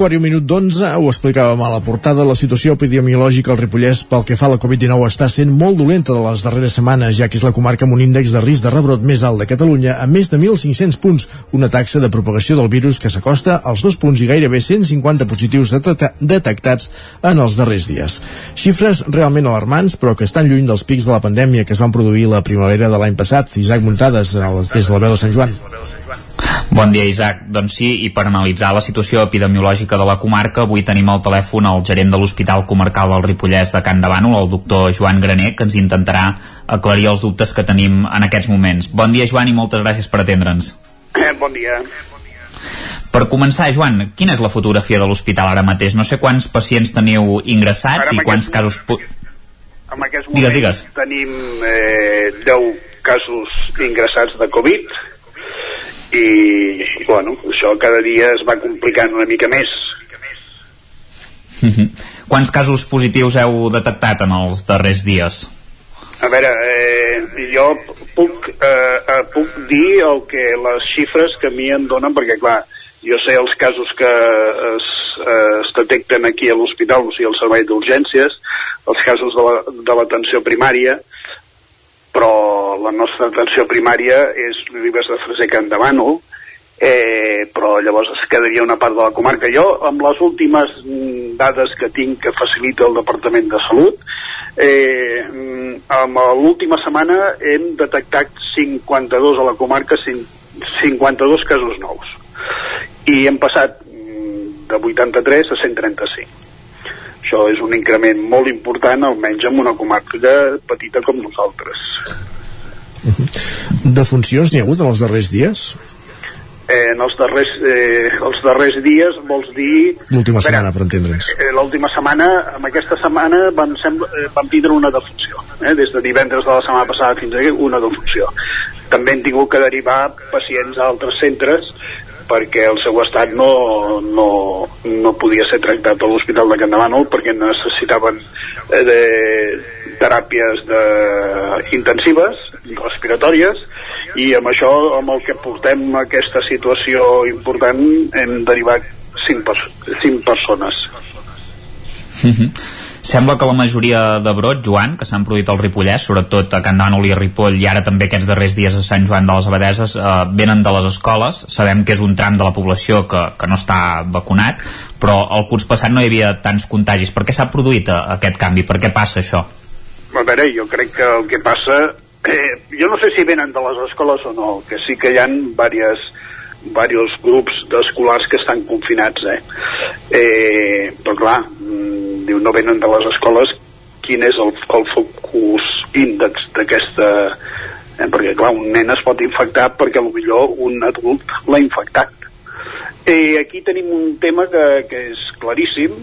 Speaker 1: Quart i un minut d'onze, ho explicàvem a la portada, la situació epidemiològica al Ripollès pel que fa a la Covid-19 està sent molt dolenta de les darreres setmanes, ja que és la comarca amb un índex de risc de rebrot més alt de Catalunya, amb més de 1.500 punts, una taxa de propagació del virus que s'acosta als dos punts i gairebé 150 positius detecta detectats en els darrers dies. Xifres realment alarmants, però que estan lluny dels pics de la pandèmia que es van produir la primavera de l'any passat. Isaac Muntades, des de la veu de Sant Joan.
Speaker 11: Bon dia, Isaac. Doncs sí, i per analitzar la situació epidemiològica de la comarca, avui tenim al telèfon el gerent de l'Hospital Comarcal del Ripollès de Can de Bànol, el doctor Joan Graner, que ens intentarà aclarir els dubtes que tenim en aquests moments. Bon dia, Joan, i moltes gràcies per atendre'ns.
Speaker 36: Eh, bon dia.
Speaker 11: Per començar, Joan, quina és la fotografia de l'hospital ara mateix? No sé quants pacients teniu ingressats
Speaker 36: Ara,
Speaker 11: i quants
Speaker 36: aquest-
Speaker 11: casos...
Speaker 36: En aquests
Speaker 11: Digues,
Speaker 36: moments
Speaker 11: digues.
Speaker 36: tenim eh, 10 casos ingressats de Covid i, bueno, això cada dia es va complicant una mica més.
Speaker 11: Mhm. Quants casos positius heu detectat en els darrers dies?
Speaker 36: A veure, eh, jo puc, eh, eh, puc dir el que les xifres que a mi em donen, perquè clar, jo sé els casos que es, eh, es detecten aquí a l'hospital, o sigui, el servei d'urgències, els casos de la- de l'atenció primària, però la nostra atenció primària és Ribes de Freser Can de eh, però llavors es quedaria una part de la comarca. Jo, amb les últimes mm, dades que tinc que facilita el Departament de Salut, eh, mm, amb l'última setmana hem detectat 52 a la comarca, cin- 52 casos nous. I hem passat mm, de 83 a 135. Això és un increment molt important, almenys en una comarca petita com nosaltres.
Speaker 1: Defuncions n'hi ha hagut en els darrers dies?
Speaker 36: Eh, en els darrers, eh, els darrers dies vols dir...
Speaker 1: L'última
Speaker 36: A
Speaker 1: setmana, per entendre'ns.
Speaker 36: Eh, L'última setmana, amb aquesta setmana, vam, sembla, eh, vam tindre una defunció. Eh? Des de divendres de la setmana passada fins aquí, una defunció. També hem tingut que derivar pacients a altres centres perquè el seu estat no, no, no podia ser tractat a l'Hospital de Can de Bànol perquè necessitaven eh, de teràpies de, intensives, respiratòries, i amb això, amb el que portem aquesta situació important, hem derivat cinc, pers persones.
Speaker 11: Mhm. Sembla que la majoria de brots, Joan, que s'han produït al Ripollès, sobretot a Can Dànol i a Ripoll, i ara també aquests darrers dies a Sant Joan de les Abadeses, eh, venen de les escoles. Sabem que és un tram de la població que, que no està vacunat, però el curs passat no hi havia tants contagis. Per què s'ha produït eh, aquest canvi? Per què passa això?
Speaker 36: A veure, jo crec que el que passa... Eh, jo no sé si venen de les escoles o no, que sí que hi ha diverses diversos grups d'escolars que estan confinats, eh? eh però clar, mm, diu, no venen de les escoles, quin és el, el focus índex d'aquesta... Eh, perquè clar, un nen es pot infectar perquè potser un adult l'ha infectat. Eh, aquí tenim un tema que, que és claríssim,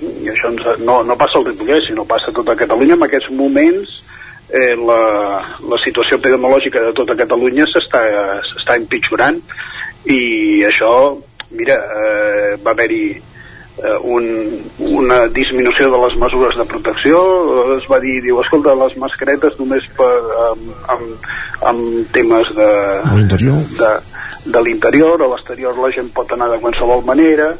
Speaker 36: i això ens, no, no passa al Ripollès, sinó passa a tota Catalunya. En aquests moments eh, la, la situació epidemiològica de tota Catalunya s'està empitjorant i això, mira, eh, va haver-hi eh, un, una disminució de les mesures de protecció es va dir, diu, escolta, les mascaretes només per, amb, amb, amb temes de,
Speaker 1: A l'interior.
Speaker 36: de, de l'interior, a l'exterior la gent pot anar de qualsevol manera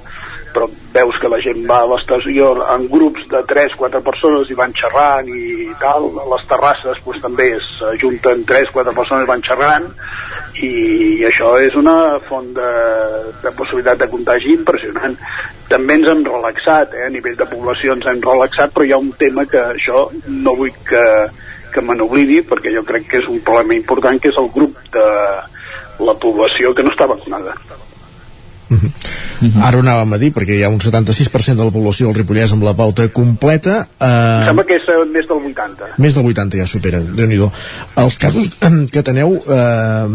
Speaker 36: però veus que la gent va a l'exterior en grups de 3-4 persones i van xerrant i tal, a les terrasses pues, també s'ajunten 3-4 persones i van xerrant i, i això és una font de, de possibilitat de contagi impressionant també ens hem relaxat, eh? a nivell de població ens hem relaxat, però hi ha un tema que això no vull que, que me n'oblidi, perquè jo crec que és un problema important, que és el grup de la població que no està vacunada.
Speaker 1: Ara ho anàvem a dir, perquè hi ha un 76% de la població del Ripollès amb la pauta completa.
Speaker 36: Em
Speaker 1: Eh,
Speaker 36: sembla que és eh, més del 80.
Speaker 1: més del 80 ja supera, déu nhi Els casos eh, que teneu, eh,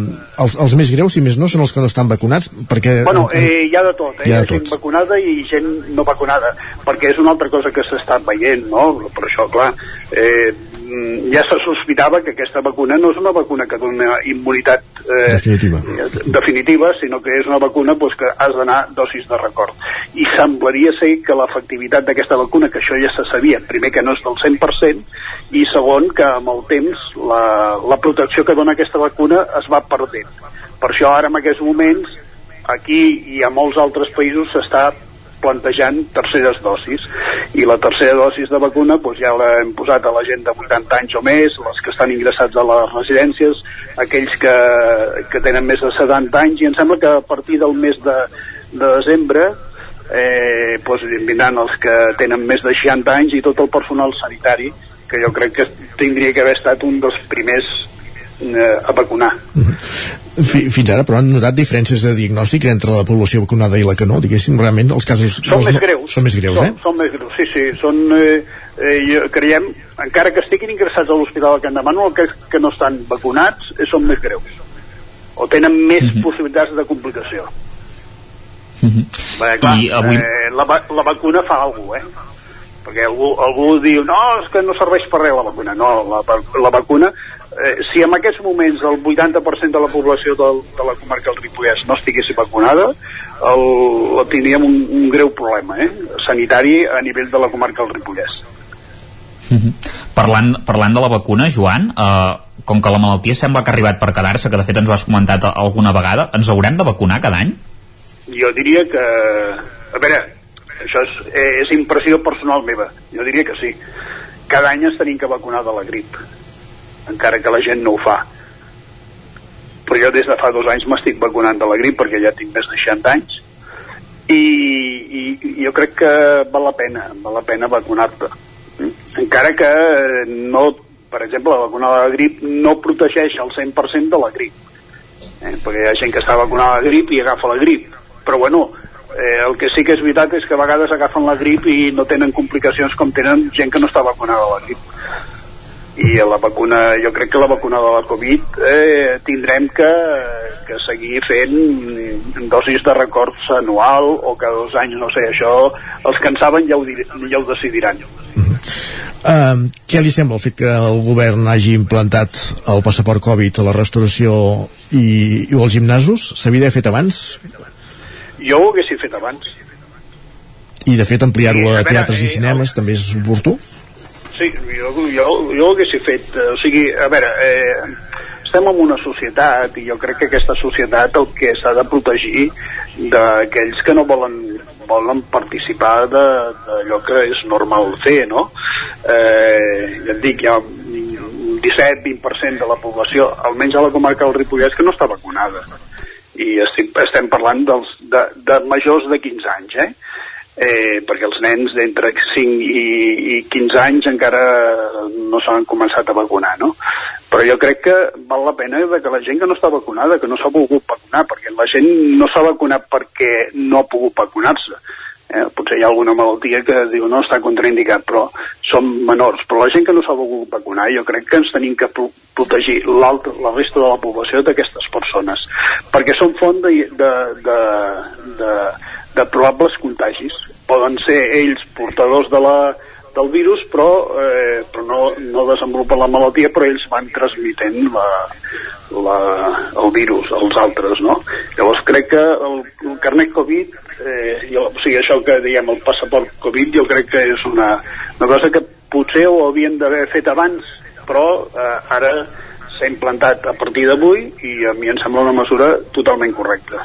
Speaker 1: els, els més greus, si més no, són els que no estan vacunats, perquè...
Speaker 36: Bueno, eh, hi ha de tot, eh?
Speaker 1: Hi
Speaker 36: Hi
Speaker 1: ha
Speaker 36: ha
Speaker 1: de
Speaker 36: gent vacunada i gent no vacunada, perquè és una altra cosa que s'ha estat veient, no? Per això, clar, eh, ja se sospitava que aquesta vacuna no és una vacuna que dona immunitat eh,
Speaker 1: Definitiva.
Speaker 36: definitiva, sinó que és una vacuna pues, que has d'anar dosis de record. I semblaria ser que l'efectivitat d'aquesta vacuna, que això ja se sabia, primer que no és del 100%, i segon que amb el temps la, la protecció que dona aquesta vacuna es va perdent. Per això ara en aquests moments aquí i a molts altres països s'està plantejant terceres dosis. I la tercera dosis de vacuna doncs ja l'hem posat a la gent de 80 anys o més, les que estan ingressats a les residències, aquells que, que tenen més de 70 anys i em sembla que a partir del mes de, de desembre eh, doncs vindran els que tenen més de 60 anys i tot el personal sanitari que jo crec que tindria que haver estat un dels primers eh, a vacunar.
Speaker 1: Fi, fins ara, però han notat diferències de diagnòstic entre la població vacunada i la que no, diguéssim, realment els casos...
Speaker 36: Són
Speaker 1: els
Speaker 36: més
Speaker 1: no-
Speaker 36: greus.
Speaker 1: Són més greus,
Speaker 36: són,
Speaker 1: eh?
Speaker 36: Són més greus, sí, sí. Són, eh, eh, creiem, encara que estiguin ingressats a l'Hospital de Can Demano, que, que no estan vacunats, eh, són més greus. O tenen més
Speaker 11: Mhm.
Speaker 36: possibilitats de complicació. Bé, clar,
Speaker 11: I avui-
Speaker 36: eh, la, la vacuna fa alguna cosa, eh? Perquè algú, algú diu, no, és que no serveix per res la vacuna. No, la, la vacuna, eh, si en aquests moments el 80% de la població del, de la comarca del Ripollès no estigués vacunada, el, tindríem un, un greu problema eh? sanitari a nivell de la comarca del Ripollès.
Speaker 11: Parlant, parlant de la vacuna, Joan, eh, com que la malaltia sembla que ha arribat per quedar-se, que de fet ens ho has comentat alguna vegada, ens haurem de vacunar cada any?
Speaker 36: Jo diria que... A veure, això és, és impressió personal meva. Jo diria que sí. Cada any ens tenim que vacunar de la grip, encara que la gent no ho fa. Però jo des de fa dos anys m'estic vacunant de la grip perquè ja tinc més de 60 anys i, i, jo crec que val la pena, val la pena vacunar-te. Mm? Encara que no, per exemple, la vacuna de la grip no protegeix el 100% de la grip eh? perquè hi ha gent que està vacunada de la grip i agafa la grip però bueno, eh, el que sí que és veritat és que a vegades agafen la grip i no tenen complicacions com tenen gent que no està vacunada de la grip i la vacuna, jo crec que la vacuna de la Covid eh, tindrem que, que seguir fent dosis de records anual o cada dos anys, no sé, això els que en saben ja ho, dir, ja ho decidiran
Speaker 1: Uh, què li sembla el fet que el govern hagi implantat el passaport Covid a la restauració i, i als gimnasos? S'havia d'haver fet abans?
Speaker 36: jo ho haguessin fet abans
Speaker 1: I de fet ampliar-ho
Speaker 36: a
Speaker 1: a
Speaker 36: veure,
Speaker 1: teatres i
Speaker 36: eh,
Speaker 1: cinemes també és oportú?
Speaker 36: Sí, jo, jo, jo ho haguessin fet. eh, O sigui, a veure, eh, estem en una societat i jo crec que aquesta societat el que s'ha de protegir d'aquells que no volen, volen participar d'allò que és normal fer, no? Eh, ja et dic, hi ha un 17-20% de la població, almenys a la comarca del Ripollès, que no està vacunada. I estic, estem parlant dels, de, de majors de 15 anys, eh? Eh, perquè els nens d'entre 5 i, i 15 anys encara no s'han començat a vacunar, no? Però jo crec que val la pena de que la gent que no està vacunada, que no s'ha volgut vacunar, perquè la gent no s'ha vacunat perquè no ha pogut vacunar-se. Eh, potser hi ha alguna malaltia que diu no està contraindicat, però són menors. Però la gent que no s'ha volgut vacunar, jo crec que ens tenim que pro protegir l'altra, la resta de la població d'aquestes persones, perquè són font de, de, de, de, de probables contagis. Poden ser ells portadors de la, del virus, però, eh, però no, no desenvolupen la malaltia, però ells van transmitent la, la, el virus als altres, no? Llavors crec que el, el carnet Covid, eh, jo, o sigui, això que diem el passaport Covid, jo crec que és una, una cosa que potser ho havien d'haver fet abans, però eh, ara s'ha implantat a partir d'avui i a mi em sembla una mesura totalment correcta.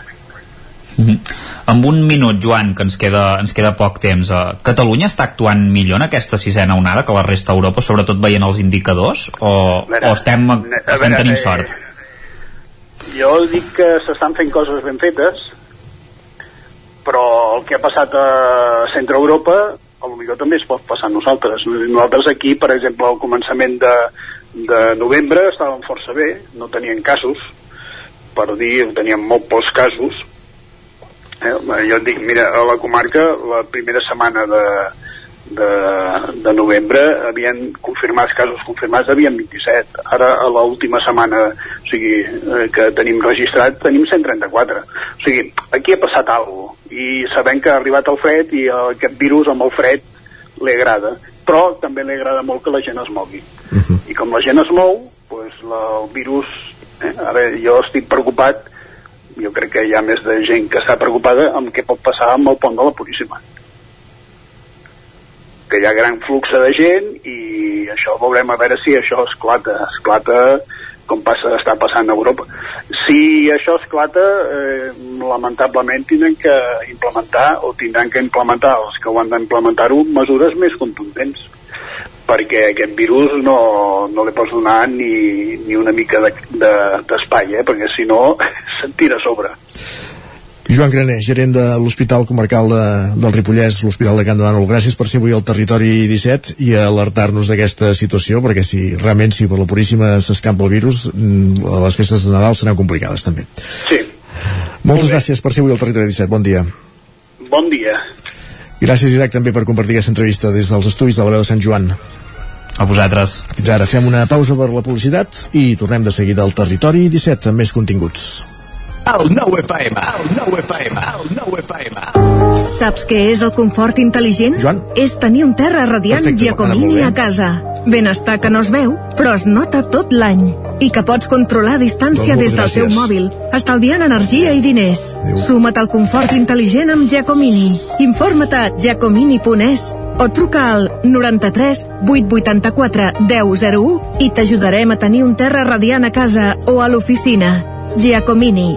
Speaker 11: Mm -hmm. Amb un minut, Joan, que ens queda, ens queda poc temps, eh, Catalunya està actuant millor en aquesta sisena onada que la resta d'Europa, sobretot veient els indicadors, o, veure, o estem, estem veure, tenint sort? Eh,
Speaker 36: jo dic que s'estan fent coses ben fetes, però el que ha passat a Centre Europa a lo millor també es pot passar a nosaltres. Nosaltres aquí, per exemple, al començament de, de novembre estàvem força bé, no tenien casos, per dir, teníem molt pocs casos, Eh, jo et dic, mira, a la comarca la primera setmana de, de, de novembre havien confirmats casos confirmats havien 27 ara a l'última setmana o sigui, eh, que tenim registrat tenim 134 o sigui, aquí ha passat alguna cosa i sabem que ha arribat el fred i aquest virus amb el fred li agrada però també li agrada molt que la gent es mogui uh mhm. -huh. i com la gent es mou pues, la, el virus eh, ara jo estic preocupat jo crec que hi ha més de gent que està preocupada amb què pot passar amb el pont de la Puríssima que hi ha gran flux de gent i això veurem a veure si això esclata esclata com passa, està passant a Europa. Si això esclata, eh, lamentablement tindran que implementar o tindran que implementar els que ho han d'implementar-ho mesures més contundents perquè aquest virus no, no li pots donar ni, ni una mica d'espai, de, de, eh? perquè si no se'n tira a sobre.
Speaker 1: Joan Graner, gerent de l'Hospital Comarcal de, del Ripollès, l'Hospital de Can Bànol, gràcies per ser avui al Territori 17 i alertar-nos d'aquesta situació, perquè si realment si per la Puríssima s'escampa el virus, mm, les festes de Nadal seran complicades també.
Speaker 36: Sí.
Speaker 1: Moltes gràcies per ser avui al Territori 17. Bon dia.
Speaker 36: Bon dia.
Speaker 1: Gràcies, Isaac, també per compartir aquesta entrevista des dels estudis de la veu de Sant Joan.
Speaker 11: A vosaltres.
Speaker 1: Fins ara fem una pausa per la publicitat i tornem de seguida al Territori 17 amb més continguts.
Speaker 35: El nou FM, el nou FM, el nou FM.
Speaker 37: Saps què és el confort intel·ligent?
Speaker 1: Joan?
Speaker 37: És tenir un terra radiant
Speaker 1: Perfecte,
Speaker 37: Giacomini a casa. Benestar que no es veu, però es nota tot l'any. I que pots controlar a distància
Speaker 1: Doncs
Speaker 37: des del
Speaker 1: gràcies.
Speaker 37: teu mòbil, estalviant energia i diners.
Speaker 1: Adéu.
Speaker 37: Suma't al confort intel·ligent amb Giacomini. Informa't a giacomini.es o truca al 93 884 1001 i t'ajudarem a tenir un terra radiant a casa o a l'oficina. Giacomini,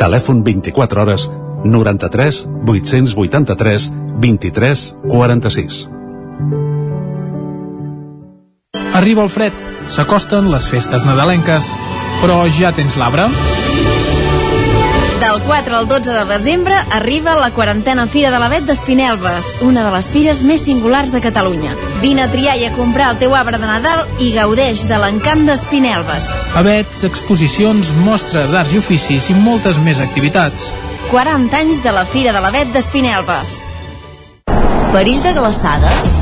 Speaker 20: Telèfon 24 hores 93 883 23 46.
Speaker 19: Arriba el fred, s'acosten les festes nadalenques, però ja tens l'arbre?
Speaker 23: Del 4 al 12 de desembre arriba la quarantena Fira de l'Avet d'Espinelves, una de les fires més singulars de Catalunya. Vine a triar i a comprar el teu arbre de Nadal i gaudeix de l'encant d'Espinelves.
Speaker 19: Avets, exposicions, mostra d'arts i oficis i moltes més activitats.
Speaker 23: 40 anys de la Fira de l'Avet d'Espinelves.
Speaker 17: Perill de glaçades?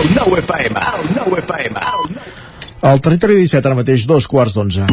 Speaker 38: El 9 FM, el 9 FM.
Speaker 1: Al territori 17, ara mateix, dos quarts d'onze.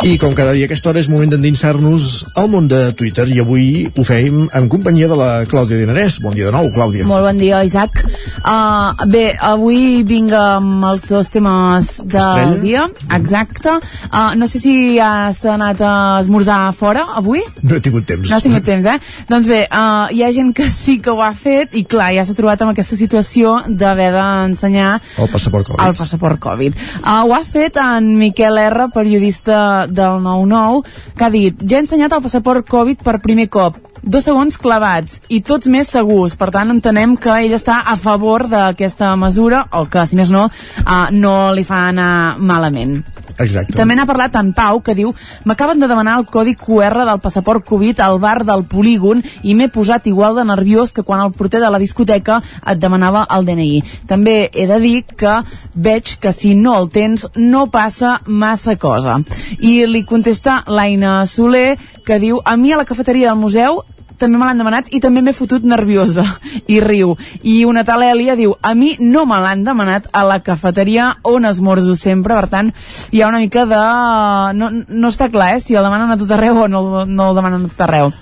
Speaker 1: I com cada dia a aquesta hora és moment d'endinsar-nos al món de Twitter i avui ho fem en companyia de la Clàudia Dinarès. Bon dia de nou, Clàudia.
Speaker 3: Molt bon dia, Isaac. Uh, bé, avui vinc amb els dos temes del
Speaker 1: Estrella.
Speaker 3: dia. Exacte. Uh, no sé si has anat a esmorzar fora avui.
Speaker 1: No he tingut temps.
Speaker 3: No has tingut temps, eh? Doncs bé, uh, hi ha gent que sí que ho ha fet i clar, ja s'ha trobat amb aquesta situació d'haver d'ensenyar
Speaker 1: El passaport Covid.
Speaker 3: el passaport Covid. Uh, ho ha fet en Miquel R, periodista del 9-9, que ha dit, ja he ensenyat el passaport Covid per primer cop, dos segons clavats i tots més segurs. Per tant, entenem que ell està a favor d'aquesta mesura o que, si més no, uh, no li fa anar malament.
Speaker 1: Exacte.
Speaker 3: També n'ha parlat en Pau, que diu m'acaben de demanar el codi QR del passaport Covid al bar del polígon i m'he posat igual de nerviós que quan el porter de la discoteca et demanava el DNI. També he de dir que veig que si no el tens no passa massa cosa. I li contesta l'Aina Soler, que diu a mi a la cafeteria del museu també me l'han demanat i també m'he fotut nerviosa i riu. I una tal Èlia diu a mi no me l'han demanat a la cafeteria on esmorzo sempre, per tant hi ha una mica de... no, no està clar, eh, si el demanen a tot arreu o no, no el demanen a tot arreu.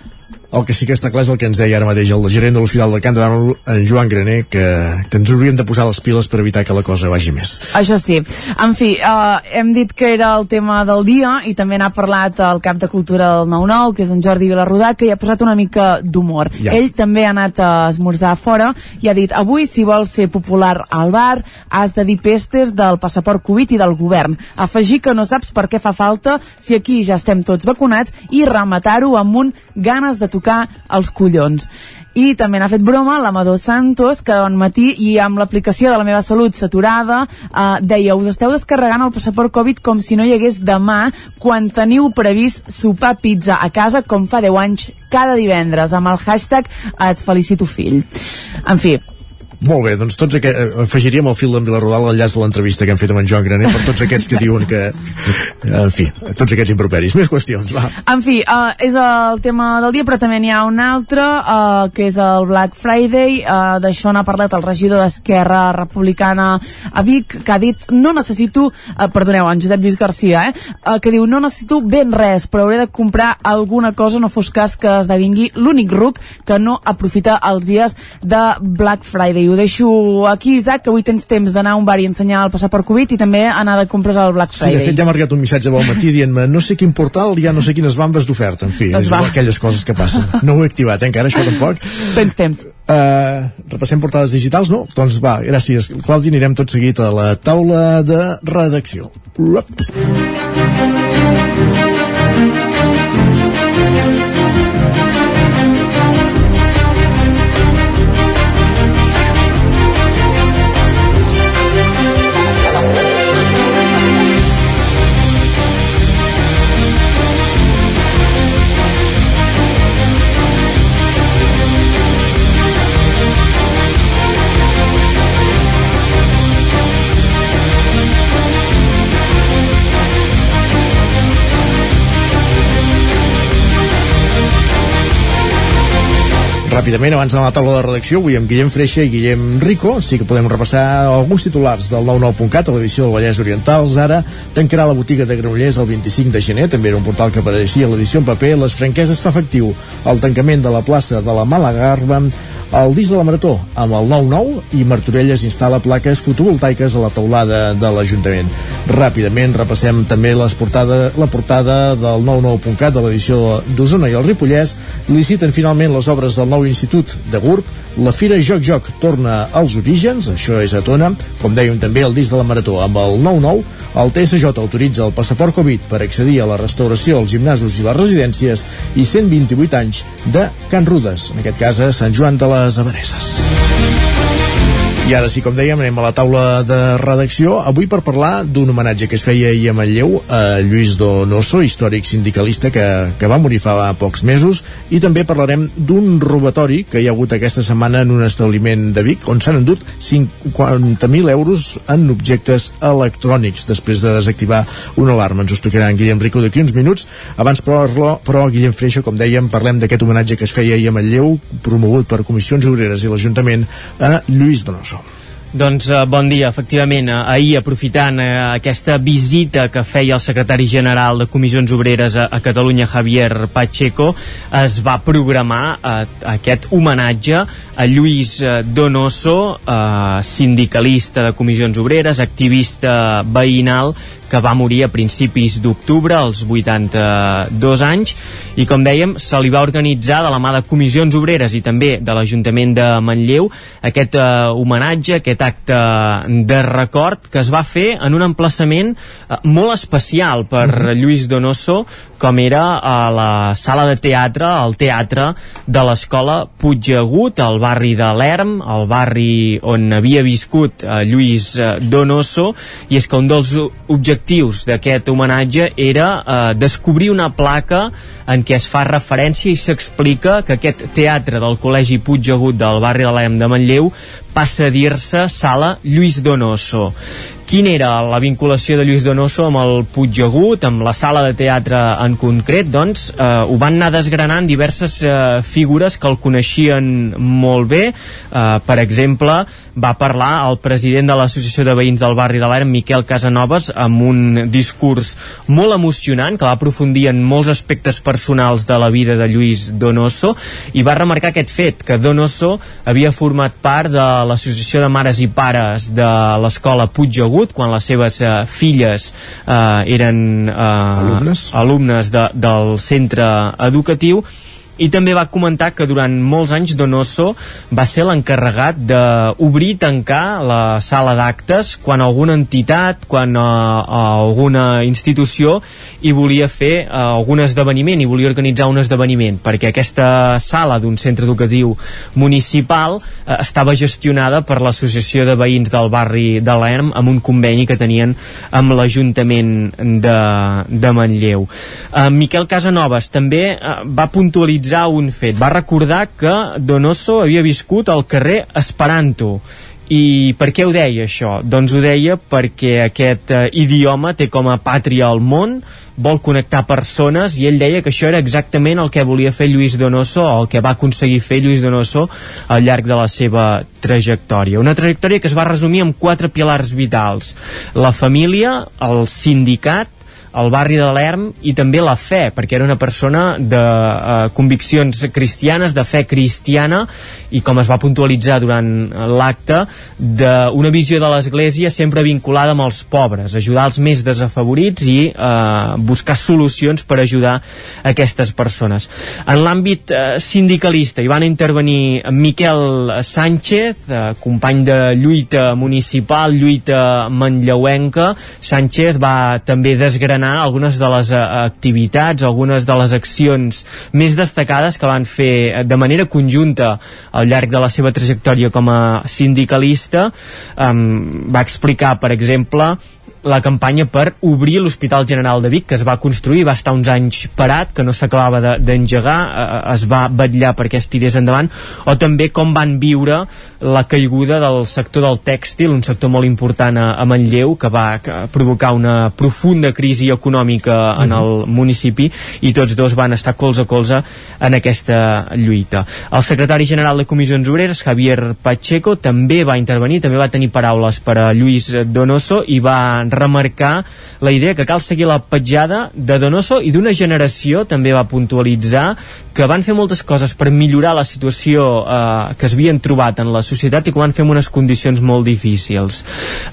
Speaker 1: El que sí que està clar és el que ens deia ara mateix el gerent de l'Hospital de Can de Bànol, en Joan Graner, que, que ens hauríem de posar les piles per evitar que la cosa vagi més.
Speaker 3: Això sí. En fi, eh, hem dit que era el tema del dia i també n'ha parlat el cap de cultura del 9-9, que és en Jordi Vilarrodà, que hi ha posat una mica d'humor.
Speaker 1: Ja.
Speaker 3: Ell també ha anat a esmorzar fora i ha dit, avui si vols ser popular al bar has de dir pestes del passaport Covid i del govern. Afegir que no saps per què fa falta si aquí ja estem tots vacunats i rematar-ho amb un ganes de tocar els collons. I també n'ha fet broma l'Amador Santos, que bon matí, i amb l'aplicació de la meva salut saturada, eh, deia, us esteu descarregant el passaport Covid com si no hi hagués demà, quan teniu previst sopar pizza a casa com fa 10 anys cada divendres, amb el hashtag et felicito fill. En fi,
Speaker 1: Molt bé, doncs tots aquests, eh, afegiríem el fil d'en Vilarrodal l'enllaç de l'entrevista que hem fet amb en Joan Graner per tots aquests que diuen que en fi, tots aquests improperis més qüestions, va
Speaker 3: En fi, uh, és el tema del dia, però també n'hi ha un altre, uh, que és el Black Friday. Uh, D'això n'ha parlat el regidor d'Esquerra Republicana a Vic, que ha dit, no necessito, uh, perdoneu, en Josep Lluís Garcia, eh, uh, que diu, no necessito ben res, però hauré de comprar alguna cosa, no fos cas que esdevingui l'únic ruc que no aprofita els dies de Black Friday. Ho deixo aquí, Isaac, que avui tens temps d'anar a un bar i ensenyar el passaport Covid i també anar de compres al Black
Speaker 1: Sí,
Speaker 3: Friday.
Speaker 1: de fet ja m'ha arribat un missatge al matí dient-me no sé quin portal hi ha no sé quines bambes d'oferta en fi,
Speaker 3: Doncs
Speaker 1: és
Speaker 3: va.
Speaker 1: aquelles coses que passen no ho he activat, eh, encara això tampoc
Speaker 3: Tens temps.
Speaker 1: Uh, repassem portades digitals, no? Doncs va, gràcies, Clàudia, anirem tot seguit a la taula de redacció. Uap. Ràpidament, abans d'anar a la taula de redacció, avui amb Guillem Freixa i Guillem Rico, sí que podem repassar alguns titulars del 99.cat a l'edició del Vallès Oriental. Ara tancarà la botiga de Granollers el 25 de gener, també era un portal que apareixia a l'edició en paper. Les franqueses fa efectiu el tancament de la plaça de la Malagarba El disc de la Marató amb el 9-9 i Martorelles instal·la plaques fotovoltaiques a la teulada de l'Ajuntament. Ràpidament repassem també les portada, la portada del 99.cat de l'edició d'Osona i el Ripollès. Liciten finalment les obres del nou Institut de GURB. La Fira Joc Joc torna als orígens, això és a Tona. Com dèiem també el disc de la Marató amb el 9-9. El TSJ autoritza el passaport Covid per accedir a la restauració als gimnasos i les residències i 128 anys de Can Rudes, en aquest cas a Sant Joan de les Abadesses. I ara sí, com dèiem, anem a la taula de redacció. Avui per parlar d'un homenatge que es feia ahir a Manlleu a Lluís Donoso, històric sindicalista que, que va morir fa pocs mesos, i també parlarem d'un robatori que hi ha hagut aquesta setmana en un establiment de Vic, on s'han endut 50.000 euros en objectes electrònics després de desactivar una alarma. Ens ho explicarà en Guillem Rico d'aquí uns minuts. Abans, però, però Guillem Freixa, com dèiem, parlem d'aquest homenatge que es feia ahir a Manlleu, promogut per Comissions Obreres i l'Ajuntament a Lluís Donoso.
Speaker 39: Doncs eh, bon dia, efectivament, eh, ahir aprofitant eh, aquesta visita que feia el secretari general de Comissions Obreres a, a Catalunya, Javier Pacheco, es va programar eh, aquest homenatge a Lluís eh, Donoso, eh, sindicalista de Comissions Obreres, activista veïnal, que va morir a principis d'octubre, als 82 anys, i com dèiem, se li va organitzar de la mà de comissions obreres i també de l'Ajuntament de Manlleu aquest eh, homenatge, aquest acte de record que es va fer en un emplaçament eh, molt especial per uh -huh. Lluís Donoso, com era a la sala de teatre, al teatre de l'escola Puigdegut, al barri de l'Erm, al barri on havia viscut eh, Lluís eh, Donoso, i és que un dels objectius d'aquest homenatge era eh, descobrir una placa en què es fa referència i s'explica que aquest teatre del Col·legi Puigdegut del barri de l'Erm de Manlleu passa a dir-se Sala Lluís Donoso quina era la vinculació de Lluís Donoso amb el Puigdegut, amb la sala de teatre en concret, doncs eh, ho van anar desgranant diverses eh, figures que el coneixien molt bé. Eh, per exemple, va parlar el president de l'Associació de Veïns del barri de l'Erm, Miquel Casanovas, amb un discurs molt emocionant que va aprofundir en molts aspectes personals de la vida de Lluís Donoso i va remarcar aquest fet, que Donoso havia format part de l'Associació de Mares i Pares de l'Escola Puigdegut quan les seves uh, filles uh, eren uh, alumnes, alumnes de, del centre educatiu i també va comentar que durant molts anys Donoso va ser l'encarregat d'obrir i tancar la sala d'actes quan alguna entitat, quan uh, alguna institució hi volia fer uh, algun esdeveniment, i volia organitzar un esdeveniment, perquè aquesta sala d'un centre educatiu municipal uh, estava gestionada per l'Associació de Veïns del barri de l'ERM amb un conveni que tenien amb l'Ajuntament de, de Manlleu. Uh, Miquel Casanovas també uh, va puntualitzar analitzar un fet. Va recordar que Donoso havia viscut al carrer Esperanto i per què ho deia això? Doncs ho deia perquè aquest eh, idioma té com a pàtria al món, vol connectar persones i ell deia que això era exactament el que volia fer Lluís Donoso o el que va aconseguir fer Lluís Donoso al llarg de la seva trajectòria. Una trajectòria que es va resumir en quatre pilars vitals. La família, el sindicat, el barri de l'Erm i també la fe, perquè era una persona de uh, conviccions cristianes, de fe cristiana, i com es va puntualitzar durant l'acte, d'una visió de l'Església sempre vinculada amb els pobres, ajudar els més desafavorits i uh, buscar solucions per ajudar aquestes persones. En l'àmbit uh, sindicalista hi van intervenir Miquel Sánchez, uh, company de lluita municipal, lluita manlleuenca. Sánchez va també desgranar anomenar algunes de les uh, activitats, algunes de les accions més destacades que van fer eh, de manera conjunta al llarg de la seva trajectòria com a sindicalista. Um, va explicar, per exemple, la campanya per obrir l'Hospital General de Vic, que es va construir, va estar uns anys parat, que no s'acabava d'engegar, de, eh, es va vetllar perquè es tirés endavant, o també com van viure la caiguda del sector del tèxtil, un sector molt important a, a Manlleu, que va provocar una profunda crisi econòmica en el municipi, i tots dos van estar colze a colze en aquesta lluita. El secretari general de Comissions Obreres, Javier Pacheco, també va intervenir, també va tenir paraules per a Lluís Donoso i va remarcar la idea que cal seguir la petjada de Donoso i d'una generació també va puntualitzar que van fer moltes coses per millorar la situació eh, que es havien trobat en la societat i que van fer en unes condicions molt difícils.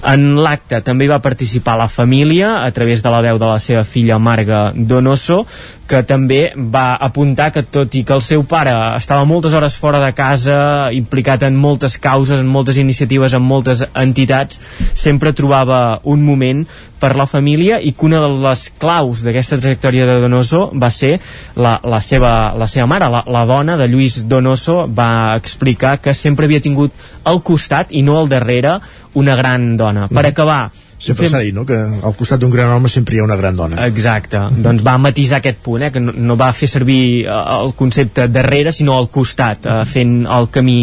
Speaker 39: En l'acte també hi va participar la família a través de la veu de la seva filla Marga Donoso, que també va apuntar que tot i que el seu pare estava moltes hores fora de casa, implicat en moltes causes, en moltes iniciatives, en moltes entitats, sempre trobava un moment per la família i que una de les claus d'aquesta trajectòria de Donoso va ser la, la, seva, la seva mare, la, la dona de Lluís Donoso va explicar que sempre havia tingut al costat i no al darrere una gran dona. Per
Speaker 1: Mhm.
Speaker 39: acabar,
Speaker 1: Sempre s'ha dit, no?, que al costat d'un gran home sempre hi ha una gran dona.
Speaker 39: Exacte, doncs va matisar aquest punt, eh, que no, no va fer servir eh, el concepte darrere, sinó al costat, eh, fent el camí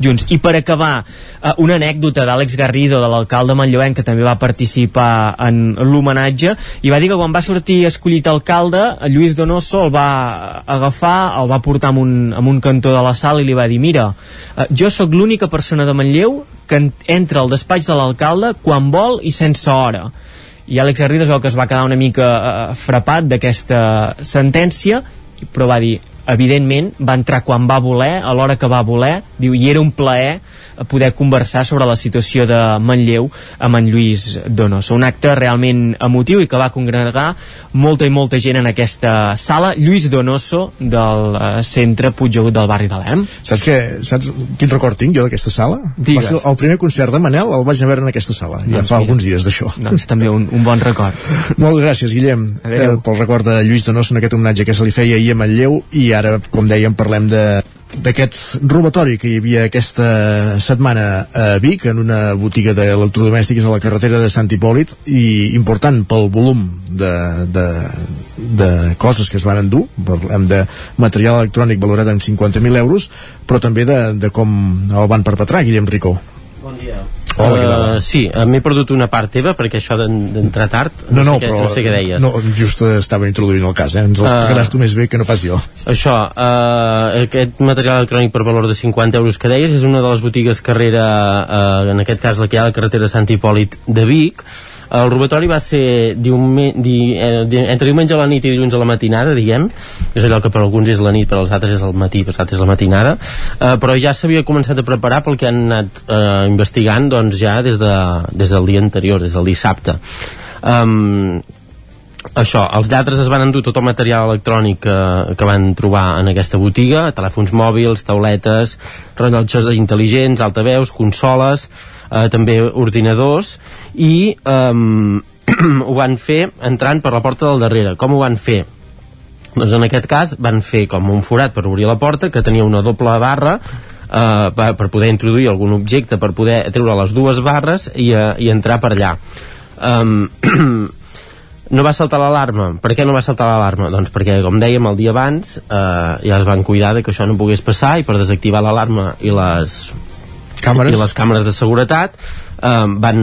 Speaker 39: junts. I per acabar, eh, una anècdota d'Àlex Garrido, de l'alcalde Manlleuenc, que també va participar en l'homenatge, i va dir que quan va sortir escollit alcalde, Lluís Donoso el va agafar, el va portar amb un, amb un cantó de la sala i li va dir, mira, eh, jo sóc l'única persona de Manlleu que en- entra al despatx de l'alcalde quan vol i sense hora. I Àlex Garrido es veu que es va quedar una mica eh, frapat d'aquesta sentència però va dir evidentment va entrar quan va voler, a l'hora que va voler diu, i era un plaer poder conversar sobre la situació de Manlleu amb en Lluís Donoso un acte realment emotiu i que va congregar molta i molta gent en aquesta sala Lluís Donoso del eh, centre Puigdegut del barri de l'Erm
Speaker 1: Saps, què, saps quin record tinc jo d'aquesta sala?
Speaker 39: Digues.
Speaker 1: Va ser el primer concert de Manel el vaig a veure en aquesta sala, ja
Speaker 39: Doncs
Speaker 1: fa
Speaker 39: mira.
Speaker 1: alguns dies d'això.
Speaker 39: doncs també un, un bon record
Speaker 1: Moltes gràcies, Guillem, eh, pel record de Lluís Donoso en aquest homenatge que se li feia ahir a Manlleu i ara, com dèiem, parlem de d'aquest robatori que hi havia aquesta setmana a Vic en una botiga d'electrodomèstics a la carretera de Sant Hipòlit i important pel volum de, de, de coses que es van endur parlem de material electrònic valorat en 50.000 euros però també de, de com el van perpetrar Guillem Ricó
Speaker 40: Bon dia. Uh, sí, eh, m'he perdut una part teva perquè això d'en- d'entrar tard
Speaker 1: no, no,
Speaker 40: sé què,
Speaker 1: però
Speaker 40: no sé què deies
Speaker 1: no, just estava introduint el cas, eh? ens l'explicaràs tu més bé que no pas jo
Speaker 40: Això, eh, aquest material electrònic per valor de 50 euros que deies és una de les botigues carrera, eh, en aquest cas la que hi ha a la carretera Sant Hipòlit de Vic. El robatori va ser diume, di, eh, di, entre diumenge a la nit i dilluns a la matinada, diguem. És allò que per alguns és la nit, per als altres és el matí, per als altres és la matinada. Eh, però ja s'havia començat a preparar pel que han anat eh, investigant doncs, ja des, de, des del dia anterior, des del dissabte. Um, això, els lladres es van endur tot el material electrònic que, que van trobar en aquesta botiga, telèfons mòbils, tauletes, rellotges intel·ligents, altaveus, consoles, eh, també ordinadors, i eh, ho van fer entrant per la porta del darrere. Com ho van fer? Doncs en aquest cas van fer com un forat per obrir la porta que tenia una doble barra eh, per, poder introduir algun objecte, per poder treure les dues barres i, eh, i entrar per allà. Um, no va saltar l'alarma. Per què no va saltar l'alarma? Doncs perquè, com dèiem, el dia abans eh, ja es van cuidar de que això no pogués passar i per desactivar l'alarma i les
Speaker 1: càmeres.
Speaker 40: i les càmeres de seguretat eh, van,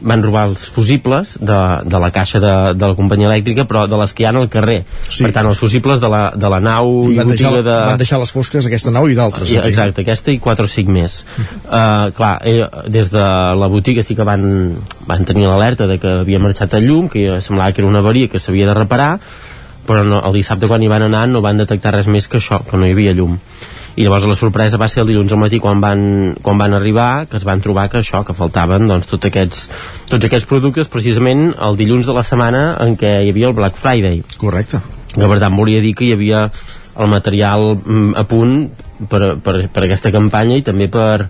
Speaker 40: van robar els fusibles de, de la caixa de, de la companyia elèctrica però de les que hi ha al carrer sí. per tant els fusibles de la, de la nau
Speaker 1: I
Speaker 40: i
Speaker 1: van deixar,
Speaker 40: de...
Speaker 1: van deixar les fosques aquesta nau i d'altres entenc.
Speaker 40: exacte, aquesta i 4 o 5 més uh, clar, eh, des de la botiga sí que van, van tenir l'alerta de que havia marxat el llum que semblava que era una avaria que s'havia de reparar però no, el dissabte quan hi van anar no van detectar res més que això, que no hi havia llum i llavors la sorpresa va ser el dilluns al matí quan van, quan van arribar que es van trobar que això, que faltaven doncs, tots, aquests, tots aquests productes precisament el dilluns de la setmana en què hi havia el Black Friday.
Speaker 1: Correcte.
Speaker 40: Que per tant volia dir que hi havia el material mm, a punt per, per, per aquesta campanya i també per,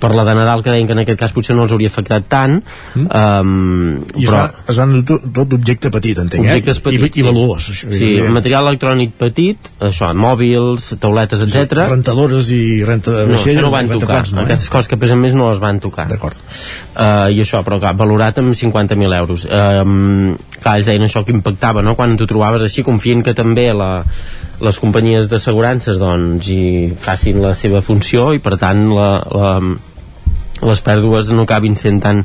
Speaker 40: per la de Nadal que deien que en aquest cas potser no els hauria afectat tant mm. um,
Speaker 1: I es,
Speaker 40: però
Speaker 1: va, es van tot, tot d'objecte petit, entenc,
Speaker 40: objectes
Speaker 1: eh?
Speaker 40: petits
Speaker 1: I, i valuós. Això,
Speaker 40: sí,
Speaker 1: evident.
Speaker 40: material electrònic petit això, mòbils, tauletes, etc.
Speaker 1: Rentadores i renta
Speaker 40: no,
Speaker 1: vaixell,
Speaker 40: no van tocar
Speaker 1: rentaplats, no, eh?
Speaker 40: aquestes coses que pesen més no les van tocar
Speaker 1: d'acord
Speaker 40: uh, i això, però clar, valorat amb 50.000 euros um, clar, ells deien això que impactava no? quan t'ho trobaves així confient que també la, les companyies d'assegurances doncs hi facin la seva funció i per tant la, la, les pèrdues no acabin sent tan,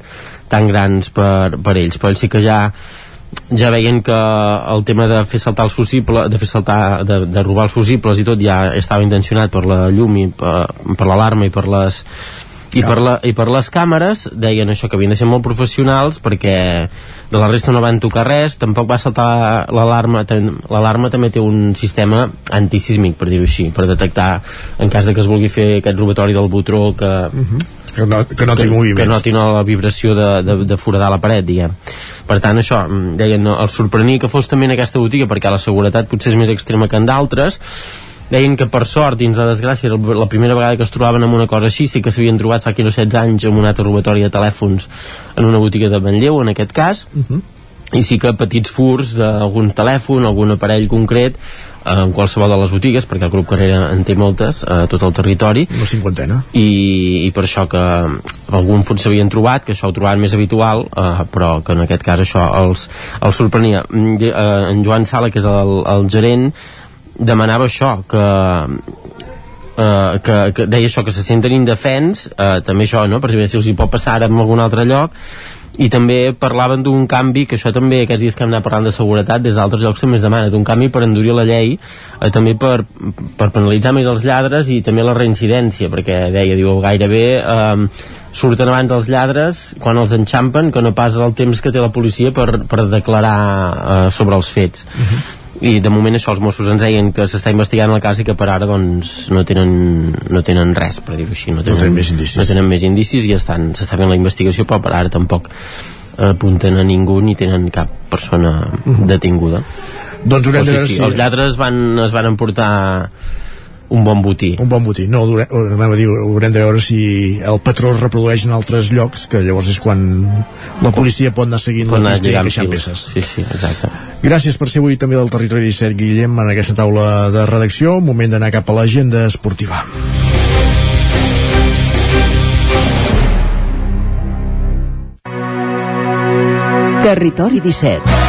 Speaker 40: tan grans per, per ells. Però ells sí que ja ja veien que el tema de fer saltar els fusibles, de fer saltar, de, de robar els fusibles i tot ja estava intencionat per la llum i per, per l'alarma i per les i, per la, i per les càmeres deien això que havien de ser molt professionals perquè de la resta no van tocar res tampoc va saltar l'alarma l'alarma també té un sistema antisísmic per dir-ho així, per detectar en cas de que es vulgui fer aquest robatori del botró que, uh
Speaker 1: mhm. -huh. que, no, que noti
Speaker 40: que,
Speaker 1: moviments
Speaker 40: que noti la vibració de, de, de foradar la paret diguem. per tant això, mm, deien no, el sorprenia que fos també en aquesta botiga perquè la seguretat potser és més extrema que en d'altres deien que per sort dins la desgràcia la primera vegada que es trobaven amb una cosa així sí que s'havien trobat fa 15 o 16 anys amb un altre robatori de telèfons en una botiga de Manlleu en aquest cas. Uh -huh. i sí que petits furs d'algun telèfon, algun aparell concret eh, en qualsevol de les botigues perquè el grup Carrera en té moltes a tot el territori.
Speaker 1: Una cinquantena.
Speaker 40: I, i per això que algun fons s'havien trobat que això ho trobaven més habitual eh, però que en aquest cas això els, els sorprenia. Mm, eh, en Joan Sala que és el, el gerent demanava això que Uh, que, que deia això, que se senten indefens uh, també això, no? per si els hi pot passar ara en algun altre lloc i també parlaven d'un canvi, que això també aquests dies que hem anat parlant de seguretat, des d'altres llocs també es demana, d'un canvi per endurir la llei eh, també per, per penalitzar més els lladres i també la reincidència, perquè deia, diu, gairebé eh, surten abans els lladres quan els enxampen que no pas el temps que té la policia per, per declarar eh, sobre els fets. Uh -huh i de moment això els Mossos ens deien que s'està investigant el cas i que per ara doncs no tenen, no tenen res per dir-ho així
Speaker 1: no tenen, no tenen més indicis
Speaker 40: no tenen més indicis i estan, s'està fent la investigació però per ara tampoc apunten a ningú ni tenen cap persona uh mhm. -huh. detinguda
Speaker 1: doncs haurem de
Speaker 40: veure sí, sí, si... els lladres van, es van emportar un bon botí.
Speaker 1: Un bon botí. No, anava a dir, haurem de veure si el patró es reprodueix en altres llocs, que llavors és quan la policia pot anar seguint pot la pista i queixant peces.
Speaker 40: Sí, sí, exacte.
Speaker 1: Gràcies per ser avui també del Territori 17, Guillem, en aquesta taula de redacció. Moment d'anar cap a l'agenda esportiva.
Speaker 6: Territori 17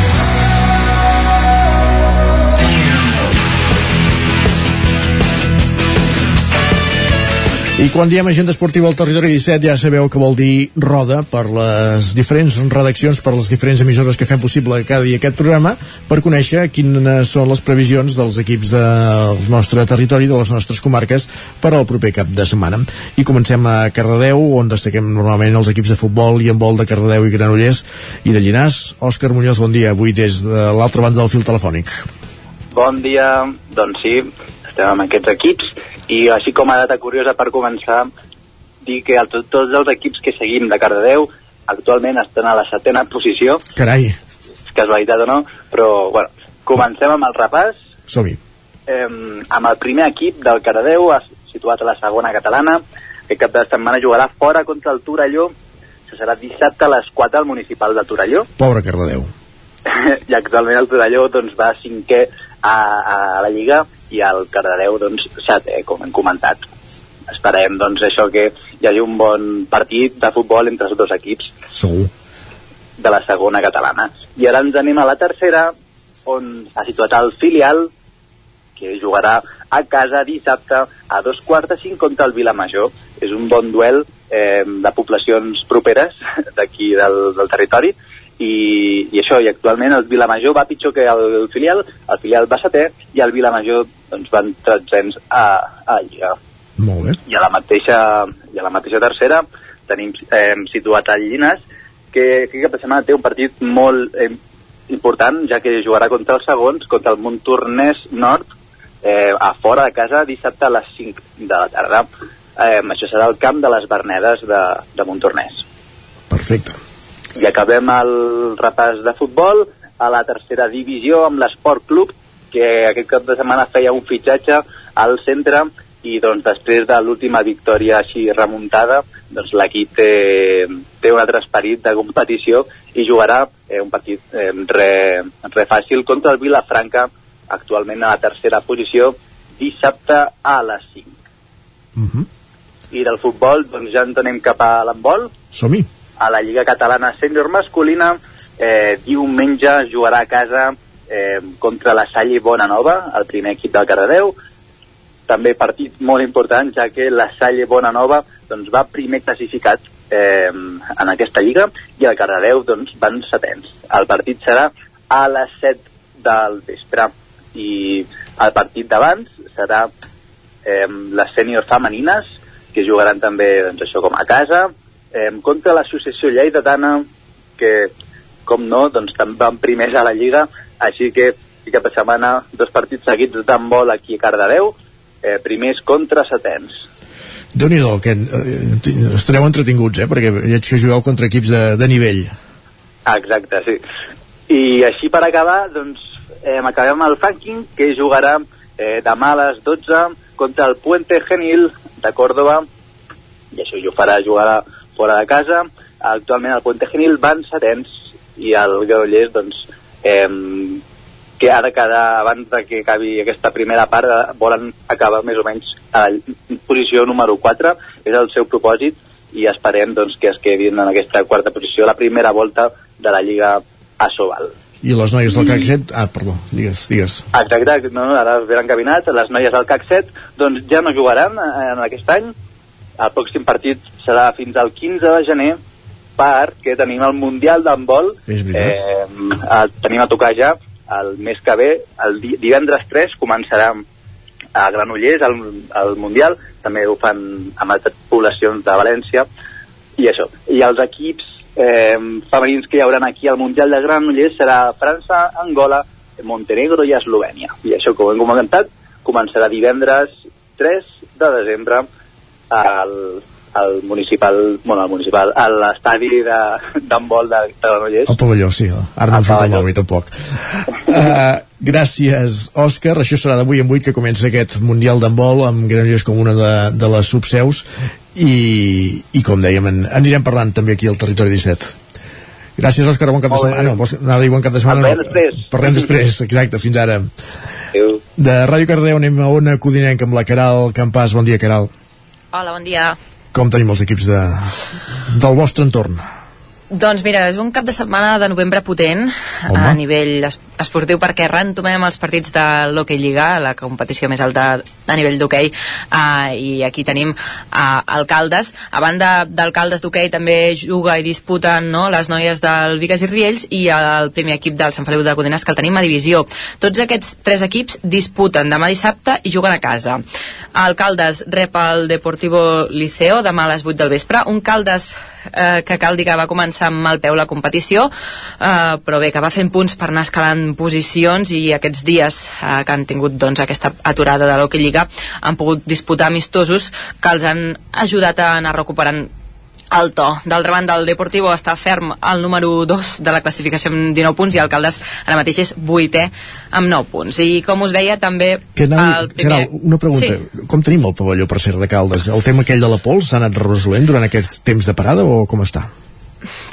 Speaker 1: I quan diem agenda esportiva al territori 17 ja sabeu que vol dir roda per les diferents redaccions, per les diferents emissores que fem possible cada dia aquest programa, per conèixer quines són les previsions dels equips del nostre territori, de les nostres comarques, per al proper cap de setmana. I comencem a Cardedeu, on destaquem normalment els equips de futbol i en vol de Cardedeu i Granollers i de Llinàs. Òscar Muñoz, bon dia, avui des de l'altra banda del fil telefònic.
Speaker 41: Bon dia, doncs sí, estem amb aquests equips i així com a data curiosa per començar, dir que el, tots, els equips que seguim de Cardedeu actualment estan a la setena posició.
Speaker 1: Carai.
Speaker 41: És casualitat o no, però bueno, comencem amb el repàs.
Speaker 1: Som-hi.
Speaker 41: Eh, amb el primer equip del Cardedeu, situat a la segona catalana, que cap de setmana jugarà fora contra el Torelló, que serà dissabte a les 4 al municipal de Torelló.
Speaker 1: Pobre Cardedeu.
Speaker 41: I actualment el Torelló doncs, va cinquè a, a la Lliga i el Cardedeu doncs, setè, com hem comentat. Esperem doncs, això que hi hagi un bon partit de futbol entre els dos equips.
Speaker 1: Segur.
Speaker 41: De la segona catalana. I ara ens anem a la tercera, on ha situat el filial, que jugarà a casa dissabte a dos quarts de cinc contra el Vilamajor. És un bon duel eh, de poblacions properes d'aquí del, del territori i, i això, i actualment el Vilamajor va pitjor que el, el filial, el filial va setè i el Vilamajor doncs, van tretzens a, a Lliga.
Speaker 1: Molt bé.
Speaker 41: I a la mateixa, i a la mateixa tercera tenim eh, situat el Llinas, que aquest cap de setmana té un partit molt eh, important, ja que jugarà contra els segons, contra el Montornès Nord, eh, a fora de casa dissabte a les 5 de la tarda. Eh, això serà el camp de les Bernedes de, de Montornès.
Speaker 1: Perfecte.
Speaker 41: I acabem el repàs de futbol a la tercera divisió amb l'Esport Club, que aquest cap de setmana feia un fitxatge al centre i doncs després de l'última victòria així remuntada doncs l'equip té, té un altre esperit de competició i jugarà eh, un partit eh, re, re fàcil contra el Vilafranca actualment a la tercera posició dissabte a les 5
Speaker 1: uh -huh.
Speaker 41: i del futbol doncs ja ens anem cap a l'handbol.
Speaker 1: Som-hi
Speaker 41: a la Lliga Catalana Sènior Masculina. Eh, diumenge jugarà a casa eh, contra la Salle Bona Nova, el primer equip del Cardedeu. També partit molt important, ja que la Salle Bona Nova doncs, va primer classificat eh, en aquesta lliga i el Cardedeu doncs, van setens. El partit serà a les 7 del vespre. i el partit d'abans serà eh, les sèniors femenines que jugaran també doncs, això com a casa eh, contra l'associació Lleidatana que com no, doncs també van primers a la Lliga així que i cap de setmana dos partits seguits d'handbol aquí a Cardedeu eh, primers contra setens
Speaker 1: déu nhi aquest, eh, estareu entretinguts, eh? perquè veig que jugueu contra equips de, de nivell.
Speaker 41: Exacte, sí. I així per acabar, doncs, eh, acabem el ranking, que jugarà eh, demà a les 12 contra el Puente Genil de Córdoba, i això ho farà jugar fora de casa. Actualment el Puente Genil van setens i el Granollers, doncs, eh, que ha de quedar, abans de que acabi aquesta primera part, eh, volen acabar més o menys a la posició número 4, és el seu propòsit, i esperem doncs, que es quedin en aquesta quarta posició la primera volta de la Lliga Asobal.
Speaker 1: I les noies del CAC 7... Ah, perdó, digues, digues.
Speaker 41: Exacte, no, no, ara es venen encaminats. Les noies del CAC 7 doncs, ja no jugaran eh, en aquest any. El pròxim partit serà fins al 15 de gener perquè tenim el Mundial d'handbol. Eh, tenim a tocar ja el mes que ve, el divendres 3, començarà a Granollers, el, el Mundial, també ho fan amb altres poblacions de València, i això. I els equips eh, femenins que hi haurà aquí al Mundial de Granollers serà França, Angola, Montenegro i Eslovènia. I això, com hem comentat, començarà divendres 3 de desembre al, al municipal, bueno, al municipal, a l'estadi d'handbol de, de, Granollers.
Speaker 1: El pavelló, sí, ara no em surt el nom tampoc. Uh, gràcies, Òscar. Això serà d'avui en 8 que comença aquest Mundial d'handbol amb Granollers com una de, de les subseus i, i com dèiem, en, anirem parlant també aquí al Territori 17. Gràcies, Òscar, bon cap de setmana. No, vols anar a dir bon cap de setmana?
Speaker 41: No. després.
Speaker 1: Parlem després, exacte, fins ara.
Speaker 41: Adéu.
Speaker 1: De Ràdio Cardeu anem a Ona Codinenc amb la Caral Campàs. Bon dia, Caral.
Speaker 14: Hola, bon dia
Speaker 1: com tenim els equips de, del vostre entorn?
Speaker 14: Doncs mira, és un cap de setmana de novembre potent Home. a nivell esportiu perquè retomem els partits de l'Hockey Lliga, la competició més alta a nivell d'hoquei uh, i aquí tenim uh, Alcaldes. A banda d'Alcaldes d'hoquei també juga i disputen no, les noies del Vigas i Riells i el primer equip del Sant Feliu de Codines que el tenim a divisió. Tots aquests tres equips disputen demà dissabte i juguen a casa. Alcaldes rep el Deportivo Liceo demà a les 8 del vespre. Un Caldes eh, que cal dir que va començar amb mal peu la competició, eh, però bé, que va fent punts per anar escalant posicions i aquests dies eh, que han tingut doncs, aquesta aturada de l'Hockey Lliga han pogut disputar amistosos que els han ajudat a anar recuperant el to. D'altra banda, el Deportivo està ferm al número 2 de la classificació amb 19 punts i Alcaldes ara mateix és 8è amb 9 punts. I com us deia, també
Speaker 1: que anava, el primer... Caral, una pregunta. Sí. Com tenim el pavelló per ser de Caldes? El tema aquell de la pols s'ha anat resolent durant aquest temps de parada o com està?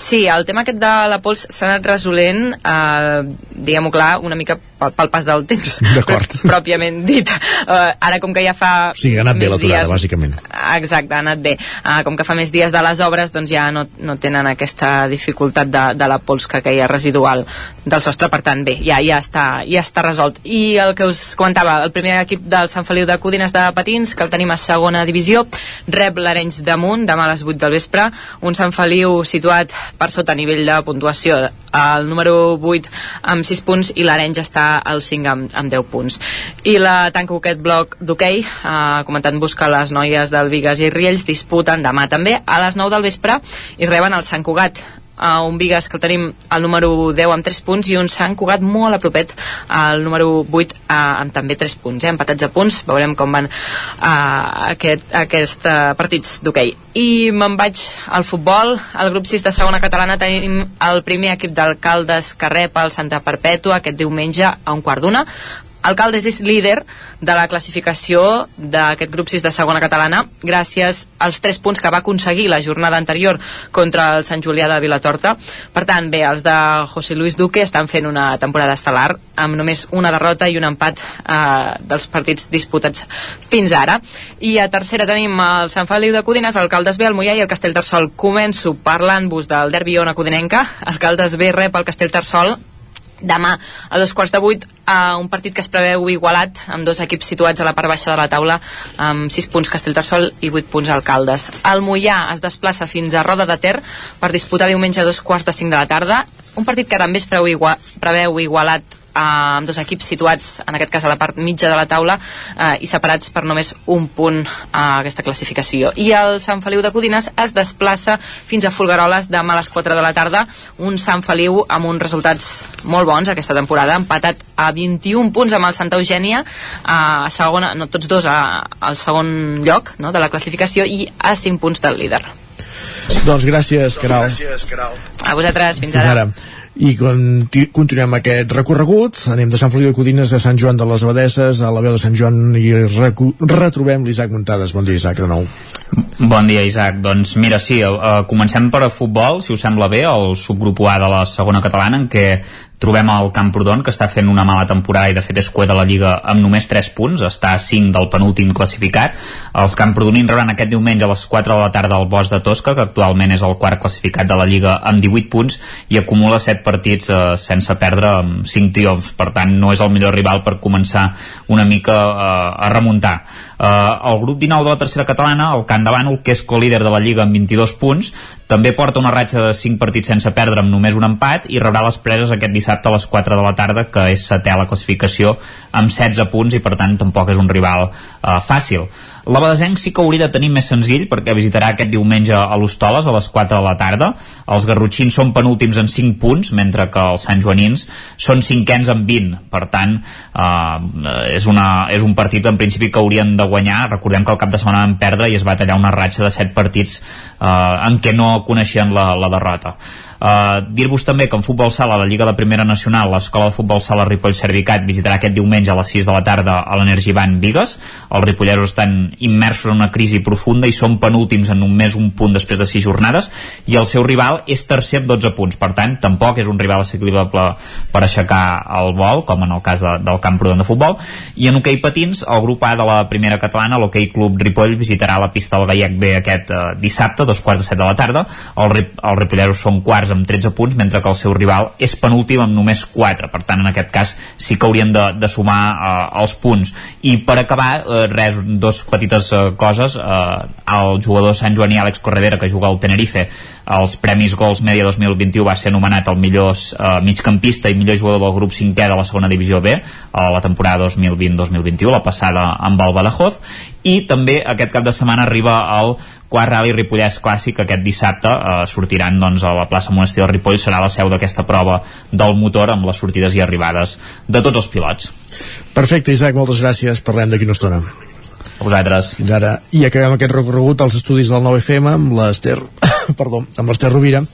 Speaker 14: Sí, el tema aquest de la pols s'ha anat resolent, eh, diguem-ho clar, una mica pel, pel pas del temps, pròpiament dit. Uh, ara, com que ja fa...
Speaker 1: O sigui, ha anat bé l'aturada, dies... bàsicament.
Speaker 14: Exacte, ha anat bé. Uh, com que fa més dies de les obres, doncs ja no, no tenen aquesta dificultat de, de la pols que queia residual del sostre, per tant, bé, ja, ja, està, ja està resolt. I el que us comentava, el primer equip del Sant Feliu de Codines de Patins, que el tenim a segona divisió, rep l'Arenys damunt, demà a les 8 del vespre, un Sant Feliu situat per sota nivell de puntuació, el número 8 amb 6 punts i l'Arenys està al 5 amb, amb 10 punts. I la tanco aquest bloc d'hoquei, eh, comentant-vos que les noies del Vigas i Riells disputen demà també a les 9 del vespre i reben el Sant Cugat uh, un Vigas que el tenim al número 10 amb 3 punts i un Sant Cugat molt a propet al número 8 uh, amb també 3 punts, eh, empatats a punts veurem com van uh, aquest, aquest uh, partits d'hoquei. I me'n vaig al futbol. Al grup 6 de segona catalana tenim el primer equip d'alcaldes que rep el Santa Perpètua aquest diumenge a un quart d'una Alcaldes és líder de la classificació d'aquest grup 6 de segona catalana gràcies als 3 punts que va aconseguir la jornada anterior contra el Sant Julià de Vilatorta. Per tant, bé, els de José Luis Duque estan fent una temporada estel·lar amb només una derrota i un empat eh, dels partits disputats fins ara. I a tercera tenim el Sant Feliu de Codines, Alcaldes B, el Mollà i el Castell Tarsol. Començo parlant-vos del derbi Ona Codinenca. Alcaldes B rep el Castell Tarsol demà a dos quarts de vuit a un partit que es preveu igualat amb dos equips situats a la part baixa de la taula amb 6 punts Castellterçol i 8 punts Alcaldes. El Mollà es desplaça fins a Roda de Ter per disputar diumenge a dos quarts de cinc de la tarda un partit que també es preveu, igual, preveu igualat amb dos equips situats, en aquest cas a la part mitja de la taula, eh, i separats per només un punt a aquesta classificació. I el Sant Feliu de Codines es desplaça fins a Folgueroles demà a les 4 de la tarda, un Sant Feliu amb uns resultats molt bons aquesta temporada, empatat a 21 punts amb el Santa Eugènia, a segona, no tots dos, a, al segon lloc no, de la classificació i a 5 punts del líder.
Speaker 1: Doncs gràcies, Caral.
Speaker 14: A vosaltres, fins,
Speaker 1: Fins ara. I conti continuem aquest recorregut. Anem de Sant Feliu de Codines a Sant Joan de les Abadesses, a la veu de Sant Joan i retrobem l'Isaac Muntades. Bon dia, Isaac, de nou.
Speaker 11: Bon dia, Isaac. Doncs mira, sí, uh, comencem per a futbol, si us sembla bé, el subgrup A de la segona catalana, en què trobem el Camprodon, que està fent una mala temporada i de fet és cué de la Lliga amb només 3 punts, està a 5 del penúltim classificat. Els Camprodonins rebran aquest diumenge a les 4 de la tarda al Bosch de Tosca, que actualment és el quart classificat de la Lliga amb 18 punts i acumula 7 partits eh, sense perdre amb 5 triomfs. Per tant, no és el millor rival per començar una mica eh, a remuntar. Eh, el grup 19 de la tercera catalana, el Can de Bànol, que és co-líder de la Lliga amb 22 punts, també porta una ratxa de 5 partits sense perdre amb només un empat i rebrà les preses aquest dissabte a les 4 de la tarda, que és setè a la classificació amb 16 punts i per tant tampoc és un rival eh, fàcil. L'Abadesenc sí que hauria de tenir més senzill perquè visitarà aquest diumenge a l'Hostoles a les 4 de la tarda. Els garrotxins són penúltims en 5 punts, mentre que els Sant Joanins són cinquens en 20. Per tant, eh, és, una, és un partit en principi que haurien de guanyar. Recordem que el cap de setmana van perdre i es va tallar una ratxa de 7 partits eh, en què no coneixien la, la derrota. Uh, Dir-vos també que en futbol sala a la Lliga de Primera Nacional l'Escola de Futbol Sala Ripoll Servicat visitarà aquest diumenge a les 6 de la tarda a l'Energivant Vigues els ripolleros estan immersos en una crisi profunda i són penúltims en només un punt després de 6 jornades i el seu rival és tercer amb 12 punts. Per tant tampoc és un rival assequible per aixecar el vol com en el cas de, del Camprodon de futbol. I en hoquei patins el grup A de la primera catalana l'hoquei Club Ripoll visitarà la pista del Gallec B aquest eh, dissabte dos quarts de set de la tarda. El, els ripolleros són quarts amb 13 punts, mentre que el seu rival és penúltim amb només 4. Per tant, en aquest cas sí que haurien de, de sumar eh, els punts. I per acabar, eh, res, dos petites eh, coses. Eh, el jugador Sant Joaní Àlex Corredera, que juga al Tenerife, als Premis Gols Media 2021 va ser anomenat el millor eh, migcampista i millor jugador del grup 5è de la segona divisió B a la temporada 2020-2021, la passada amb el Badajoz i també aquest cap de setmana arriba el quart Rally Ripollès Clàssic aquest dissabte eh, sortiran doncs, a la plaça Monestir del Ripoll serà la seu d'aquesta prova del motor amb les sortides i arribades de tots els pilots
Speaker 1: Perfecte, Isaac, moltes gràcies. Parlem d'aquí una estona.
Speaker 11: A vosaltres.
Speaker 1: Fins ara. I acabem aquest recorregut als estudis del 9FM amb l'Ester, perdó, amb l'Ester Rovira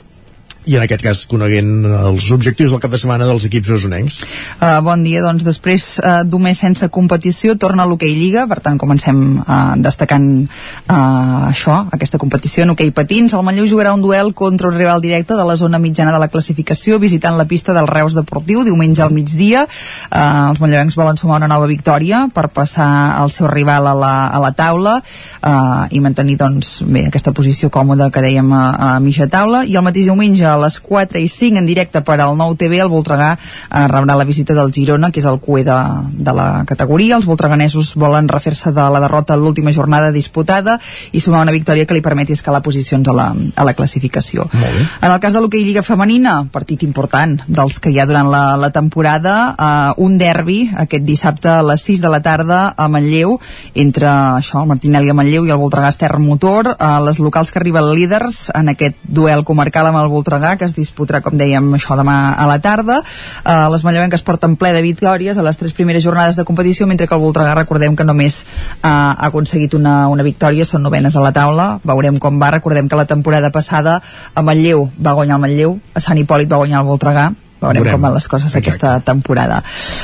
Speaker 1: i en aquest cas coneguent els objectius del cap de setmana dels equips osonencs.
Speaker 42: Uh, bon dia, doncs després uh, d'un mes sense competició torna l'hoquei Lliga, per tant comencem uh, destacant uh, això, aquesta competició en hoquei patins. El Manlleu jugarà un duel contra un rival directe de la zona mitjana de la classificació visitant la pista del Reus Deportiu diumenge al migdia. Uh, els manlleuencs volen sumar una nova victòria per passar el seu rival a la, a la taula uh, i mantenir doncs, bé, aquesta posició còmoda que dèiem a, a mitja taula i el mateix diumenge a les 4 i 5 en directe per al nou TV el Voltregà eh, rebrà la visita del Girona que és el cué de, de la categoria. Els voltreganesos volen refer-se de la derrota a l'última jornada disputada i sumar una victòria que li permeti escalar posicions a la, a la classificació. En el cas de l'hoquei Lliga Femenina partit important dels que hi ha durant la, la temporada eh, un derbi aquest dissabte a les 6 de la tarda a Manlleu entre això, el Martinelli a Manlleu i el Voltregà Ester Motor. Eh, les locals que arriben líders en aquest duel comarcal amb el Voltregà que es disputarà, com dèiem, això demà a la tarda. Eh, les manlleuenques porten ple de victòries a les tres primeres jornades de competició, mentre que el Voltregà, recordem que només eh, ha aconseguit una, una victòria, són novenes a la taula, veurem com va, recordem que la temporada passada a Manlleu va guanyar el Manlleu, a Sant Hipòlit va guanyar el Voltregà, veurem, veurem. com van les coses Exacte. aquesta temporada.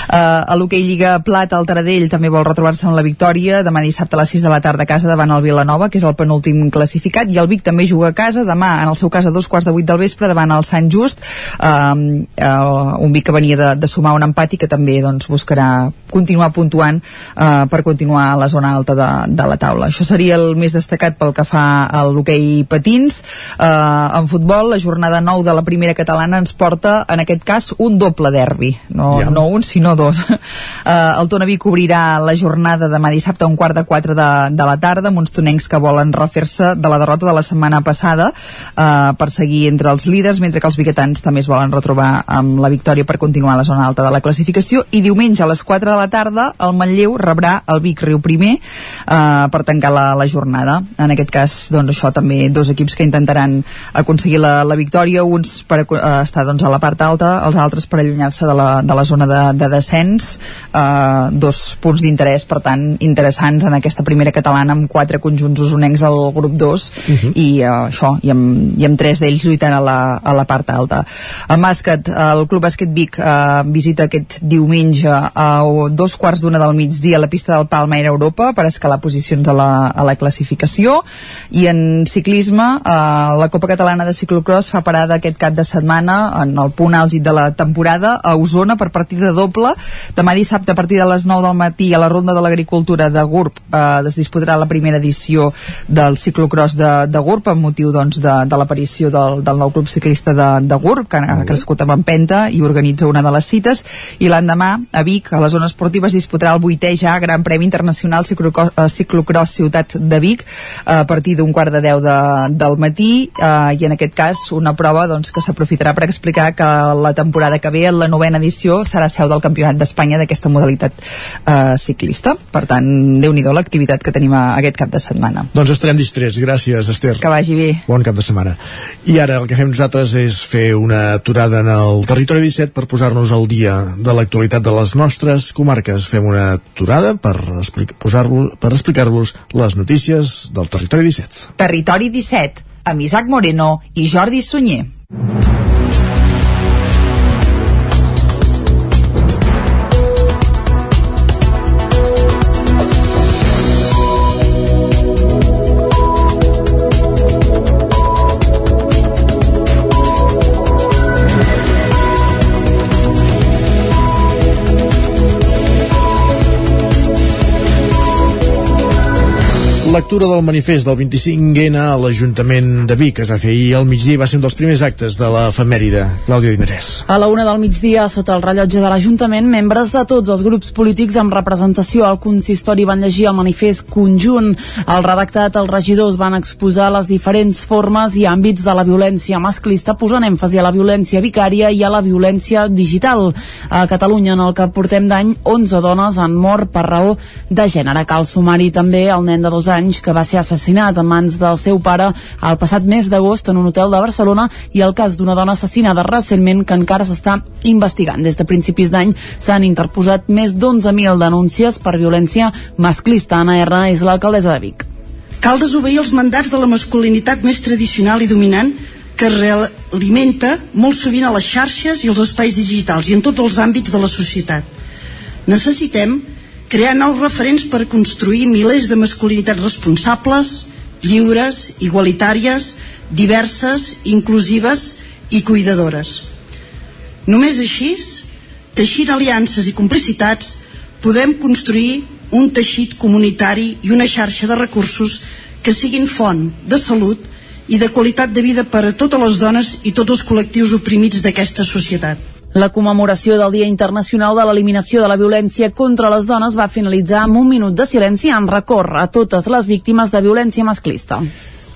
Speaker 42: Uh, a l'hoquei Lliga Plata, el Taradell també vol retrobar-se amb la victòria demà dissabte a les 6 de la tarda a casa davant el Vilanova, que és el penúltim classificat, i el Vic també juga a casa demà, en el seu cas a dos quarts de vuit del vespre, davant el Sant Just, uh, uh, un Vic que venia de, de sumar un empat i que també doncs, buscarà continuar puntuant uh, per continuar a la zona alta de, de la taula. Això seria el més destacat pel que fa al hoquei patins. Uh, en futbol, la jornada 9 de la primera catalana ens porta, en aquest cas un doble derbi, no,
Speaker 1: Ja.
Speaker 42: no un sinó dos. Uh, el Tona Vic obrirà la jornada demà dissabte a un quart de quatre de, de la tarda amb uns tonencs que volen refer-se de la derrota de la setmana passada uh, per seguir entre els líders, mentre que els biguetans també es volen retrobar amb la victòria per continuar a la zona alta de la classificació i diumenge a les 4 de la tarda el Manlleu rebrà el Vic Riu primer uh, per tancar la, la jornada. En aquest cas, doncs això també dos equips que intentaran aconseguir la, la victòria, uns per uh, estar doncs, a la part alta, els altres per allunyar-se de, la, de la zona de, de descens uh, dos punts d'interès, per tant interessants en aquesta primera catalana amb quatre conjunts usonencs al grup 2
Speaker 8: Mhm.
Speaker 42: i uh, això, i amb, i amb tres d'ells lluitant a la, a la part alta. A bàsquet, el Club Bàsquet Vic uh, visita aquest diumenge a dos quarts d'una del migdia a la pista del Palma Air Europa per escalar posicions a la, a la classificació i en ciclisme uh, la Copa Catalana de Ciclocross fa parada aquest cap de setmana en el punt àlgid de la temporada a Osona per partida doble. Demà dissabte a partir de les 9 del matí a la Ronda de l'Agricultura de GURB eh, es disputarà la primera edició del ciclocross de, de GURB amb motiu doncs, de, de l'aparició del, del nou club ciclista de, de GURB que ha crescut amb empenta i organitza una de les cites. I l'endemà a Vic, a la zona esportiva es disputarà el vuitè ja Gran Premi Internacional Ciclocross, eh, Ciclocross Ciutat de Vic a partir d'un quart de deu de, del matí. Eh, i en aquest cas una prova doncs, que s'aprofitarà per explicar que la temporada que ve, la novena edició, serà seu del Campionat d'Espanya d'aquesta modalitat eh, ciclista. Per tant, déu nhi l'activitat que tenim a, aquest cap de setmana.
Speaker 1: Doncs estarem distrets. Gràcies, Esther.
Speaker 42: Que vagi bé.
Speaker 1: Bon cap de setmana. I ara el que fem nosaltres és fer una aturada en el territori 17 per posar-nos al dia de l'actualitat de les nostres comarques. Fem una aturada per, explic per explicar-vos les notícies del territori 17.
Speaker 42: Territori 17, amb Isaac Moreno i Jordi Sunyer.
Speaker 1: Lectura del manifest del 25N a l'Ajuntament de Vic, que es va fer ahir al migdia va ser un dels primers actes de l'efemèride. Clàudia Dinarès.
Speaker 3: A la una del migdia, sota el rellotge de l'Ajuntament, membres de tots els grups polítics amb representació al consistori van llegir el manifest conjunt. Al redactat, els regidors van exposar les diferents formes i àmbits de la violència masclista, posant èmfasi a la violència vicària i a la violència digital. A Catalunya, en el que portem d'any, 11 dones han mort per raó de gènere. Cal sumar-hi també el nen de dos anys que va ser assassinat en mans del seu pare el passat mes d'agost en un hotel de Barcelona i el cas d'una dona assassinada recentment que encara s'està investigant. Des de principis d'any s'han interposat més d'11.000 denúncies per violència masclista. Anna R. és l'alcaldessa de Vic.
Speaker 43: Cal desobeir els mandats de la masculinitat més tradicional i dominant que realimenta molt sovint a les xarxes i els espais digitals i en tots els àmbits de la societat. Necessitem crear nous referents per construir milers de masculinitats responsables, lliures, igualitàries, diverses, inclusives i cuidadores. Només així, teixint aliances i complicitats, podem construir un teixit comunitari i una xarxa de recursos que siguin font de salut i de qualitat de vida per a totes les dones i tots els col·lectius oprimits d'aquesta societat.
Speaker 3: La commemoració del Dia Internacional de l'Eliminació de la Violència contra les Dones va finalitzar amb un minut de silenci en record a totes les víctimes de violència masclista.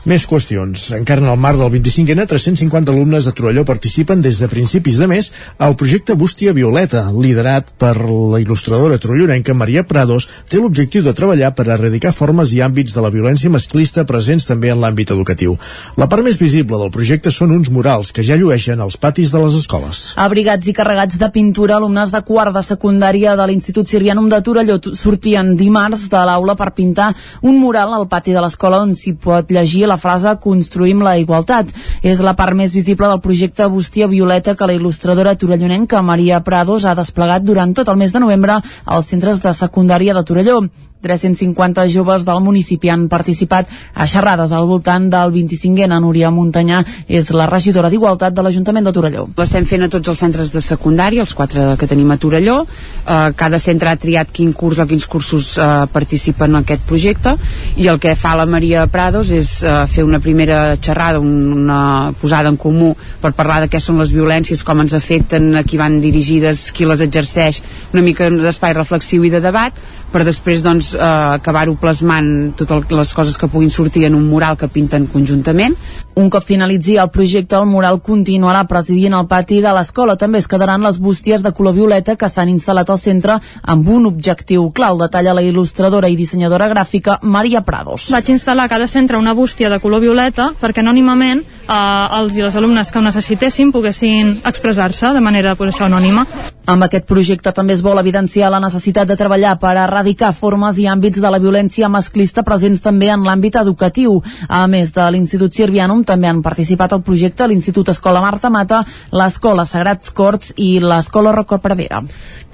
Speaker 1: Més qüestions. Encara en el marc del 25N, 350 alumnes de Torelló participen des de principis de mes al projecte Bústia Violeta, liderat per la il·lustradora trollonenca Maria Prados, té l'objectiu de treballar per erradicar formes i àmbits de la violència masclista presents també en l'àmbit educatiu. La part més visible del projecte són uns murals que ja llueixen als patis de les escoles.
Speaker 3: Abrigats i carregats de pintura, alumnes de quart de secundària de l'Institut Sirvianum de Torelló sortien dimarts de l'aula per pintar un mural al pati de l'escola on s'hi pot llegir la frase Construïm la igualtat. És la part més visible del projecte Bústia Violeta que la il·lustradora torellonenca Maria Prados ha desplegat durant tot el mes de novembre als centres de secundària de Torelló. 350 joves del municipi han participat a xerrades al voltant del 25è. Núria Muntanyà és la regidora d'Igualtat de l'Ajuntament de Torelló.
Speaker 8: L'estem fent a tots els centres de secundària, els quatre que tenim a Torelló. Eh, cada centre ha triat quin curs o quins cursos eh, participen en aquest projecte i el que fa la Maria Prados és eh, fer una primera xerrada, una posada en comú per parlar de què són les violències, com ens afecten, a qui van dirigides, qui les exerceix, una mica d'espai reflexiu i de debat, per després doncs, eh, acabar-ho plasmant totes les coses que puguin sortir en un mural que pinten conjuntament.
Speaker 3: Un cop finalitzi el projecte, el mural continuarà presidint el pati de l'escola. També es quedaran les bústies de color violeta que s'han instal·lat al centre amb un objectiu clar. El detalla la il·lustradora i dissenyadora gràfica Maria Prados.
Speaker 9: Vaig instal·lar a cada centre una bústia de color violeta perquè anònimament eh, els i les alumnes que ho necessitessin poguessin expressar-se de manera pues, això, anònima.
Speaker 3: Amb aquest projecte també es vol evidenciar la necessitat de treballar per erradicar formes i àmbits de la violència masclista presents també en l'àmbit educatiu. A més de l'Institut Sirvianum, també han participat al projecte l'Institut Escola Marta Mata, l'Escola Sagrats Corts i l'Escola Roca Prevera.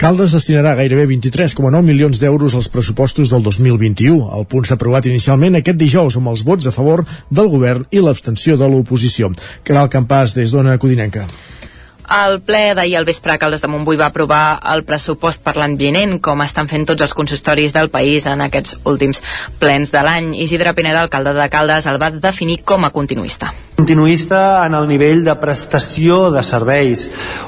Speaker 1: Caldes destinarà gairebé 23,9 milions d'euros als pressupostos del 2021. El punt s'ha aprovat inicialment aquest dijous amb els vots a favor del govern i l'abstenció de l'oposició. Caral Campàs, des d'Ona Codinenca.
Speaker 14: El ple d'ahir al vespre a Caldes de Montbui va aprovar el pressupost per l'any vinent, com estan fent tots els consistoris del país en aquests últims plens de l'any. Isidre Pineda, alcalde de Caldes, el va definir com a continuista.
Speaker 44: Continuista en el nivell de prestació de serveis,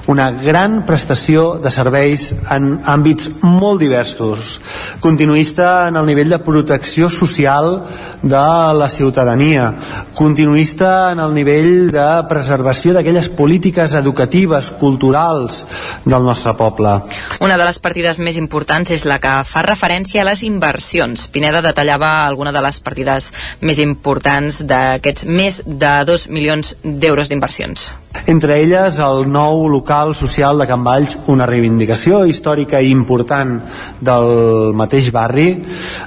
Speaker 44: una gran prestació de serveis en àmbits molt diversos. Continuista en el nivell de protecció social de la ciutadania. Continuista en el nivell de preservació d'aquelles polítiques educatives, culturals del nostre poble.
Speaker 14: Una de les partides més importants és la que fa referència a les inversions. Pineda detallava alguna de les partides més importants d'aquests més de 2 milions d'euros d'inversions.
Speaker 44: Entre elles, el nou local social de Can Valls, una reivindicació històrica i important del mateix barri,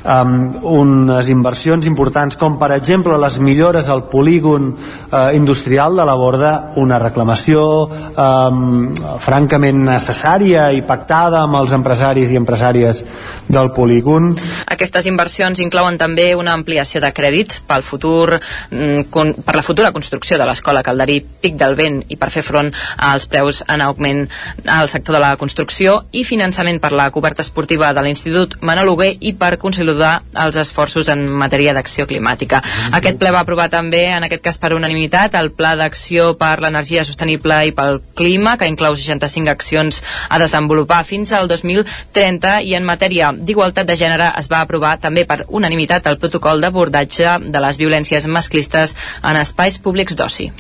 Speaker 44: um, unes inversions importants com, per exemple, les millores al polígon uh, industrial de la Borda, una reclamació um, francament necessària i pactada amb els empresaris i empresàries del polígon.
Speaker 14: Aquestes inversions inclouen també una ampliació de crèdit pel futur, mm, per la futura construcció de l'escola Calderí Pic del Vent i per fer front als preus en augment al sector de la construcció i finançament per la coberta esportiva de l'Institut Manol Huguer i per consolidar els esforços en matèria d'acció climàtica. Aquest ple va aprovar també, en aquest cas per unanimitat, el Pla d'Acció per l'Energia Sostenible i pel Clima, que inclou 65 accions a desenvolupar fins al 2030 i en matèria d'igualtat de gènere es va aprovar també per unanimitat el protocol d'abordatge de les violències masclistes en espais públics d'oci.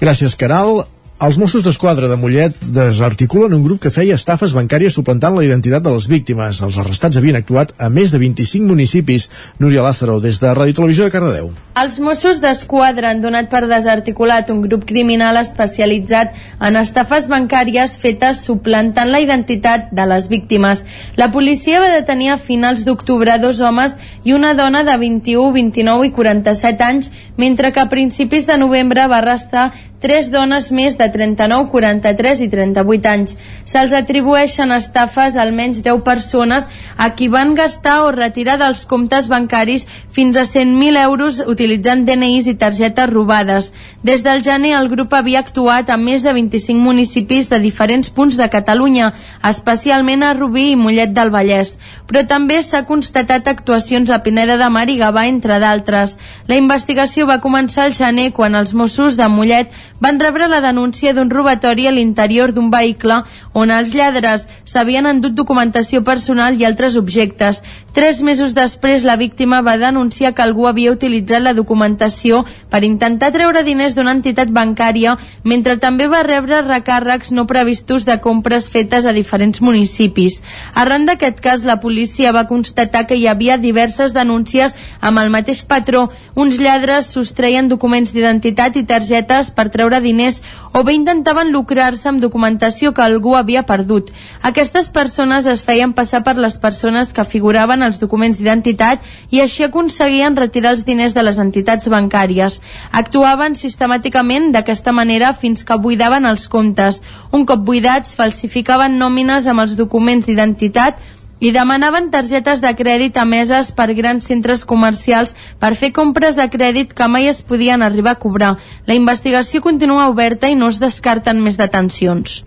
Speaker 1: Gràcies, Caral. Els Mossos d'Esquadra de Mollet desarticulen un grup que feia estafes bancàries suplantant la identitat de les víctimes. Els arrestats havien actuat a més de 25 municipis. Núria Lázaro, des de Ràdio Televisió de Cardedeu.
Speaker 10: Els Mossos d'Esquadra han donat per desarticulat un grup criminal especialitzat en estafes bancàries fetes suplantant la identitat de les víctimes. La policia va detenir a finals d'octubre dos homes i una dona de 21, 29 i 47 anys, mentre que a principis de novembre va arrestar tres dones més de 39, 43 i 38 anys. Se'ls atribueixen estafes a almenys 10 persones a qui van gastar o retirar dels comptes bancaris fins a 100.000 euros utilitzant DNIs i targetes robades. Des del gener el grup havia actuat a més de 25 municipis de diferents punts de Catalunya, especialment a Rubí i Mollet del Vallès. Però també s'ha constatat actuacions a Pineda de Mar i Gavà, entre d'altres. La investigació va començar al gener quan els Mossos de Mollet van rebre la denúncia d'un robatori a l'interior d'un vehicle on els lladres s'havien endut documentació personal i altres objectes. Tres mesos després, la víctima va denunciar que algú havia utilitzat la documentació per intentar treure diners d'una entitat bancària, mentre també va rebre recàrrecs no previstos de compres fetes a diferents municipis. Arran d'aquest cas, la policia va constatar que hi havia diverses denúncies amb el mateix patró. Uns lladres sostreien documents d'identitat i targetes per treure diners o bé intentaven lucrar-se amb documentació que algú havia perdut. Aquestes persones es feien passar per les persones que figuraven els documents d'identitat i així aconseguien retirar els diners de les entitats bancàries. Actuaven sistemàticament d'aquesta manera fins que buidaven els comptes. Un cop buidats, falsificaven nòmines amb els documents d'identitat
Speaker 45: i demanaven targetes de crèdit emeses per grans centres comercials per fer compres de crèdit que mai es podien arribar a cobrar. La investigació continua oberta i no es descarten més detencions.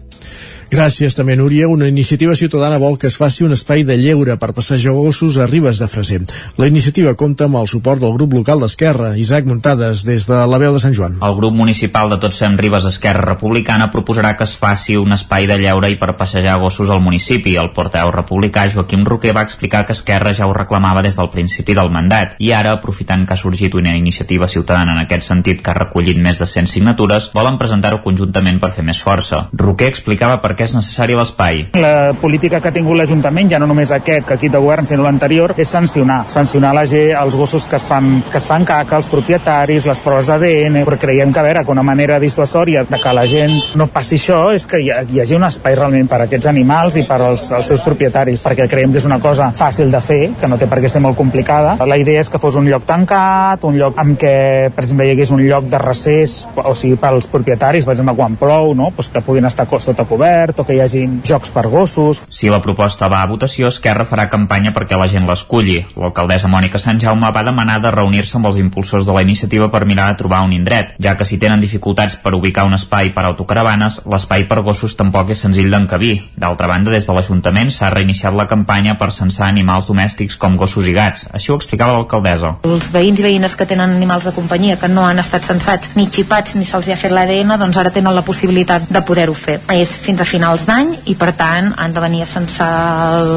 Speaker 1: Gràcies també, Núria. Una iniciativa ciutadana vol que es faci un espai de lleure per passejar gossos a Ribes de Freser. La iniciativa compta amb el suport del grup local d'Esquerra, Isaac Muntades, des de la veu de Sant Joan.
Speaker 11: El grup municipal de Tots Fem Ribes Esquerra Republicana proposarà que es faci un espai de lleure i per passejar gossos al municipi. El porteu republicà Joaquim Roquer va explicar que Esquerra ja ho reclamava des del principi del mandat i ara, aprofitant que ha sorgit una iniciativa ciutadana en aquest sentit que ha recollit més de 100 signatures, volen presentar-ho conjuntament per fer més força. Roquer explicava per què és necessari l'espai.
Speaker 46: La política que ha tingut l'Ajuntament, ja no només aquest que aquí de govern, sinó l'anterior, és sancionar. Sancionar la gent, els gossos que es fan, que es fan caca, els propietaris, les proves d'ADN, però creiem que, a veure, que una manera dissuasòria de que la gent no passi això és que hi, hi hagi un espai realment per a aquests animals i per als, als seus propietaris, perquè creiem que és una cosa fàcil de fer, que no té per què ser molt complicada. La idea és que fos un lloc tancat, un lloc amb què, per exemple, hi hagués un lloc de recés, o sigui, pels propietaris, per exemple, quan plou, no? pues que puguin estar sota cobert o que hi hagin jocs per gossos.
Speaker 11: Si la proposta va a votació, Esquerra farà campanya perquè la gent l'esculli. L'alcaldessa Mònica Sant Jaume va demanar de reunir-se amb els impulsors de la iniciativa per mirar de trobar un indret, ja que si tenen dificultats per ubicar un espai per autocaravanes, l'espai per gossos tampoc és senzill d'encabir. D'altra banda, des de l'Ajuntament s'ha reiniciat la campanya per censar animals domèstics com gossos i gats. Així ho explicava l'alcaldessa.
Speaker 47: Els veïns i veïnes que tenen animals de companyia que no han estat censats ni xipats ni se'ls ha fet l'ADN, doncs ara tenen la possibilitat de poder-ho fer. És fins a finals d'any i per tant han de venir a censar el,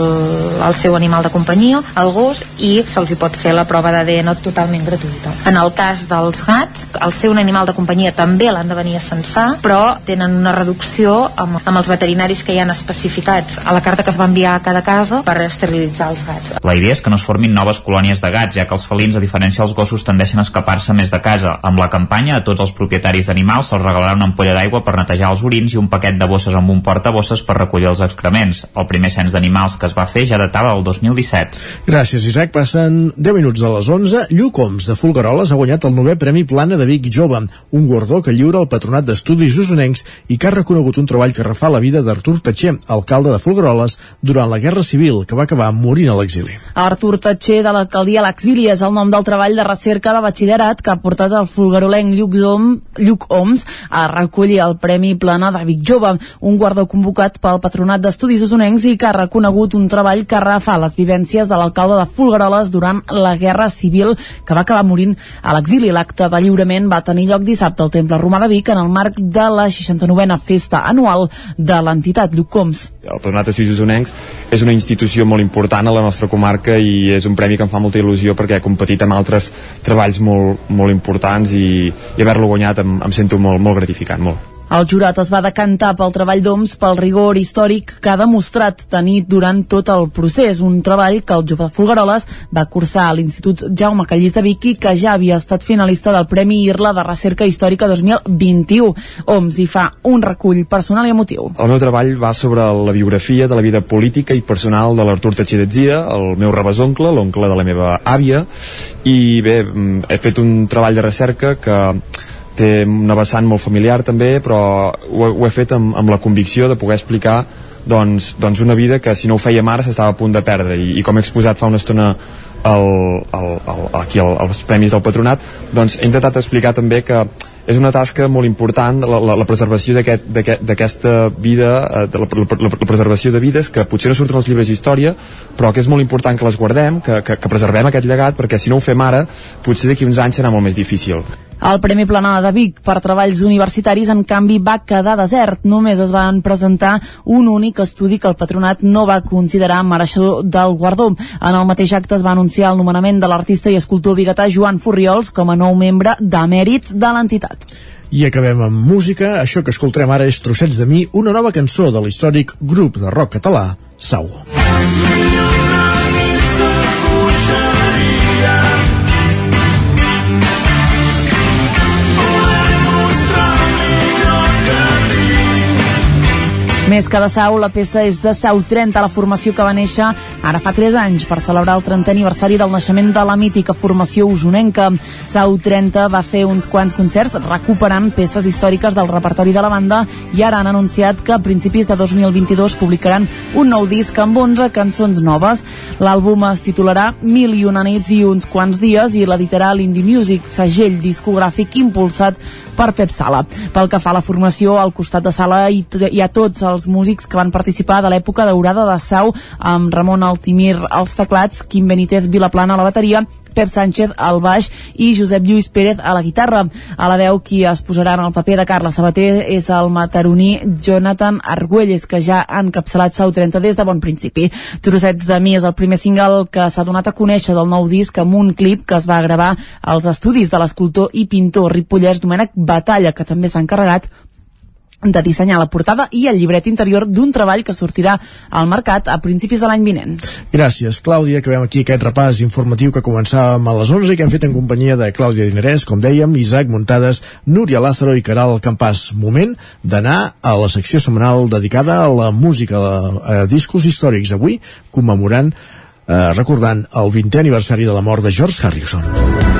Speaker 47: el seu animal de companyia, el gos, i se'ls hi pot fer la prova d'ADN totalment gratuïta. En el cas dels gats, el seu animal de companyia també l'han de venir a censar, però tenen una reducció amb, amb els veterinaris que hi han especificats a la carta que es va enviar a cada casa per esterilitzar els gats.
Speaker 11: La idea és que no es formin noves colònies de gats, ja que els felins, a diferència dels gossos, tendeixen a escapar-se més de casa. Amb la campanya, a tots els propietaris d'animals se'ls regalarà una ampolla d'aigua per netejar els orins i un paquet de bosses amb un portabosses per recollir els excrements. El primer cens d'animals que es va fer ja datava del 2017.
Speaker 1: Gràcies, Isaac. Passen 10 minuts de les 11. Lluc Oms, de Folgueroles, ha guanyat el novè Premi Plana de Vic Jove, un guardó que lliura el Patronat d'Estudis Usonencs i que ha reconegut un treball que refà la vida d'Artur Tatxer, alcalde de Folgueroles, durant la Guerra Civil, que va acabar morint a l'exili.
Speaker 3: Artur Tatxer, de l'alcaldia a l'exili, és el nom del treball de recerca de batxillerat que ha portat el folguerolenc Lluc, Dom, Lluc Oms a recollir el Premi Plana de Vic Jove, un guardó convocat pel Patronat d'Estudis Osonencs i que ha reconegut un treball que refà les vivències de l'alcalde de Folgueroles durant la Guerra Civil, que va acabar morint a l'exili. L'acte de lliurament va tenir lloc dissabte al Temple Romà de Vic en el marc de la 69a festa anual de l'entitat Lluc Oms.
Speaker 48: El Patronat d'Estudis Osonencs és una institució molt important a la nostra comarca i és un premi que em fa molta il·lusió perquè he competit amb altres treballs molt, molt importants i, i haver-lo guanyat em, em sento molt, molt gratificant, molt.
Speaker 3: El jurat es va decantar pel treball d'Oms pel rigor històric que ha demostrat tenir durant tot el procés, un treball que el jove de Folgueroles va cursar a l'Institut Jaume Callís de Vic i que ja havia estat finalista del Premi Irla de Recerca Històrica 2021. Oms hi fa un recull personal i emotiu.
Speaker 48: El meu treball va sobre la biografia de la vida política i personal de l'Artur Tatxedetzia, el meu rebesoncle, l'oncle de la meva àvia, i bé, mm, he fet un treball de recerca que té una vessant molt familiar també, però ho, ho he fet amb, amb la convicció de poder explicar doncs, doncs una vida que si no ho fèiem ara s'estava a punt de perdre. I, i com he exposat fa una estona el, el, el, aquí el, els premis del patronat doncs he intentat explicar també que és una tasca molt important la, la, la preservació d'aquesta vida eh, de la, la, la, la preservació de vides que potser no surten als llibres d'història però que és molt important que les guardem que, que, que preservem aquest llegat perquè si no ho fem ara potser d'aquí uns anys serà molt més difícil
Speaker 3: el Premi Planada de Vic per treballs universitaris, en canvi, va quedar desert. Només es van presentar un únic estudi que el patronat no va considerar mereixedor del guardó. En el mateix acte es va anunciar el nomenament de l'artista i escultor biguetà Joan Furriols com a nou membre de mèrit de l'entitat.
Speaker 1: I acabem amb música. Això que escoltarem ara és Trossets de mi, una nova cançó de l'històric grup de rock català, Sau.
Speaker 3: Més que de Sau, la peça és de Sau 30, la formació que va néixer ara fa 3 anys, per celebrar el 30è aniversari del naixement de la mítica formació usonenca. Sau 30 va fer uns quants concerts recuperant peces històriques del repertori de la banda i ara han anunciat que a principis de 2022 publicaran un nou disc amb 11 cançons noves. L'àlbum es titularà Mil i una nits i uns quants dies i l'editarà l'Indie Music, segell discogràfic impulsat per Pep Sala. Pel que fa a la formació, al costat de Sala hi, hi ha tots els músics que van participar de l'època daurada de Sau, amb Ramon Altimir als teclats, Quim Benítez Vilaplana a la bateria Pep Sánchez al baix i Josep Lluís Pérez a la guitarra. A la veu qui es posarà en el paper de Carla Sabater és el mataroní Jonathan Argüelles, que ja ha encapçalat Sau 30 des de bon principi. Trossets de mi és el primer single que s'ha donat a conèixer del nou disc amb un clip que es va gravar als estudis de l'escultor i pintor ripollès Domènec Batalla, que també s'ha encarregat de dissenyar la portada i el llibret interior d'un treball que sortirà al mercat a principis de l'any vinent.
Speaker 1: Gràcies, Clàudia. Acabem aquí aquest repàs informatiu que començàvem a les 11 i que hem fet en companyia de Clàudia Dinerès, com dèiem, Isaac Muntades, Núria Lázaro i Caral Campàs. Moment d'anar a la secció setmanal dedicada a la música, a, discos històrics. Avui, commemorant, eh, recordant el 20è aniversari de la mort de George Harrison.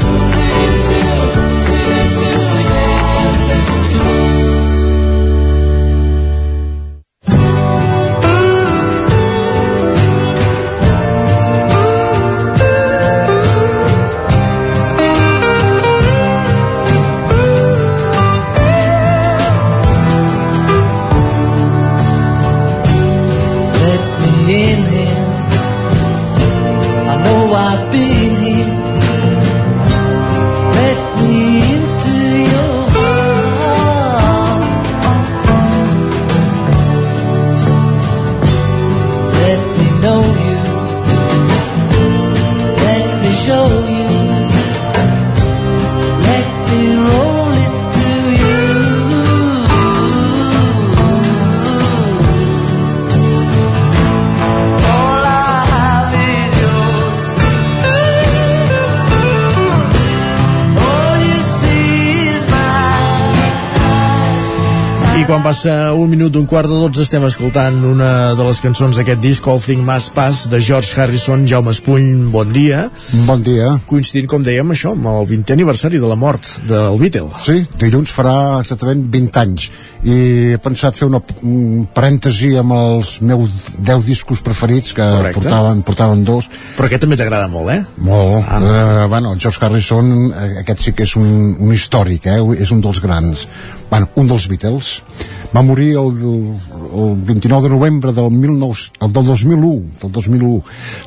Speaker 28: I've been here.
Speaker 1: Quan passa un minut d'un quart de dotze estem escoltant una de les cançons d'aquest disc, All Thing Must Pass, de George Harrison, Jaume Espuny, bon dia.
Speaker 49: Bon dia.
Speaker 1: Coincidint, com dèiem, això, amb el 20è aniversari de la mort del Beatle.
Speaker 49: Sí, dilluns farà exactament 20 anys i he pensat fer una, un parèntesi amb els meus 10 discos preferits que
Speaker 1: Correcte.
Speaker 49: portaven, portaven dos
Speaker 1: Però aquest també t'agrada molt, eh?
Speaker 49: molt, ah. uh, bueno, George Harrison eh, aquest sí que és un, un històric eh? és un dels grans bueno, un dels Beatles. Va morir el, el 29 de novembre del, 19, el del 2001 del 2001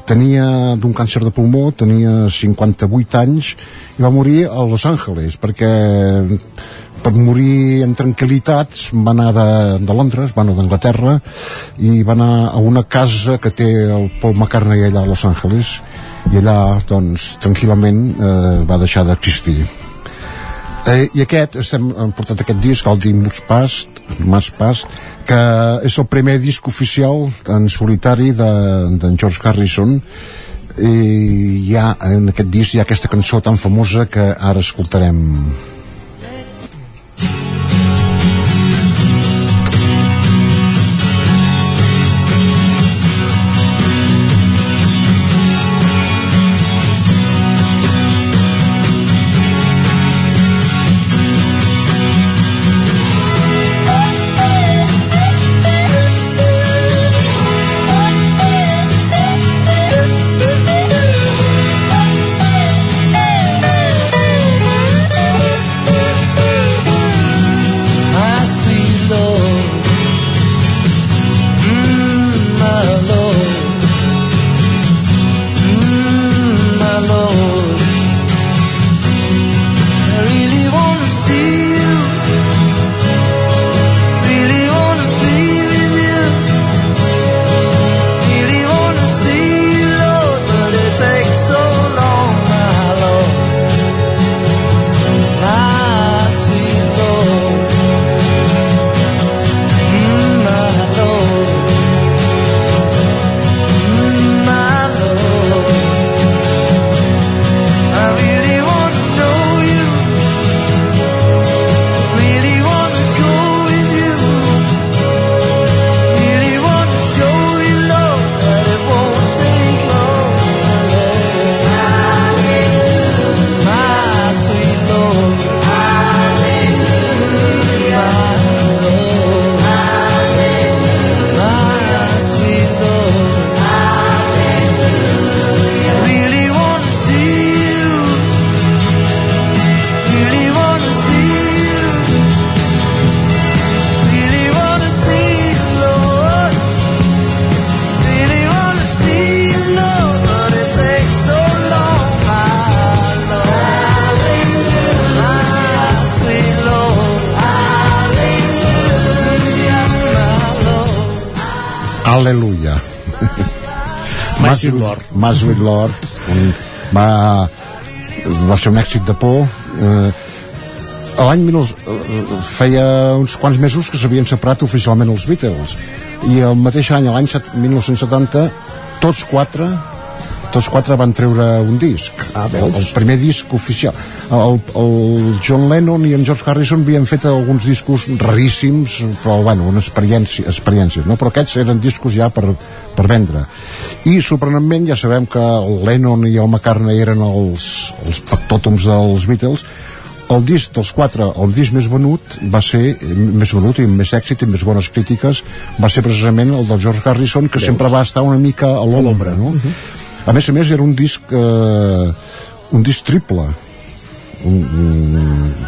Speaker 49: tenia d'un càncer de pulmó tenia 58 anys i va morir a Los Angeles perquè per morir en tranquil·litats va anar de, de Londres, bueno, d'Anglaterra i va anar a una casa que té el Paul McCartney allà a Los Angeles i allà doncs tranquil·lament eh, va deixar d'existir eh, i aquest, estem, hem portat aquest disc el Dim Past, Mas Past que és el primer disc oficial en solitari d'en de, George Harrison. I hi ha, en aquest disc hi ha aquesta cançó tan famosa que ara escoltarem
Speaker 1: Massive Lord,
Speaker 49: va, va ser un èxit de por. Eh, l'any 19 eh, feia uns quants mesos que s'havien separat oficialment els Beatles i el mateix any, l'any set- 1970 tots quatre tots quatre van treure un disc
Speaker 1: Ah,
Speaker 49: el,
Speaker 1: veus?
Speaker 49: el primer disc oficial el, el John Lennon i en George Harrison havien fet alguns discos raríssims però bueno, una experiència, experiències no? però aquests eren discos ja per, per vendre i sorprenentment ja sabem que el Lennon i el McCartney eren els, els factòtoms dels Beatles el disc dels quatre, el disc més venut va ser, més venut i amb més èxit i més bones crítiques, va ser precisament el del George Harrison, que
Speaker 1: Veus?
Speaker 49: sempre va estar una mica a l'ombra, no? A més a més, era un disc eh, un disc triple un, un,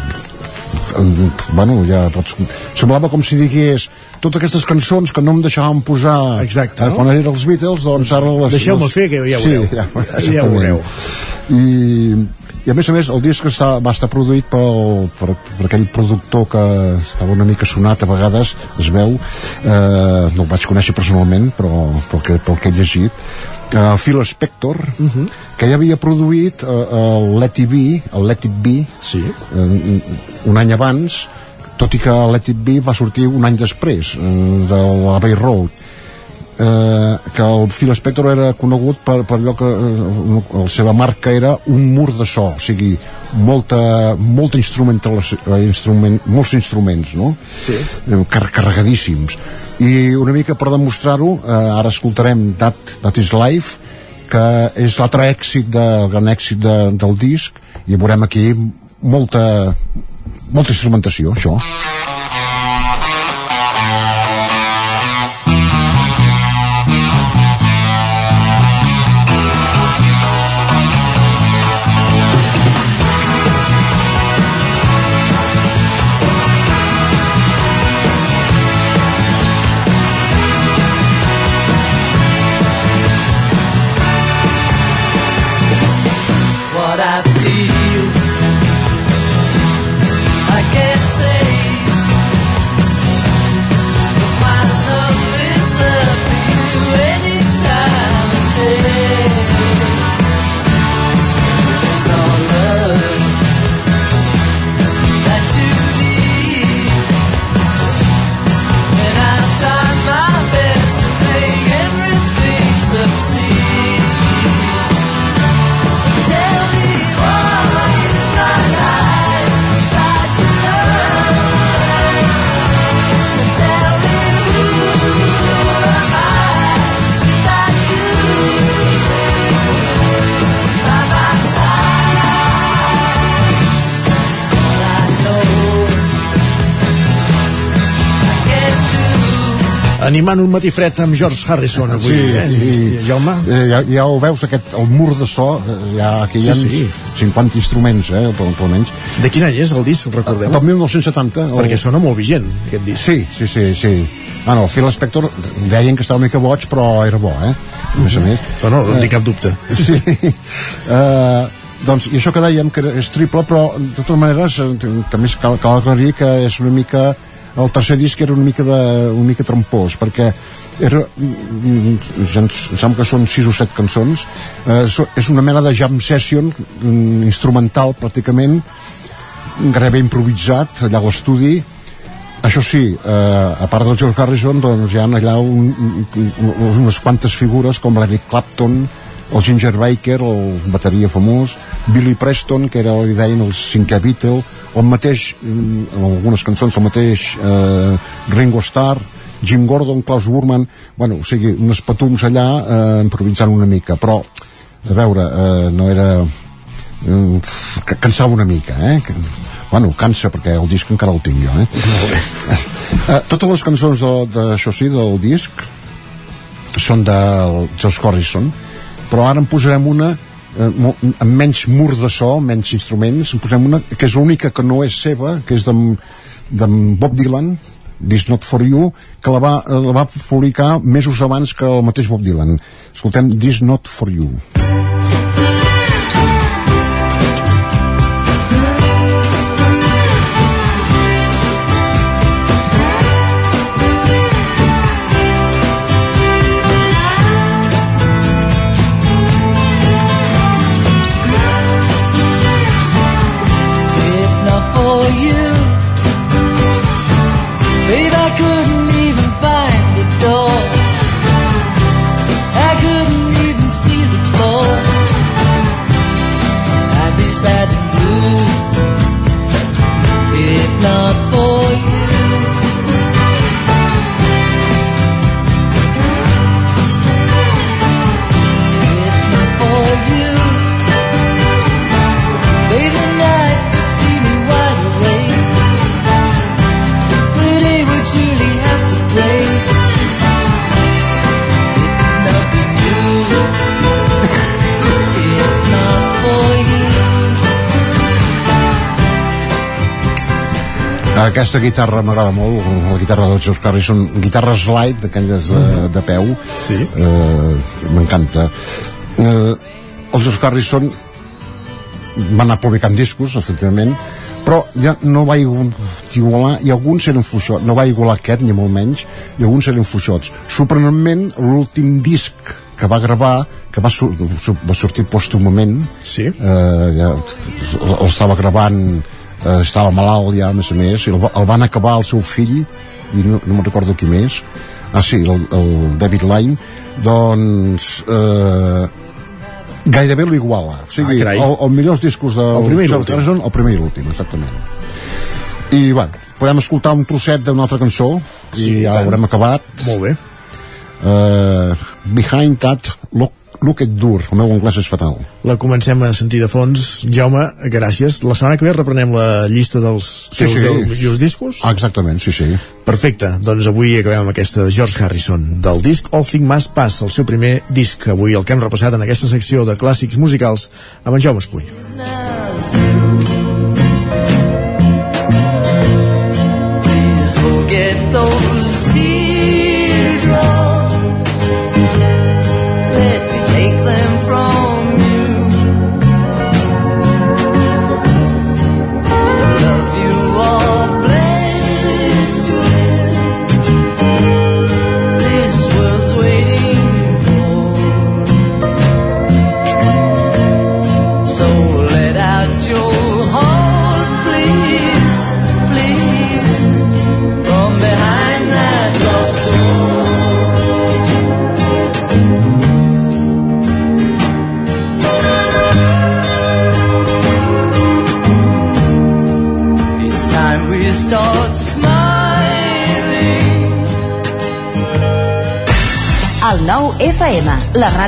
Speaker 49: bueno, ja pots... Semblava com si digués totes aquestes cançons que no em deixaven posar
Speaker 1: Exacte,
Speaker 49: eh,
Speaker 1: no?
Speaker 49: quan eren els Beatles, doncs ara les...
Speaker 1: Deixeu-me
Speaker 49: les-
Speaker 1: fer, que ja
Speaker 49: sí,
Speaker 1: veureu.
Speaker 49: Ja,
Speaker 1: Ja
Speaker 49: exactament.
Speaker 1: veureu.
Speaker 49: I, i a més a més el disc està, va estar produït pel, per, per aquell productor que estava una mica sonat a vegades es veu eh, no el vaig conèixer personalment però pel que, pel que he llegit eh, Phil Spector que ja havia produït eh, el Let It Be el Let It Be
Speaker 1: sí.
Speaker 49: eh, un any abans tot i que Let It Be va sortir un any després eh, de l'Abbey Road eh, que el Phil Spector era conegut per, per allò que eh, la seva marca era un mur de so o sigui, molta, molta eh, instrument, molts instruments no?
Speaker 1: Sí.
Speaker 49: Eh, car carregadíssims i una mica per demostrar-ho eh, ara escoltarem That, That Is Life que és l'altre èxit de, el gran èxit de, del disc i veurem aquí molta molta instrumentació això
Speaker 28: what
Speaker 1: Animant un matí fred amb George Harrison avui,
Speaker 49: Sí,
Speaker 1: eh?
Speaker 49: i,
Speaker 1: Jaume?
Speaker 49: eh, ja, ja ho veus, aquest, el mur de so, eh, ja, aquí hi ha
Speaker 1: Sí, sí.
Speaker 49: 50 instruments, eh, per, per almenys.
Speaker 1: De quin any és el disc, recordem?
Speaker 49: Del 1970.
Speaker 1: Perquè sona molt vigent, aquest disc.
Speaker 49: Sí, sí, sí, sí. Bueno, el Phil Spector deien que estava una mica boig, però era bo, eh? A més a més.
Speaker 1: No, no, no en tinc cap dubte.
Speaker 49: Sí. Uh, doncs, i això que dèiem que és triple, però de totes maneres eh, també cal, cal aclarir que és una mica el tercer disc era una mica, de, una mica trampós perquè era, em sembla que són sis o set cançons eh, és una mena de jam session instrumental pràcticament gairebé improvisat allà a l'estudi. Això sí, eh, a part del George Harrison doncs hi ha allà un, un, unes quantes figures com l'Eric Clapton el Ginger Baker, el bateria famós Billy Preston, que era, li deien el cinquè Beatle, el mateix en algunes cançons, el mateix eh, Ringo Starr Jim Gordon, Klaus Burman bueno, o sigui, uns patums allà eh, improvisant una mica, però a veure, eh, no era eh, cansava una mica eh? Bueno, cansa perquè el disc encara el tinc jo eh? eh, totes les cançons de, de, això sí, del disc són del George Harrison però ara en posarem una eh, amb menys mur de so, menys instruments en posem una que és l'única que no és seva que és d'en Bob Dylan This Not For You que la va, la va publicar mesos abans que el mateix Bob Dylan. Escoltem This Not For You
Speaker 28: not
Speaker 49: Aquesta guitarra m'agrada molt, la guitarra dels George Harrison, guitarra slide, d'aquelles de, de peu.
Speaker 1: Sí.
Speaker 49: Eh, M'encanta. Eh, els George Harrison van anar publicant discos, efectivament, però ja no va igu- igualar, i alguns eren fluixots, no va igualar aquest, ni molt menys, i alguns eren fluixots. Sorprenentment, l'últim disc que va gravar, que va, sur va sortir pòstumament,
Speaker 1: sí.
Speaker 49: eh, ja, el estava gravant, eh, estava malalt ja, a més a més, i el, el van acabar el seu fill, i no, no me'n recordo qui més, ah sí, el, el David Lyne, doncs eh, gairebé l'iguala. O sigui,
Speaker 1: Ah,
Speaker 49: el, el millors discos del
Speaker 1: El primer i l'últim.
Speaker 49: El primer i l'últim, exactament. I, bueno, podem escoltar un trosset d'una altra cançó,
Speaker 1: Sí, i
Speaker 49: ja
Speaker 1: tant.
Speaker 49: haurem acabat.
Speaker 1: Molt bé.
Speaker 49: Uh, behind that, look, look at dur. El meu anglès és fatal.
Speaker 1: La comencem a sentir de fons. Jaume, gràcies. La setmana que ve reprenem la llista dels teus sí, sí. millors discos?
Speaker 49: Ah, exactament, sí, sí.
Speaker 1: Perfecte, doncs avui acabem amb aquesta de George Harrison del disc All Thing Must Pass, el seu primer disc avui el que hem repassat en aquesta secció de clàssics musicals amb en Jaume Espull
Speaker 28: Please forget those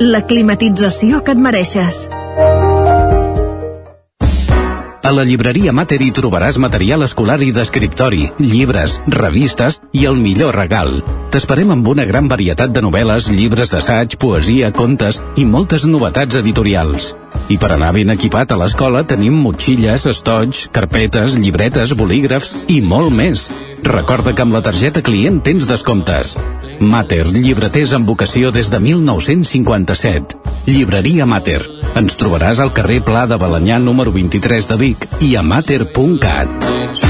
Speaker 50: la climatització que et mereixes.
Speaker 51: A la llibreria Mater hi trobaràs material escolar i d'escriptori, llibres, revistes i el millor regal. T'esperem amb una gran varietat de novel·les, llibres d'assaig, poesia, contes i moltes novetats editorials. I per anar ben equipat a l'escola tenim motxilles, estoig, carpetes, llibretes, bolígrafs i molt més. Recorda que amb la targeta client tens descomptes. Mater, llibreters amb vocació des de 1957. Llibreria Mater. Ens trobaràs al carrer Pla de Balanyà número 23 de Vic i a mater.cat.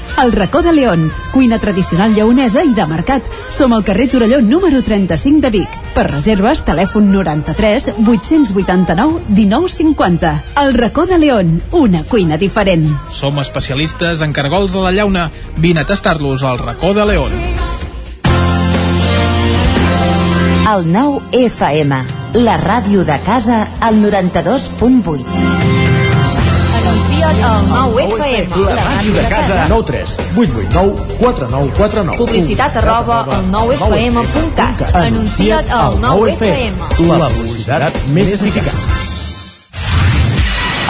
Speaker 6: El racó de León, cuina tradicional lleonesa i de mercat. Som al carrer Torelló número 35 de Vic. Per reserves, telèfon 93 889 1950. El racó de León, una cuina diferent.
Speaker 52: Som especialistes en cargols de la llauna. Vine a tastar-los al racó de León.
Speaker 53: El 9 FM, la ràdio de casa, al 92.8.
Speaker 54: Anuncia't al 9 FM.
Speaker 1: La màquina de casa. 9 3 8 8 9 4 9 4 9
Speaker 54: Publicitat arroba al 9fm.cat. Anuncia't al 9 FM.
Speaker 1: La publicitat més eficaç.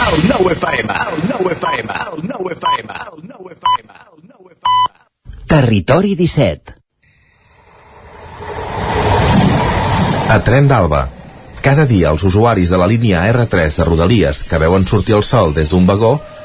Speaker 55: El 9 FM, el 9 FM, el 9 FM, el 9 FM, el 9 FM.
Speaker 56: Territori 17.
Speaker 57: A Tren d'Alba. Cada dia els usuaris de la línia R3 de Rodalies que veuen sortir el sol des d'un vagó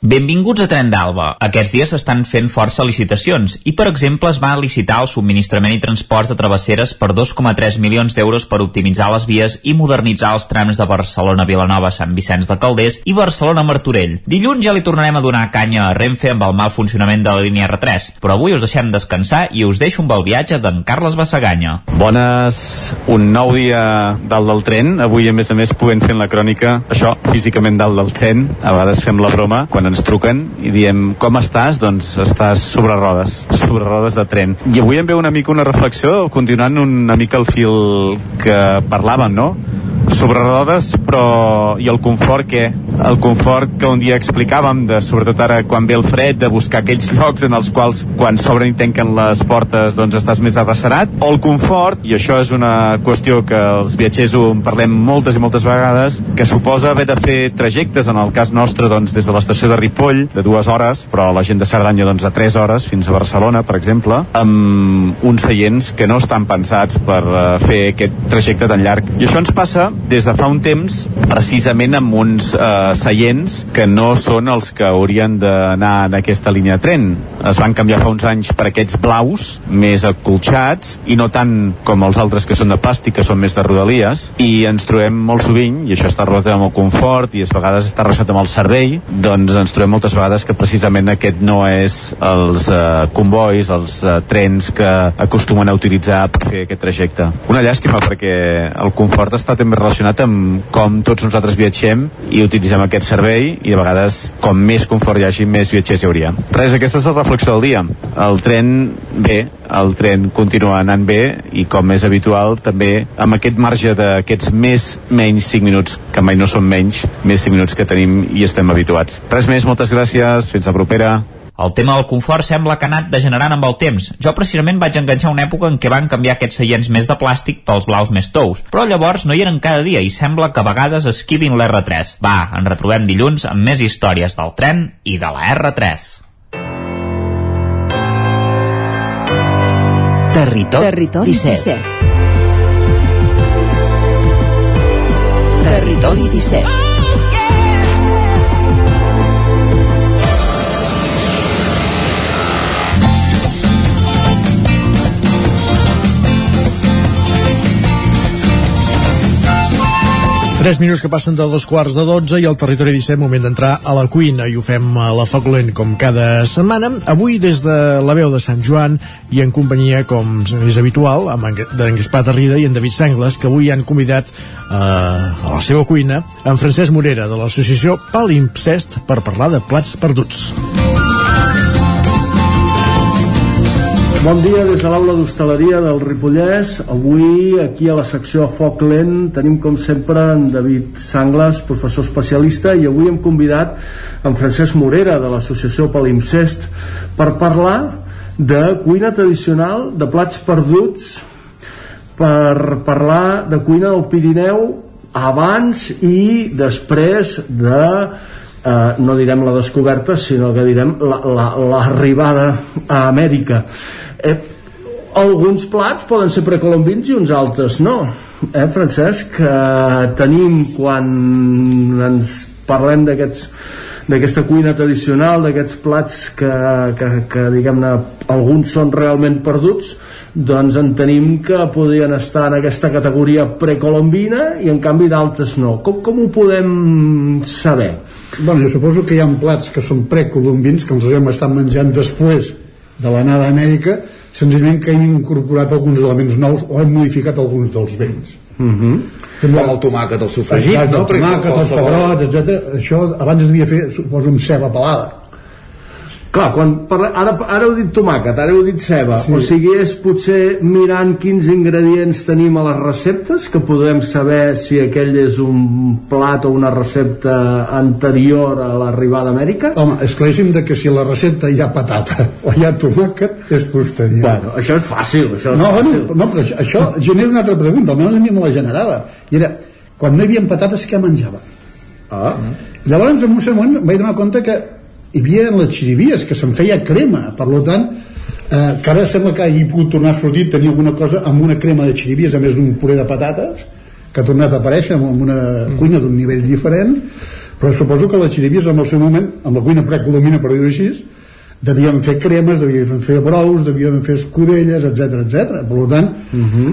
Speaker 11: Benvinguts a Tren d'Alba. Aquests dies s'estan fent força licitacions i, per exemple, es va licitar el subministrament i transports de travesseres per 2,3 milions d'euros per optimitzar les vies i modernitzar els trams de Barcelona-Vilanova, Sant Vicenç de Calders i Barcelona-Martorell. Dilluns ja li tornarem a donar canya a Renfe amb el mal funcionament de la línia R3, però avui us deixem descansar i us deixo amb el viatge d'en Carles Bassaganya.
Speaker 58: Bones, un nou dia dalt del tren, avui a més a més podem fer la crònica, això, físicament dalt del tren, a vegades fem la broma, quan ens truquen i diem com estàs? Doncs estàs sobre rodes, sobre rodes de tren. I avui em ve una mica una reflexió, continuant una mica el fil que parlàvem, no? Sobre rodes, però i el confort què? El confort que un dia explicàvem, de, sobretot ara quan ve el fred, de buscar aquells llocs en els quals quan s'obren i tanquen les portes doncs estàs més arrecerat, o el confort, i això és una qüestió que els viatgers ho en parlem moltes i moltes vegades, que suposa haver de fer trajectes, en el cas nostre doncs, des de l'estació de Ripoll, de dues hores, però la gent de Cerdanya doncs, de tres hores fins a Barcelona, per exemple, amb uns seients que no estan pensats per uh, fer aquest trajecte tan llarg. I això ens passa des de fa un temps precisament amb uns eh, seients que no són els que haurien d'anar en aquesta línia de tren. Es van canviar fa uns anys per aquests blaus, més acolxats, i no tant com els altres que són de plàstic, que són més de rodalies, i ens trobem molt sovint, i això està relacionat amb el confort, i a vegades està relacionat amb el servei, doncs ens trobem moltes vegades que precisament aquest no és els eh, convois, els eh, trens que acostumen a utilitzar per fer aquest trajecte. Una llàstima perquè el confort està també relacionat amb com tots nosaltres viatgem i utilitzem aquest servei i a vegades com més confort hi hagi més viatgers hi hauria. Res, aquesta és la reflexió del dia. El tren bé, el tren continua anant bé i com és habitual també amb aquest marge d'aquests més menys 5 minuts, que mai no són menys, més 5 minuts que tenim i estem habituats. Res més, moltes gràcies, fins la propera.
Speaker 11: El tema del confort sembla que ha anat degenerant amb el temps. Jo precisament vaig enganxar una època en què van canviar aquests seients més de plàstic pels blaus més tous, però llavors no hi eren cada dia i sembla que a vegades esquivin l'R3. Va, ens retrobem dilluns amb més històries del tren i de la R3.
Speaker 56: Territori,
Speaker 6: Territori
Speaker 56: 17.
Speaker 6: 17.
Speaker 56: Territori 17.
Speaker 1: Tres minuts que passen de dos quarts de dotze i al territori 17 moment d'entrar a la cuina i ho fem a la Foc Lent com cada setmana. Avui des de la veu de Sant Joan i en companyia, com és habitual, amb en Gaspar Tarrida i en David Sengles, que avui han convidat eh, a la seva cuina en Francesc Morera de l'associació Palimpsest per parlar de plats perduts.
Speaker 59: Bon dia des de l'aula d'hostaleria del Ripollès. Avui, aquí a la secció Foc Lent, tenim com sempre en David Sangles, professor especialista, i avui hem convidat en Francesc Morera de l'associació Palimpsest per parlar de cuina tradicional, de plats perduts, per parlar de cuina del Pirineu abans i després de eh, no direm la descoberta sinó que direm l'arribada la, la, a Amèrica eh, alguns plats poden ser precolombins i uns altres no eh, Francesc eh, tenim quan ens parlem d'aquests d'aquesta cuina tradicional, d'aquests plats que, que, que diguem-ne alguns són realment perduts doncs en tenim que podrien estar en aquesta categoria precolombina i en canvi d'altres no. Com, com ho podem saber?
Speaker 60: Bueno, jo suposo que hi ha plats que són precolombins que els hem estat menjant després de l'anada a Amèrica senzillament que hem incorporat alguns elements nous o hem modificat alguns dels vells
Speaker 59: Mm -hmm.
Speaker 18: Com el tomàquet, el sofregit,
Speaker 60: Exacte,
Speaker 18: no?
Speaker 60: el tomàquet, els pebrots, etc. Això abans es devia fer, suposo, amb ceba pelada.
Speaker 59: Clar, quan parla, ara, ara heu dit tomàquet, ara heu dit ceba, sí. o sigui, és potser mirant quins ingredients tenim a les receptes que podem saber si aquell és un plat o una recepta anterior a l'arribada a Amèrica?
Speaker 60: Home, és claríssim de que si la recepta hi ha patata o hi ha tomàquet, és posterior.
Speaker 59: Bueno, això és fàcil, això és
Speaker 60: no,
Speaker 59: fàcil.
Speaker 60: Bueno, no, però això, això genera una altra pregunta, almenys a mi me la generava. I era, quan no hi havia patates, què menjava?
Speaker 59: Ah.
Speaker 60: Llavors, en un moment, vaig donar compte que hi havia les xirivies, que se'n feia crema, per tant, eh, que ara sembla que hagi pogut tornar a sortir tenir alguna cosa amb una crema de xirivies a més d'un puré de patates que ha tornat a aparèixer amb una cuina d'un nivell diferent però suposo que les xirivies en el seu moment amb la cuina precolombina per dir-ho així devien fer cremes, devien fer brous devien fer escudelles, etc etc. per tant,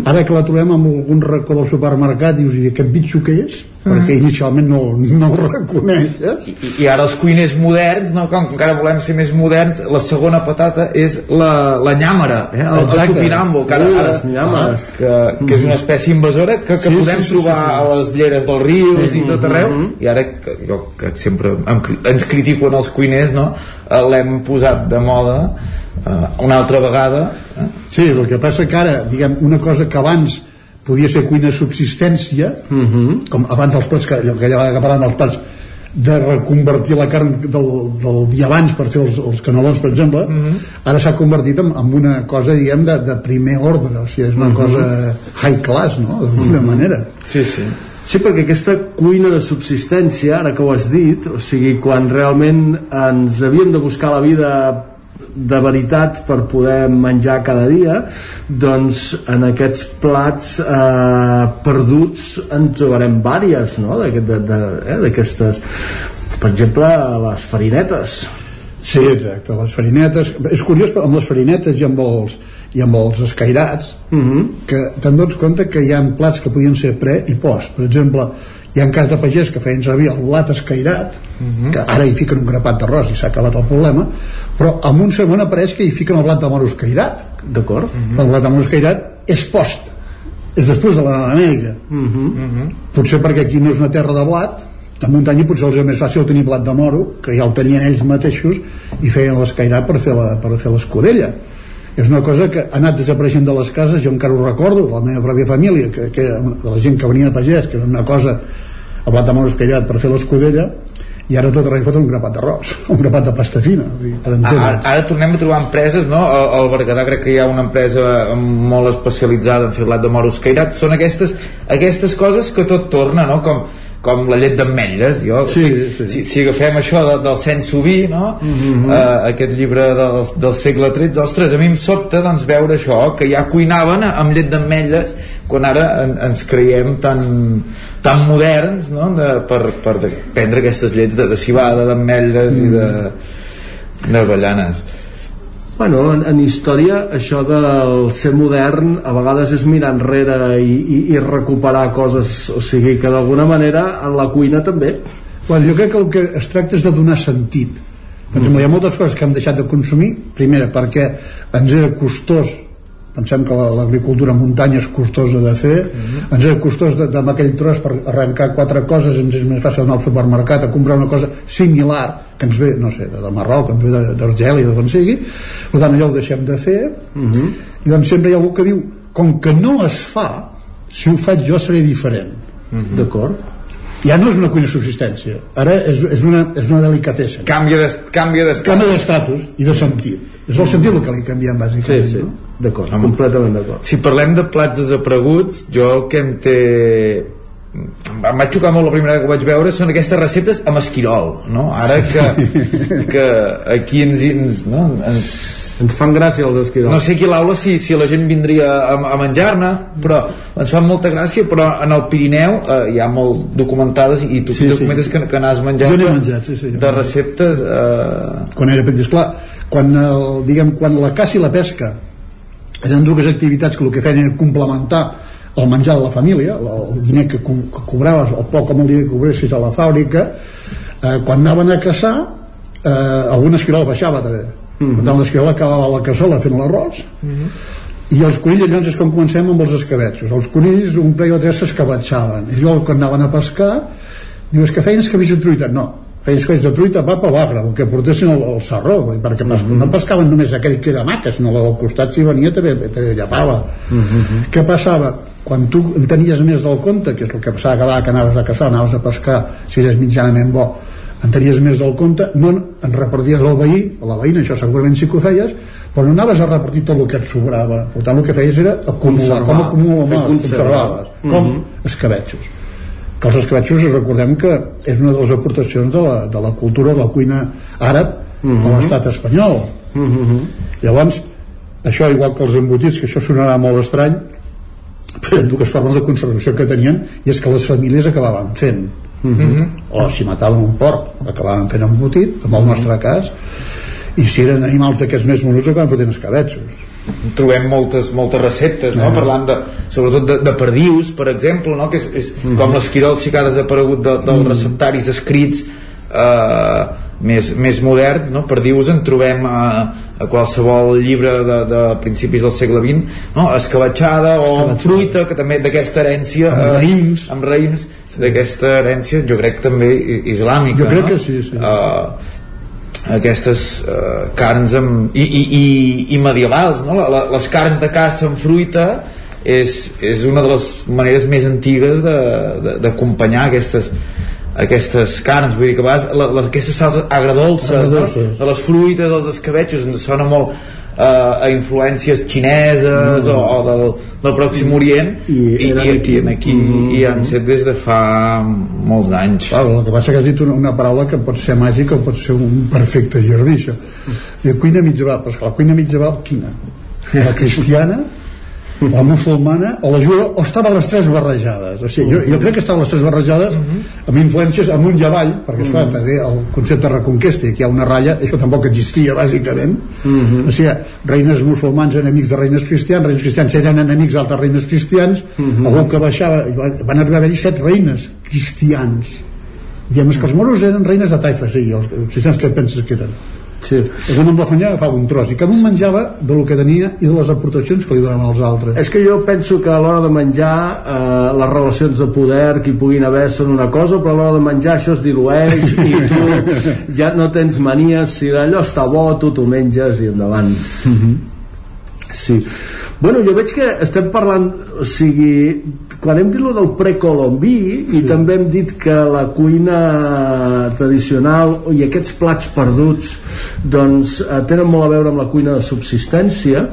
Speaker 60: ara que la trobem en algun racó del supermercat dius, i aquest bitxo què és? Perquè inicialment no, no el reconeixes
Speaker 18: I, I ara els cuiners moderns, no, com encara volem ser més moderns, la segona patata és la, la nyàmera, eh? el, el
Speaker 60: Exacte.
Speaker 18: tupinambo, que, ara,
Speaker 59: Ui,
Speaker 18: ara,
Speaker 59: nyàmeres.
Speaker 18: que, que és una espècie invasora que, que
Speaker 60: Sí,
Speaker 18: podem
Speaker 60: sí, sí,
Speaker 18: trobar
Speaker 60: sí, sí.
Speaker 18: a les lleres dels rius
Speaker 59: Sí.
Speaker 18: i tot arreu,
Speaker 59: Mhm.
Speaker 18: i ara que, jo que sempre em, ens critico en els cuiners, no? Eh, l'hem posat de moda eh, una altra vegada eh?
Speaker 60: Sí, el que passa que ara, diguem, una cosa que abans podia ser cuina de subsistència, com abans dels plats, que, allò que allà que parlant dels plats, de reconvertir la carn del, del dia abans per fer els, els canelons, per exemple, ara s'ha convertit en, en una cosa, diguem, de, de primer ordre, o sigui, és una cosa high class, no?, d'alguna manera.
Speaker 18: Sí, sí.
Speaker 59: Sí, perquè aquesta cuina de subsistència, ara que ho has dit, o sigui, quan realment ens havíem de buscar la vida de veritat per poder menjar cada dia doncs en aquests plats eh, perduts en trobarem vàries no? d'aquest- de- de- eh, d'aquestes per exemple les farinetes.
Speaker 60: Sí, exacte, les farinetes. És curiós, però amb les farinetes i amb els, i amb els escairats que te'n dones compte que hi ha plats que podien ser pre i post. Per exemple, hi ha cas de pagès que feien servir el blat escairat que ara hi fiquen un grapat d'arròs i s'ha acabat el problema però amb un segon apareix que hi fiquen el blat de moro escairat.
Speaker 59: D'acord.
Speaker 60: El blat de moro escairat és post és després de l'Amèrica potser perquè aquí no és una terra de blat a muntanya potser els és més fàcil tenir blat de moro que ja el tenien ells mateixos i feien l'escairat per fer la- per fer l'escudella. És una cosa que ha anat desapareixent de les cases jo encara ho recordo, de la meva pròpia família que, que era una- de la gent que venia de pagès que era una cosa, el blat de moro escairat per fer l'escudella i ara tot arreu foten un grapat d'arròs un grapat de pasta fina vull dir, per
Speaker 18: Ara,
Speaker 60: entendre
Speaker 18: ara tornem a trobar empreses, no? Al, al Berguedà crec que hi ha una empresa molt especialitzada en fer blat de moro escairat. Són aquestes, aquestes coses que tot torna, no? Com, com la llet d'ametlles jo,
Speaker 60: Sí,
Speaker 18: si,
Speaker 60: sí.
Speaker 18: Si, si agafem això de, del Sens Subí no?
Speaker 59: Mhm.
Speaker 18: eh, aquest llibre del, del segle XIII ostres, a mi em sobta doncs, veure això que ja cuinaven amb llet d'ametlles quan ara en, ens creiem tan, tan moderns no? de, per, per de, prendre aquestes llets de, de cibada, d'ametlles i de d'avellanes
Speaker 59: Bueno, en, en història això del ser modern a vegades és mirar enrere i, i, i recuperar coses, o sigui que d'alguna manera en la cuina també.
Speaker 60: Bueno, jo crec que el que es tracta és de donar sentit. Per exemple, hi ha moltes coses que hem deixat de consumir, primera, perquè ens era costós pensem que la- l'agricultura a muntanya és costosa de fer. Ens era costós de, de, amb aquell tros per arrencar quatre coses ens és més fàcil anar al supermercat a comprar una cosa similar que ens ve, no sé, de, de Marroc que ens ve de- d'Argèlia, d'on sigui. Per tant allò ho deixem de fer. I doncs sempre hi ha algú que diu com que no es fa si ho faig jo seré diferent.
Speaker 59: D'acord
Speaker 60: ja no és una cuina de subsistència ara és, és, una, és una delicatessa
Speaker 18: canvia d'estatus canvia
Speaker 60: canvia d'estatus i de sentit és el sentit el que li canviem bàsicament
Speaker 59: Sí, sí.
Speaker 60: no?
Speaker 59: D'acord, completament d'acord.
Speaker 18: si parlem de plats desapareguts jo el que em té em va xocar molt la primera que ho vaig veure són aquestes receptes amb esquirol no? ara que, que aquí ens, ens, no? ens
Speaker 59: ens fan gràcia els esquirols
Speaker 18: no sé aquí a l'aula si, si la gent vindria a, a menjar-ne però ens fan molta gràcia però en el Pirineu eh, hi ha molt documentades i tu,
Speaker 60: Sí,
Speaker 18: sí,
Speaker 60: sí.
Speaker 18: documentes que, que n'has menjat,
Speaker 60: Jo menjat, sí, sí.
Speaker 18: de receptes eh,
Speaker 60: quan era petit, esclar quan, el, diguem, quan la caça i la pesca eren dues activitats que el que feien era complementar el menjar de la família el, diner que, co que cobraves el poc com el diner que cobressis a la fàbrica eh, quan anaven a caçar eh, algun esquirol baixava també
Speaker 59: Mhm.
Speaker 60: per tant l'esquirol acabava a la cassola fent l'arròs. I els conills llavors és com comencem amb els escabetxos els conills un parell o tres s'escabatxaven i llavors quan anaven a pescar dius que feien escabells de truita. No feien escabells de truita va per el que portessin el, el sarró perquè pes no pescaven només aquell que era maca sinó la del costat si venia també, també llapava. Què passava? quan tu en tenies més del compte que és el que passava cada vegada que anaves a caçar anaves a pescar si eres mitjanament bo en tenies més del compte no en reparties al veí a la veïna, això segurament sí que ho feies però no anaves a repartir tot el que et sobrava per tant el que feies era acumular
Speaker 59: Conservar.
Speaker 60: com acumulaves,
Speaker 59: Fer conservar.
Speaker 60: conservaves com
Speaker 59: Mhm.
Speaker 60: escabetxos que els escabetxos recordem que és una de les aportacions de la, de la cultura de la cuina àrab
Speaker 59: Mhm.
Speaker 60: a l'estat espanyol llavors això igual que els embotits que això sonarà molt estrany però dues formes de conservació que tenien i és que les famílies acabaven fent
Speaker 18: Mhm.
Speaker 60: o si mataven un porc acabaven fent embotit, en el nostre cas i si eren animals d'aquests més menuts acabaven fotent escabetxos
Speaker 18: trobem moltes, moltes receptes no?
Speaker 60: Ah.
Speaker 18: parlant de, sobretot de, de perdius per exemple, no? que és, és com l'esquirol sí que ha desaparegut de, dels receptaris escrits eh, més, més moderns no? perdius en trobem a, a qualsevol llibre de, de principis del segle XX no? escabatxada o amb fruita que també d'aquesta herència
Speaker 60: Amb
Speaker 18: eh,
Speaker 60: raïms.
Speaker 18: amb raïms d'aquesta herència jo crec també islàmica
Speaker 60: Jo crec
Speaker 18: no?
Speaker 60: que sí, sí.
Speaker 18: Eh, aquestes eh, carns amb, i, i, i, i medievals no? la, les carns de caça amb fruita és, és una de les maneres més antigues d'acompanyar aquestes aquestes carns, vull dir que a vegades la, la, aquestes salses agradolces,
Speaker 60: Agradolces.
Speaker 18: no? de les fruites, dels escabetxos ens sona molt eh, a influències xineses
Speaker 59: Mm.
Speaker 18: o, o del, del Pròxim Orient i, i, i,
Speaker 59: aquí.
Speaker 18: i, aquí
Speaker 59: Mm.
Speaker 18: i han set des de fa molts anys
Speaker 60: Clar, el que passa que has dit una, una paraula que pot ser màgica o pot ser un perfecte jardí això. I cuina mitjaval, però que la cuina mitjaval quina? La cristiana la musulmana o la jueva o estaven les tres barrejades. O sigui, jo, jo crec que estaven les tres barrejades amb influències amunt i avall perquè esclar, també el concepte de reconquesta aquí hi ha una ratlla, això tampoc existia bàsicament. O sigui, reines musulmans enemics de reines cristians, reines cristians eren enemics d'altres reines cristians. Algú que baixava, van, arribar a haver-hi set reines cristians. Diem que els moros eren reines de taifes i els cristians què penses que eren?
Speaker 59: Sí.
Speaker 60: És un amb la fanyà agafava un tros i cada un menjava de lo que tenia i de les aportacions que li donaven als altres
Speaker 59: És que jo penso que a l'hora de menjar eh, les relacions de poder que hi puguin haver són una cosa, però a l'hora de menjar això es dilueix i tu ja no tens manies, si d'allò està bo tu t'ho menges i endavant. Sí. Bueno, jo veig que estem parlant, o sigui, quan hem dit lo del precolombí i també hem dit que la cuina tradicional i aquests plats perduts doncs eh, tenen molt a veure amb la cuina de subsistència.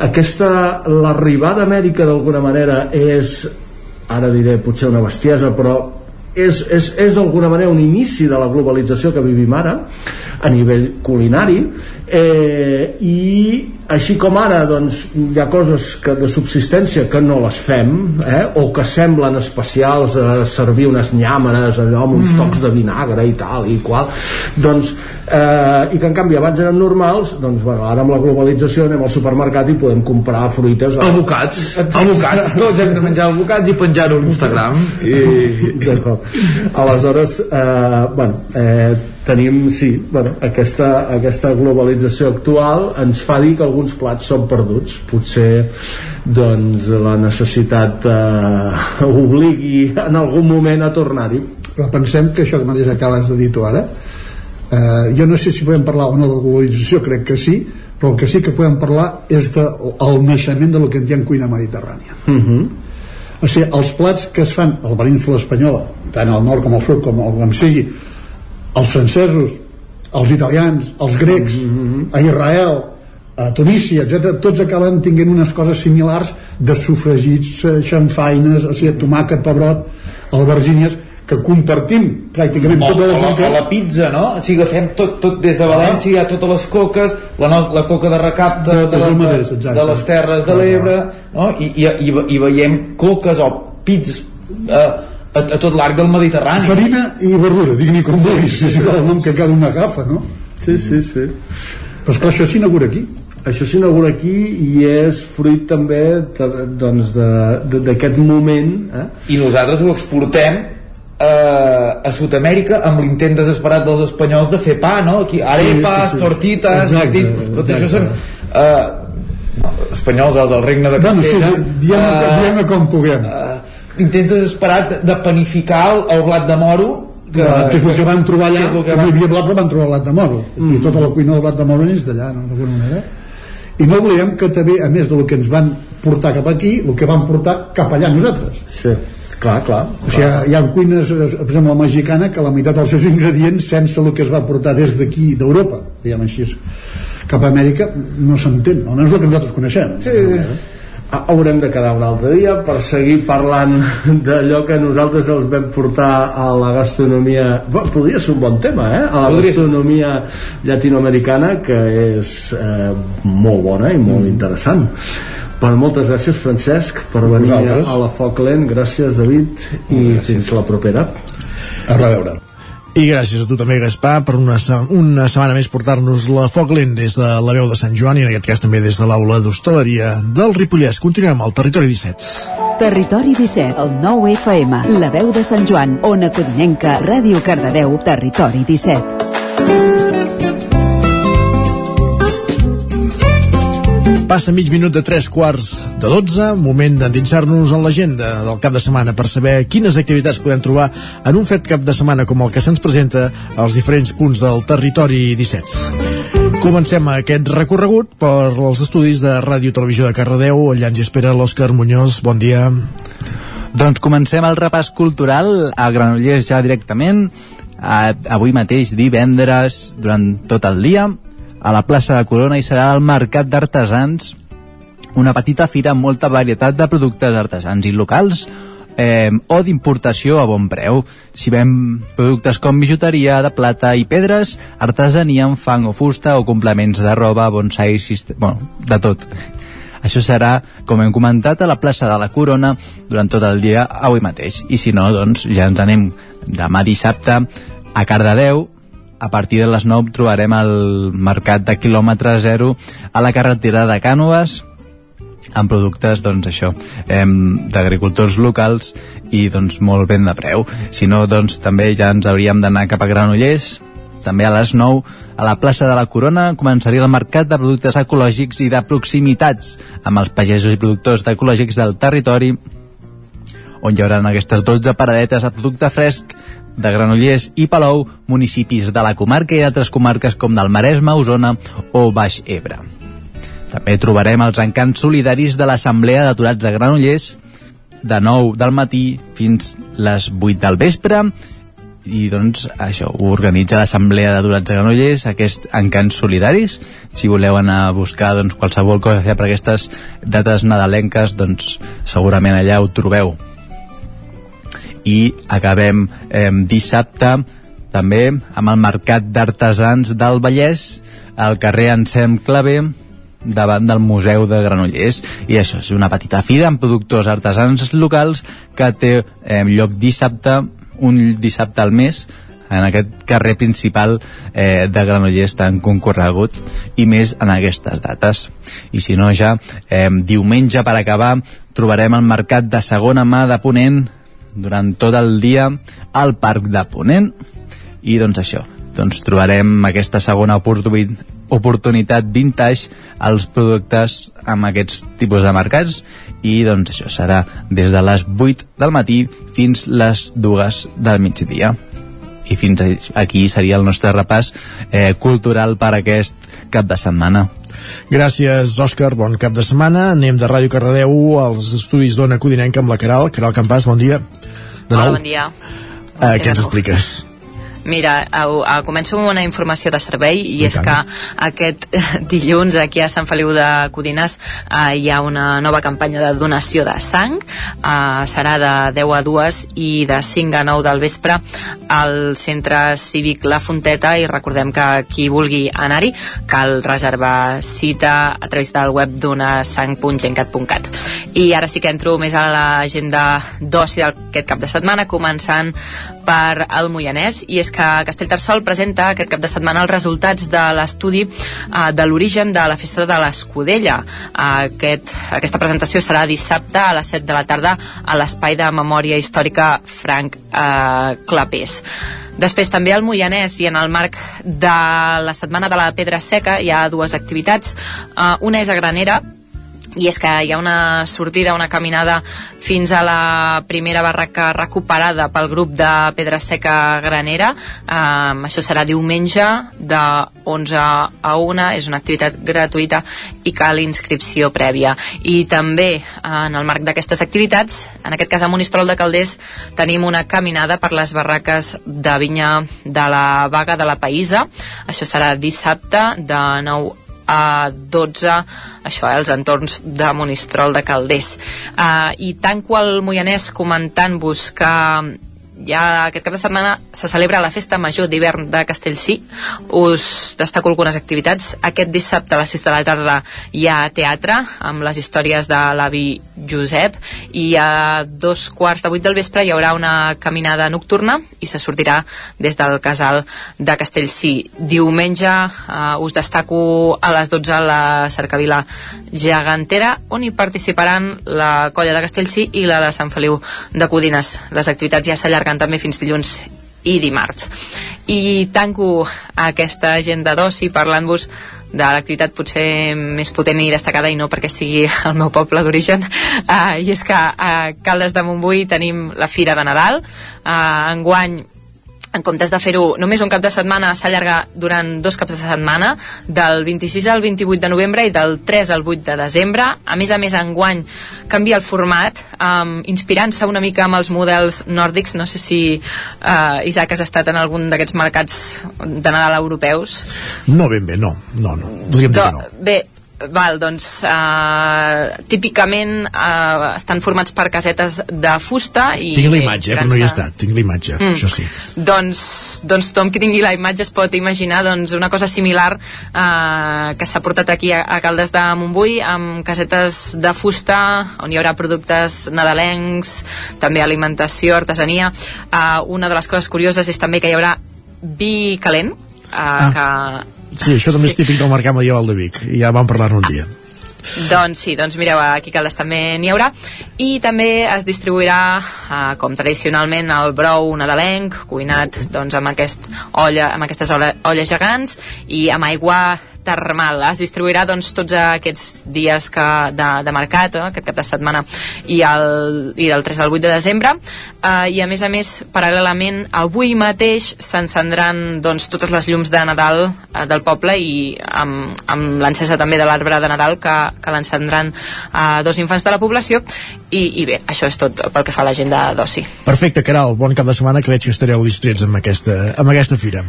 Speaker 59: Aquesta, l'arribada a Amèrica d'alguna manera és ara diré potser una bestiesa però és, és, és d'alguna manera un inici de la globalització que vivim ara a nivell culinari eh, i així com ara doncs, hi ha coses que de subsistència que no les fem eh, o que semblen especials a servir unes nyàmeres allò amb uns tocs de vinagre i tal i qual. Doncs, eh, i que en canvi abans eren normals doncs bueno, ara amb la globalització anem al supermercat i podem comprar fruites a-
Speaker 18: Abocats, abocats, tots hem de menjar abocats i penjar-ho a l'Instagram i...
Speaker 59: Aleshores, eh, bueno, eh, tenim, sí, bueno, aquesta, aquesta globalització actual ens fa dir que alguns plats són perduts. Potser doncs, la necessitat eh, obligui en algun moment a tornar-hi.
Speaker 60: però pensem que això que mateix acabes de dir tu ara eh, jo no sé si podem parlar o no de globalització, crec que sí però el que sí que podem parlar és del de, naixement de lo que en diem cuina mediterrània
Speaker 59: Uh -huh.
Speaker 60: o sigui, els plats que es fan a la península espanyola tant al nord com al sud com al on sigui els francesos, els italians els grecs, a Israel a Tunísia, etc tots acaben tinguent unes coses similars de sofregits, eh, xamfaines o sigui, tomàquet, pebrot albergínies que compartim pràcticament
Speaker 61: o,
Speaker 60: tota la
Speaker 61: la, o la pizza, no? O sigui, agafem tot, tot des de València, hi ha totes les coques, la, no, la coca de recapte de, la,
Speaker 60: mateix,
Speaker 61: de,
Speaker 60: exacte.
Speaker 61: de les terres de l'Ebre, no? I, i, i, i veiem coques o pizzas eh, a, a tot l'arc del Mediterrani.
Speaker 60: farina i verdura, digui com vulguis és igual el nom que cada un agafa no?
Speaker 59: Sí, sí, sí.
Speaker 60: però esclar, això s'inaugura aquí
Speaker 59: Això s'inaugura aquí i és fruit també de- doncs de- de- d'aquest moment eh?
Speaker 61: I nosaltres ho exportem eh, a Sud-amèrica amb l'intent desesperat dels espanyols de fer pa, no? Aquí, arepas,
Speaker 60: sí, sí.
Speaker 61: tortitas,
Speaker 60: Exacte,
Speaker 61: dit, tot
Speaker 60: exacte.
Speaker 61: això són eh, no, espanyols del, del regne de
Speaker 60: bueno, sí,
Speaker 61: Castella.
Speaker 60: diem,
Speaker 61: eh,
Speaker 60: diem com puguem
Speaker 61: eh, intents desesperat de panificar el, el blat de moro
Speaker 60: que, que és el que van trobar allà.
Speaker 61: que que van-
Speaker 60: no hi havia blat però van trobar blat de moro. Mm. i tota la cuina del blat de moro és d'allà no? d'alguna manera. I no oblidem que també a més del que ens van portar cap aquí el que van portar cap allà nosaltres.
Speaker 59: Sí, clar, clar,
Speaker 60: o sigui, hi ha cuines, eh, per exemple la mexicana que la meitat dels seus ingredients sense el que es va portar des d'aquí d'Europa diguem així cap a Amèrica no s'entén, almenys el que nosaltres coneixem.
Speaker 59: Sí. Ah, haurem de quedar un altre dia per seguir parlant d'allò que nosaltres els vam portar a la gastronomia. Podria ser un bon tema eh? a la
Speaker 61: Podria
Speaker 59: gastronomia llatinoamericana que és eh, molt bona i molt
Speaker 60: Mm.
Speaker 59: interessant. Però moltes gràcies Francesc per venir
Speaker 60: Vosaltres.
Speaker 59: a la Foc Lent. Gràcies David i fins la propera.
Speaker 60: A reveure
Speaker 1: I gràcies a tu també, Gaspar, per una, una setmana més portar-nos la Foc Lent des de la veu de Sant Joan i en aquest cas també des de l'aula d'hostaleria del Ripollès. Continuem al Territori 17.
Speaker 6: Territori 17, el 9 FM, la veu de Sant Joan, Ona Codinenca, Ràdio Cardedeu, Territori 17.
Speaker 1: Passa mig minut de tres quarts de 12, moment d'endinsar-nos en l'agenda del cap de setmana per saber quines activitats podem trobar en un fet cap de setmana com el que se'ns presenta als diferents punts del territori 17. Comencem aquest recorregut per els estudis de Ràdio Televisió de Cardedeu. Allà ens espera l'Òscar Muñoz. Bon dia.
Speaker 62: Doncs comencem el repàs cultural a Granollers ja directament. Avui mateix, divendres, durant tot el dia, a la plaça de Corona hi serà el Mercat d'Artesans, una petita fira amb molta varietat de productes artesans i locals eh, o d'importació a bon preu. Si ven productes com bijuteria de plata i pedres, artesania en fang o fusta o complements de roba, bonsai, bueno, de tot. Això serà, com hem comentat, a la plaça de la Corona durant tot el dia avui mateix. I si no, doncs ja ens anem demà dissabte a Cardedeu, a partir de les 9 trobarem el mercat de quilòmetre zero a la carretera de Cànoves amb productes, doncs això, em, d'agricultors locals i doncs molt ben de preu. Si no, doncs també ja ens hauríem d'anar cap a Granollers, també a les 9 a la plaça de la Corona començaria el mercat de productes ecològics i de proximitats amb els pagesos i productors ecològics del territori on hi haurà aquestes 12 paradetes de producte fresc de Granollers i Palou, municipis de la comarca i d'altres comarques com del Maresme, Osona o Baix Ebre. També trobarem els encants solidaris de l'Assemblea d'Aturats de Granollers de 9 del matí fins les 8 del vespre. I doncs això ho organitza l'Assemblea d'Aturats de Granollers aquests encants solidaris. Si voleu anar a buscar doncs, qualsevol cosa per aquestes dates nadalenques doncs segurament allà ho trobeu i acabem eh, dissabte també amb el Mercat d'Artesans del Vallès al carrer Ensem Clavé davant del Museu de Granollers. I això és una petita fira amb productors artesans locals que té eh, lloc dissabte un dissabte al mes en aquest carrer principal eh, de Granollers tan concorregut i més en aquestes dates. I si no ja eh, diumenge per acabar trobarem el mercat de segona mà de Ponent durant tot el dia al Parc de Ponent. I doncs això, doncs trobarem aquesta segona oportuni oportunitat vintage als productes amb aquests tipus de mercats. I doncs això serà des de les 8 del matí fins les 2 del migdia. I fins aquí seria el nostre repàs eh, cultural per aquest cap de setmana
Speaker 1: Gràcies, Òscar. Bon cap de setmana. Anem de Ràdio Cardedeu als estudis d'Ona Codinenca amb la Caral. Caral Campàs, bon dia. De
Speaker 63: Hola,
Speaker 1: nou.
Speaker 63: bon dia.
Speaker 1: Eh, què ens expliques?
Speaker 14: Mira, uh, uh, començo amb una informació de servei i,
Speaker 1: I
Speaker 14: és
Speaker 1: tant.
Speaker 14: que aquest dilluns aquí a Sant Feliu de Codines uh, hi ha una nova campanya de donació de sang uh, serà de 10 a 2 i de 5 a 9 del vespre al centre cívic La Fonteta i recordem que qui vulgui anar-hi cal reservar cita a través del web donasang.gencat.cat i ara sí que entro més a l'agenda d'oci d'aquest cap de setmana començant per al Moianès i és que Castellterçol presenta aquest cap de setmana els resultats de l'estudi eh, de l'origen de la festa de l'Escudella aquest, aquesta presentació serà dissabte a les 7 de la tarda a l'espai de memòria històrica Frank eh, Clapés Després també al Moianès i en el marc de la Setmana de la Pedra Seca hi ha dues activitats. Uh, una és a Granera, i és que hi ha una sortida, una caminada fins a la primera barraca recuperada pel grup de Pedra Seca Granera. Um, això serà diumenge de 11 a 1 és una activitat gratuïta i cal inscripció prèvia. I també en el marc d'aquestes activitats en aquest cas a Monistrol de Calders tenim una caminada per les barraques de vinya de la Vaga de la Païsa això serà dissabte de 9 a 12 això, eh, els entorns de Monistrol de Calders. Uh, i tanco el Moianès comentant-vos que ja aquest cap de setmana se celebra la festa major d'hivern de Castellcí us destaco algunes activitats. Aquest dissabte a les 6 de la tarda hi ha teatre amb les històries de l'avi Josep i a dos quarts de vuit del vespre hi haurà una caminada nocturna i se sortirà des del casal de Castellcí diumenge eh, us destaco a les 12 la cercavila gegantera on hi participaran la colla de Castellcí i la de Sant Feliu de Codines. Les activitats ja s'allarguen també fins dilluns i dimarts. I tanco aquesta agenda d'oci parlant-vos de l'activitat potser més potent i destacada i no perquè sigui el meu poble d'origen uh, i és que a Caldes de Montbui tenim la Fira de Nadal uh, enguany en comptes de fer-ho només un cap de setmana s'allarga durant dos caps de setmana del 26 al 28 de novembre i del 3 al 8 de desembre a més a més enguany canvia el format um, inspirant-se una mica amb els models nòrdics no sé si uh, Isaac has estat en algun d'aquests mercats de Nadal europeus
Speaker 1: No, ben bé, no. No, no. Podríem dir que no.
Speaker 14: bé, Val, doncs uh, típicament uh, estan formats per casetes de fusta i
Speaker 1: Tinc la imatge, eh, però no hi he estat. Tinc la imatge,
Speaker 14: Mm.
Speaker 1: això sí.
Speaker 14: doncs, doncs tothom que tingui la imatge es pot imaginar doncs, una cosa similar eh, que s'ha portat aquí a, a Caldes de Montbui amb casetes de fusta on hi haurà productes nadalencs també alimentació, artesania eh, una de les coses curioses és també que hi haurà vi calent eh, ah. que
Speaker 1: Sí, això també sí. és típic del mercat medieval de Vic. I ja vam parlar-ne un dia.
Speaker 14: Doncs sí, doncs mireu, aquí Caldes també n'hi haurà i també es distribuirà eh, com tradicionalment el brou nadalenc cuinat doncs amb, aquest olla, amb aquestes olles gegants i amb aigua termal. Es distribuirà doncs, tots aquests dies que, de, de mercat, eh, aquest cap de setmana, i, el, i del 3 al 8 de desembre. Eh, I a més a més, paral·lelament, avui mateix s'encendran doncs, totes les llums de Nadal eh, del poble i amb, amb l'encesa també de l'arbre de Nadal que, que l'encendran eh, dos infants de la població. I, I bé, això és tot pel que fa a l'agenda d'oci.
Speaker 1: Perfecte, Caral, bon cap de setmana, que veig que estareu distrets amb aquesta, amb aquesta fira.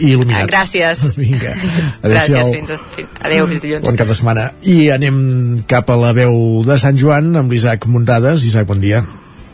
Speaker 1: I il·luminats.
Speaker 14: Gràcies.
Speaker 1: Vinga.
Speaker 14: Gràcies,
Speaker 1: Adéu-siau.
Speaker 14: fins, a- adéu, fins dilluns.
Speaker 1: Bon cap de setmana. I anem cap a la veu de Sant Joan amb l'Isaac Muntades. Isaac, bon dia.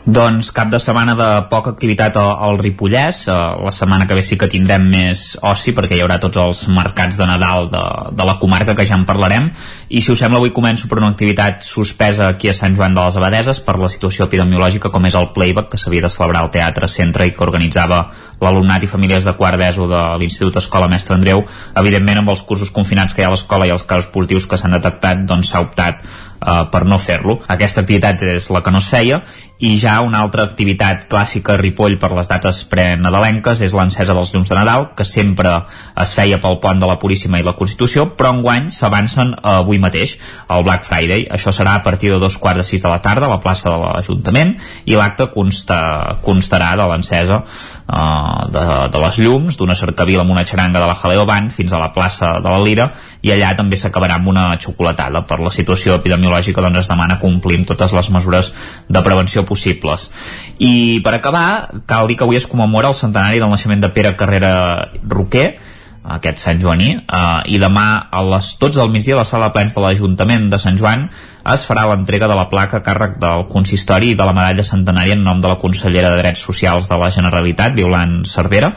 Speaker 11: Doncs cap de setmana de poca activitat al, al Ripollès. Eh, la setmana que ve sí que tindrem més oci perquè hi haurà tots els mercats de Nadal de, de la comarca que ja en parlarem. I si us sembla avui començo per una activitat suspesa aquí a Sant Joan de les Abadeses per la situació epidemiològica com és el playback que s'havia de celebrar al Teatre Centre i que organitzava l'alumnat i famílies de quart d'ESO de l'Institut Escola Mestre Andreu. Evidentment amb els cursos confinats que hi ha a l'escola i els casos positius que s'han detectat doncs s'ha optat eh, per no fer-lo. Aquesta activitat és la que no es feia i ja una altra activitat clàssica a Ripoll per les dates prenadalenques és l'encesa dels llums de Nadal, que sempre es feia pel pont de la Puríssima i la Constitució, però enguany s'avancen eh, avui mateix, el Black Friday. Això serà a partir de dos quarts de sis de la tarda a la plaça de l'Ajuntament i l'acte consta, constarà de l'encesa eh, de, de les llums, d'una cercavila amb una xaranga de la Jaleo Band fins a la plaça de la Lira i allà també s'acabarà amb una xocolatada. Per la situació epidemiològica doncs es demana complir totes les mesures de prevenció possibles. I per acabar, cal dir que avui es commemora el centenari del naixement de Pere Carrera Roquer, aquest Sant Joaní, eh, i demà a les 12 del migdia a la sala de plens de l'Ajuntament de Sant Joan es farà l'entrega de la placa a càrrec del consistori i de la medalla centenària en nom de la consellera de Drets Socials de la Generalitat, Violant Cervera.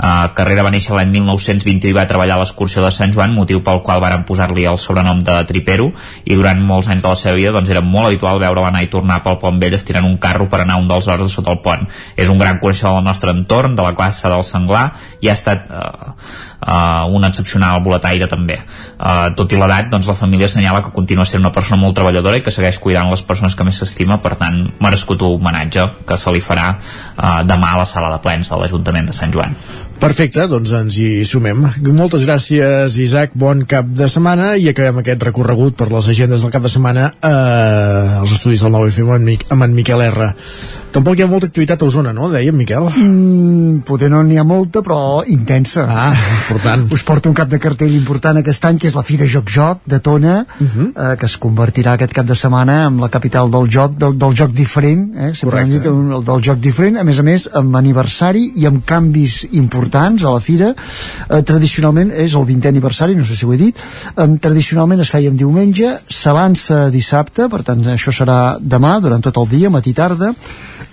Speaker 11: Uh, Carrera va néixer l'any 1920 i va treballar a l'excursió de Sant Joan, motiu pel qual varen posar-li el sobrenom de Tripero, i durant molts anys de la seva vida doncs, era molt habitual veure-la anar i tornar pel Pont Vell estirant un carro per anar un dels horts de sota el pont. És un gran coneixedor del nostre entorn, de la classe del senglar, i ha estat uh, uh, un excepcional boletaire també. Uh, tot i l'edat, doncs la família assenyala que continua sent una persona molt treballadora i que segueix cuidant les persones que més s'estima, per tant, merescut homenatge que se li farà uh, demà a la sala de plens de l'Ajuntament de Sant Joan.
Speaker 1: Perfecte, doncs ens hi sumem. Moltes gràcies, Isaac, bon cap de setmana i acabem aquest recorregut per les agendes del cap de setmana eh, als estudis del 9FM amb, Mic amb en Miquel R. Tampoc hi ha molta activitat a Osona, no? Dèiem, Miquel?
Speaker 63: Mm, poder no n'hi ha molta, però intensa.
Speaker 1: Ah, important.
Speaker 63: Us porto un cap de cartell important aquest any, que és la Fira Joc Joc de Tona, uh -huh. eh, que es convertirà aquest cap de setmana en la capital del joc, del, del joc diferent, eh? Sempre hem dit un, del joc diferent, a més a més, amb aniversari i amb canvis importants a la Fira. Eh, tradicionalment és el 20è aniversari, no sé si ho he dit, eh, tradicionalment es feia en diumenge, s'avança dissabte, per tant això serà demà, durant tot el dia, matí tarda,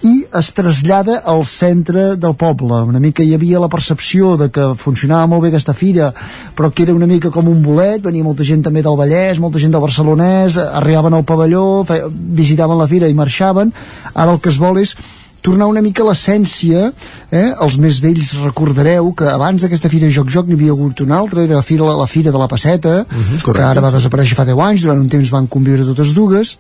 Speaker 63: i es trasllada al centre del poble. Una mica hi havia la percepció de que funcionava molt bé aquesta fira, però que era una mica com un bolet, venia molta gent també del Vallès, molta gent del Barcelonès, arribaven al pavelló, visitaven la fira i marxaven. Ara el que es vol és tornar una mica a l'essència eh? els més vells recordareu que abans d'aquesta Fira Joc Joc n'hi havia hagut una altra era la Fira, la fira de la Passeta uh -huh, correcte, que ara va desaparèixer fa 10 anys durant un temps van conviure totes dues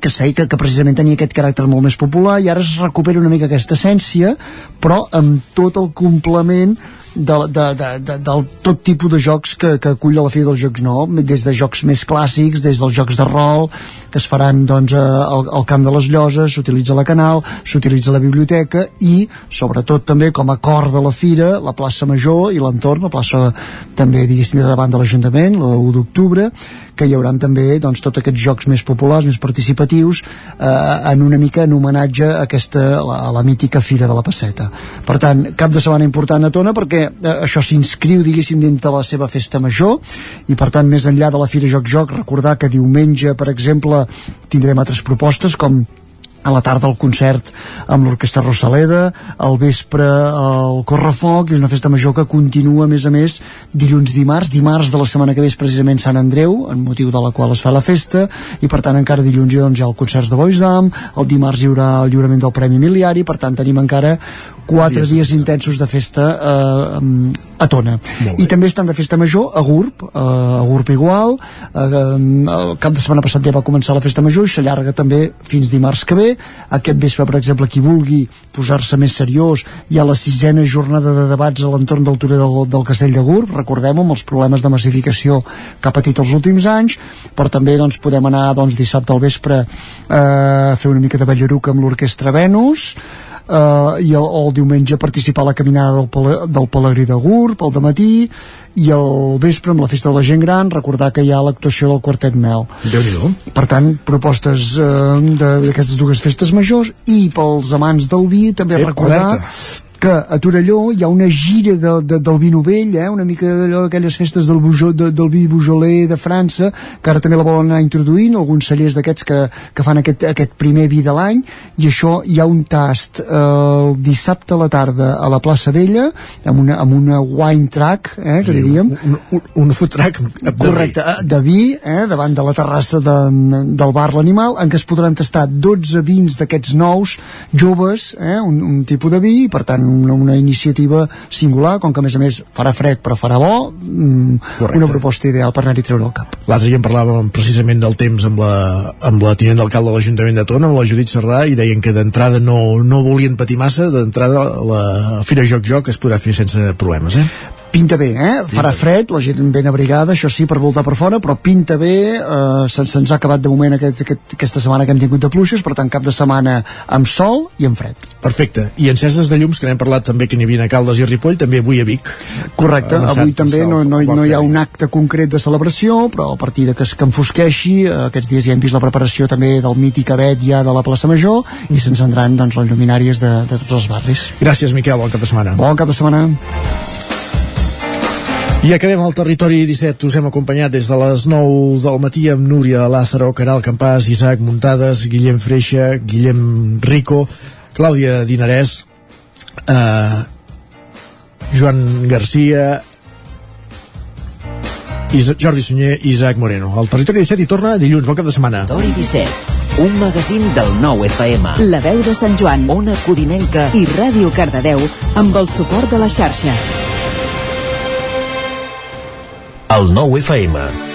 Speaker 63: que es feia que, que precisament tenia aquest caràcter molt més popular i ara es recupera una mica aquesta essència però amb tot el complement de, de, de, de, del tot tipus de jocs que, que acull a la Fira dels Jocs No, des de jocs més clàssics, des dels jocs de rol, que es faran doncs, al, al camp de les lloses, s'utilitza la canal, s'utilitza la biblioteca i, sobretot també com a cor de la Fira, la plaça Major i l'entorn, la plaça també, diguéssim, de davant de l'Ajuntament, l'1 d'octubre, que hi haurà també doncs, tots aquests jocs més populars, més participatius, eh, en una mica en homenatge a, aquesta, a, la, a la mítica Fira de la Passeta. Per tant, cap de setmana important a Tona perquè eh, això s'inscriu, diguéssim, dintre la seva festa major i, per tant, més enllà de la Fira Joc Joc, recordar que diumenge, per exemple, tindrem altres propostes com a la tarda el concert amb l'Orquestra Rosaleda, al vespre el Correfoc, i és una festa major que continua, a més a més, dilluns dimarts, dimarts de la setmana que ve és precisament Sant Andreu, en motiu de la qual es fa la festa, i per tant encara dilluns doncs, hi ha el concert de Bois d'Am, el dimarts hi haurà el lliurament del Premi Miliari, per tant tenim encara quatre dies, dies intensos de festa eh, a Tona. I també estan de festa major a Gurb, eh, a Gurb igual, eh, el cap de setmana passat ja va començar la festa major i s'allarga també fins dimarts que ve. Aquest vespre, per exemple, qui vulgui posar-se més seriós, hi ha la sisena jornada de debats a l'entorn del Torer del, del Castell de Gurb, recordem-ho, amb els problemes de massificació que ha patit els últims anys, però també doncs, podem anar doncs, dissabte al vespre eh, a fer una mica de ballaruc amb l'Orquestra Venus, eh, i el, el diumenge participar a la caminada del, Pele, del Pelegrí de Gurb al matí i el vespre amb la festa de la gent gran recordar que hi ha l'actuació del Quartet Mel. Per tant propostes eh, d'aquestes dues festes majors i pels amants del vi també
Speaker 1: Ep,
Speaker 63: recordar
Speaker 1: alerta
Speaker 63: que a Torelló hi ha una gira de, de, del vi novell, eh? una mica d'allò d'aquelles festes del, bujó, de, del vi Beaujolais de França, que ara també la volen anar introduint, alguns cellers d'aquests que, que fan aquest, aquest primer vi de l'any, i això hi ha un tast eh, el dissabte a la tarda a la plaça Vella, amb una, amb una wine track, eh, que
Speaker 1: Sí,
Speaker 63: diríem.
Speaker 1: un, un, un food track de
Speaker 63: Correcte, eh, de vi, eh, davant de la terrassa de, del bar L'Animal, en què es podran tastar 12 vins d'aquests nous, joves, eh, un, un tipus de vi, i per tant una, una iniciativa singular, com que a més a més farà fred però farà bo, mm, una proposta ideal per anar-hi treure el cap.
Speaker 1: L'altre dia en parlàvem precisament del temps amb la, amb la tinent d'alcalde de l'Ajuntament de Tona, amb la Judit Cerdà, i deien que d'entrada no, no volien patir massa, d'entrada la Fira Joc Joc es podrà fer sense problemes, eh?
Speaker 63: Pinta bé, eh? Farà fred, la gent ben abrigada, això sí, per voltar per fora, però pinta bé, eh, se'ns se ha acabat de moment aquest, aquest, aquesta setmana que hem tingut de pluixes, per tant cap de setmana amb sol i amb fred.
Speaker 1: Perfecte. I enceses de llums, que n'hem parlat també que n'hi havia a Caldes i Ripoll, també avui a Vic.
Speaker 63: Correcte,
Speaker 1: Avançat
Speaker 63: avui també no, no, no hi ha un acte concret de celebració, però a partir de que es que enfosqueixi, eh, aquests dies ja hem vist la preparació també del mític avet ja de la plaça Major i s'encendran doncs, les lluminàries de, de tots els barris.
Speaker 1: Gràcies, Miquel, bon cap de setmana.
Speaker 63: Bon cap de setmana.
Speaker 1: I acabem al territori 17. Us hem acompanyat des de les 9 del matí amb Núria Lázaro, Caral Campàs, Isaac Muntades, Guillem Freixa, Guillem Rico, Clàudia Dinarès, eh, Joan Garcia, Isa Jordi Sunyer i Isaac Moreno. El territori 17 hi torna dilluns. Bon cap de setmana.
Speaker 56: Territori 17, un magazín del nou FM.
Speaker 6: La veu de Sant Joan
Speaker 56: Ona Codinenca
Speaker 6: i Ràdio Cardedeu amb el suport de la xarxa.
Speaker 55: El nou FM.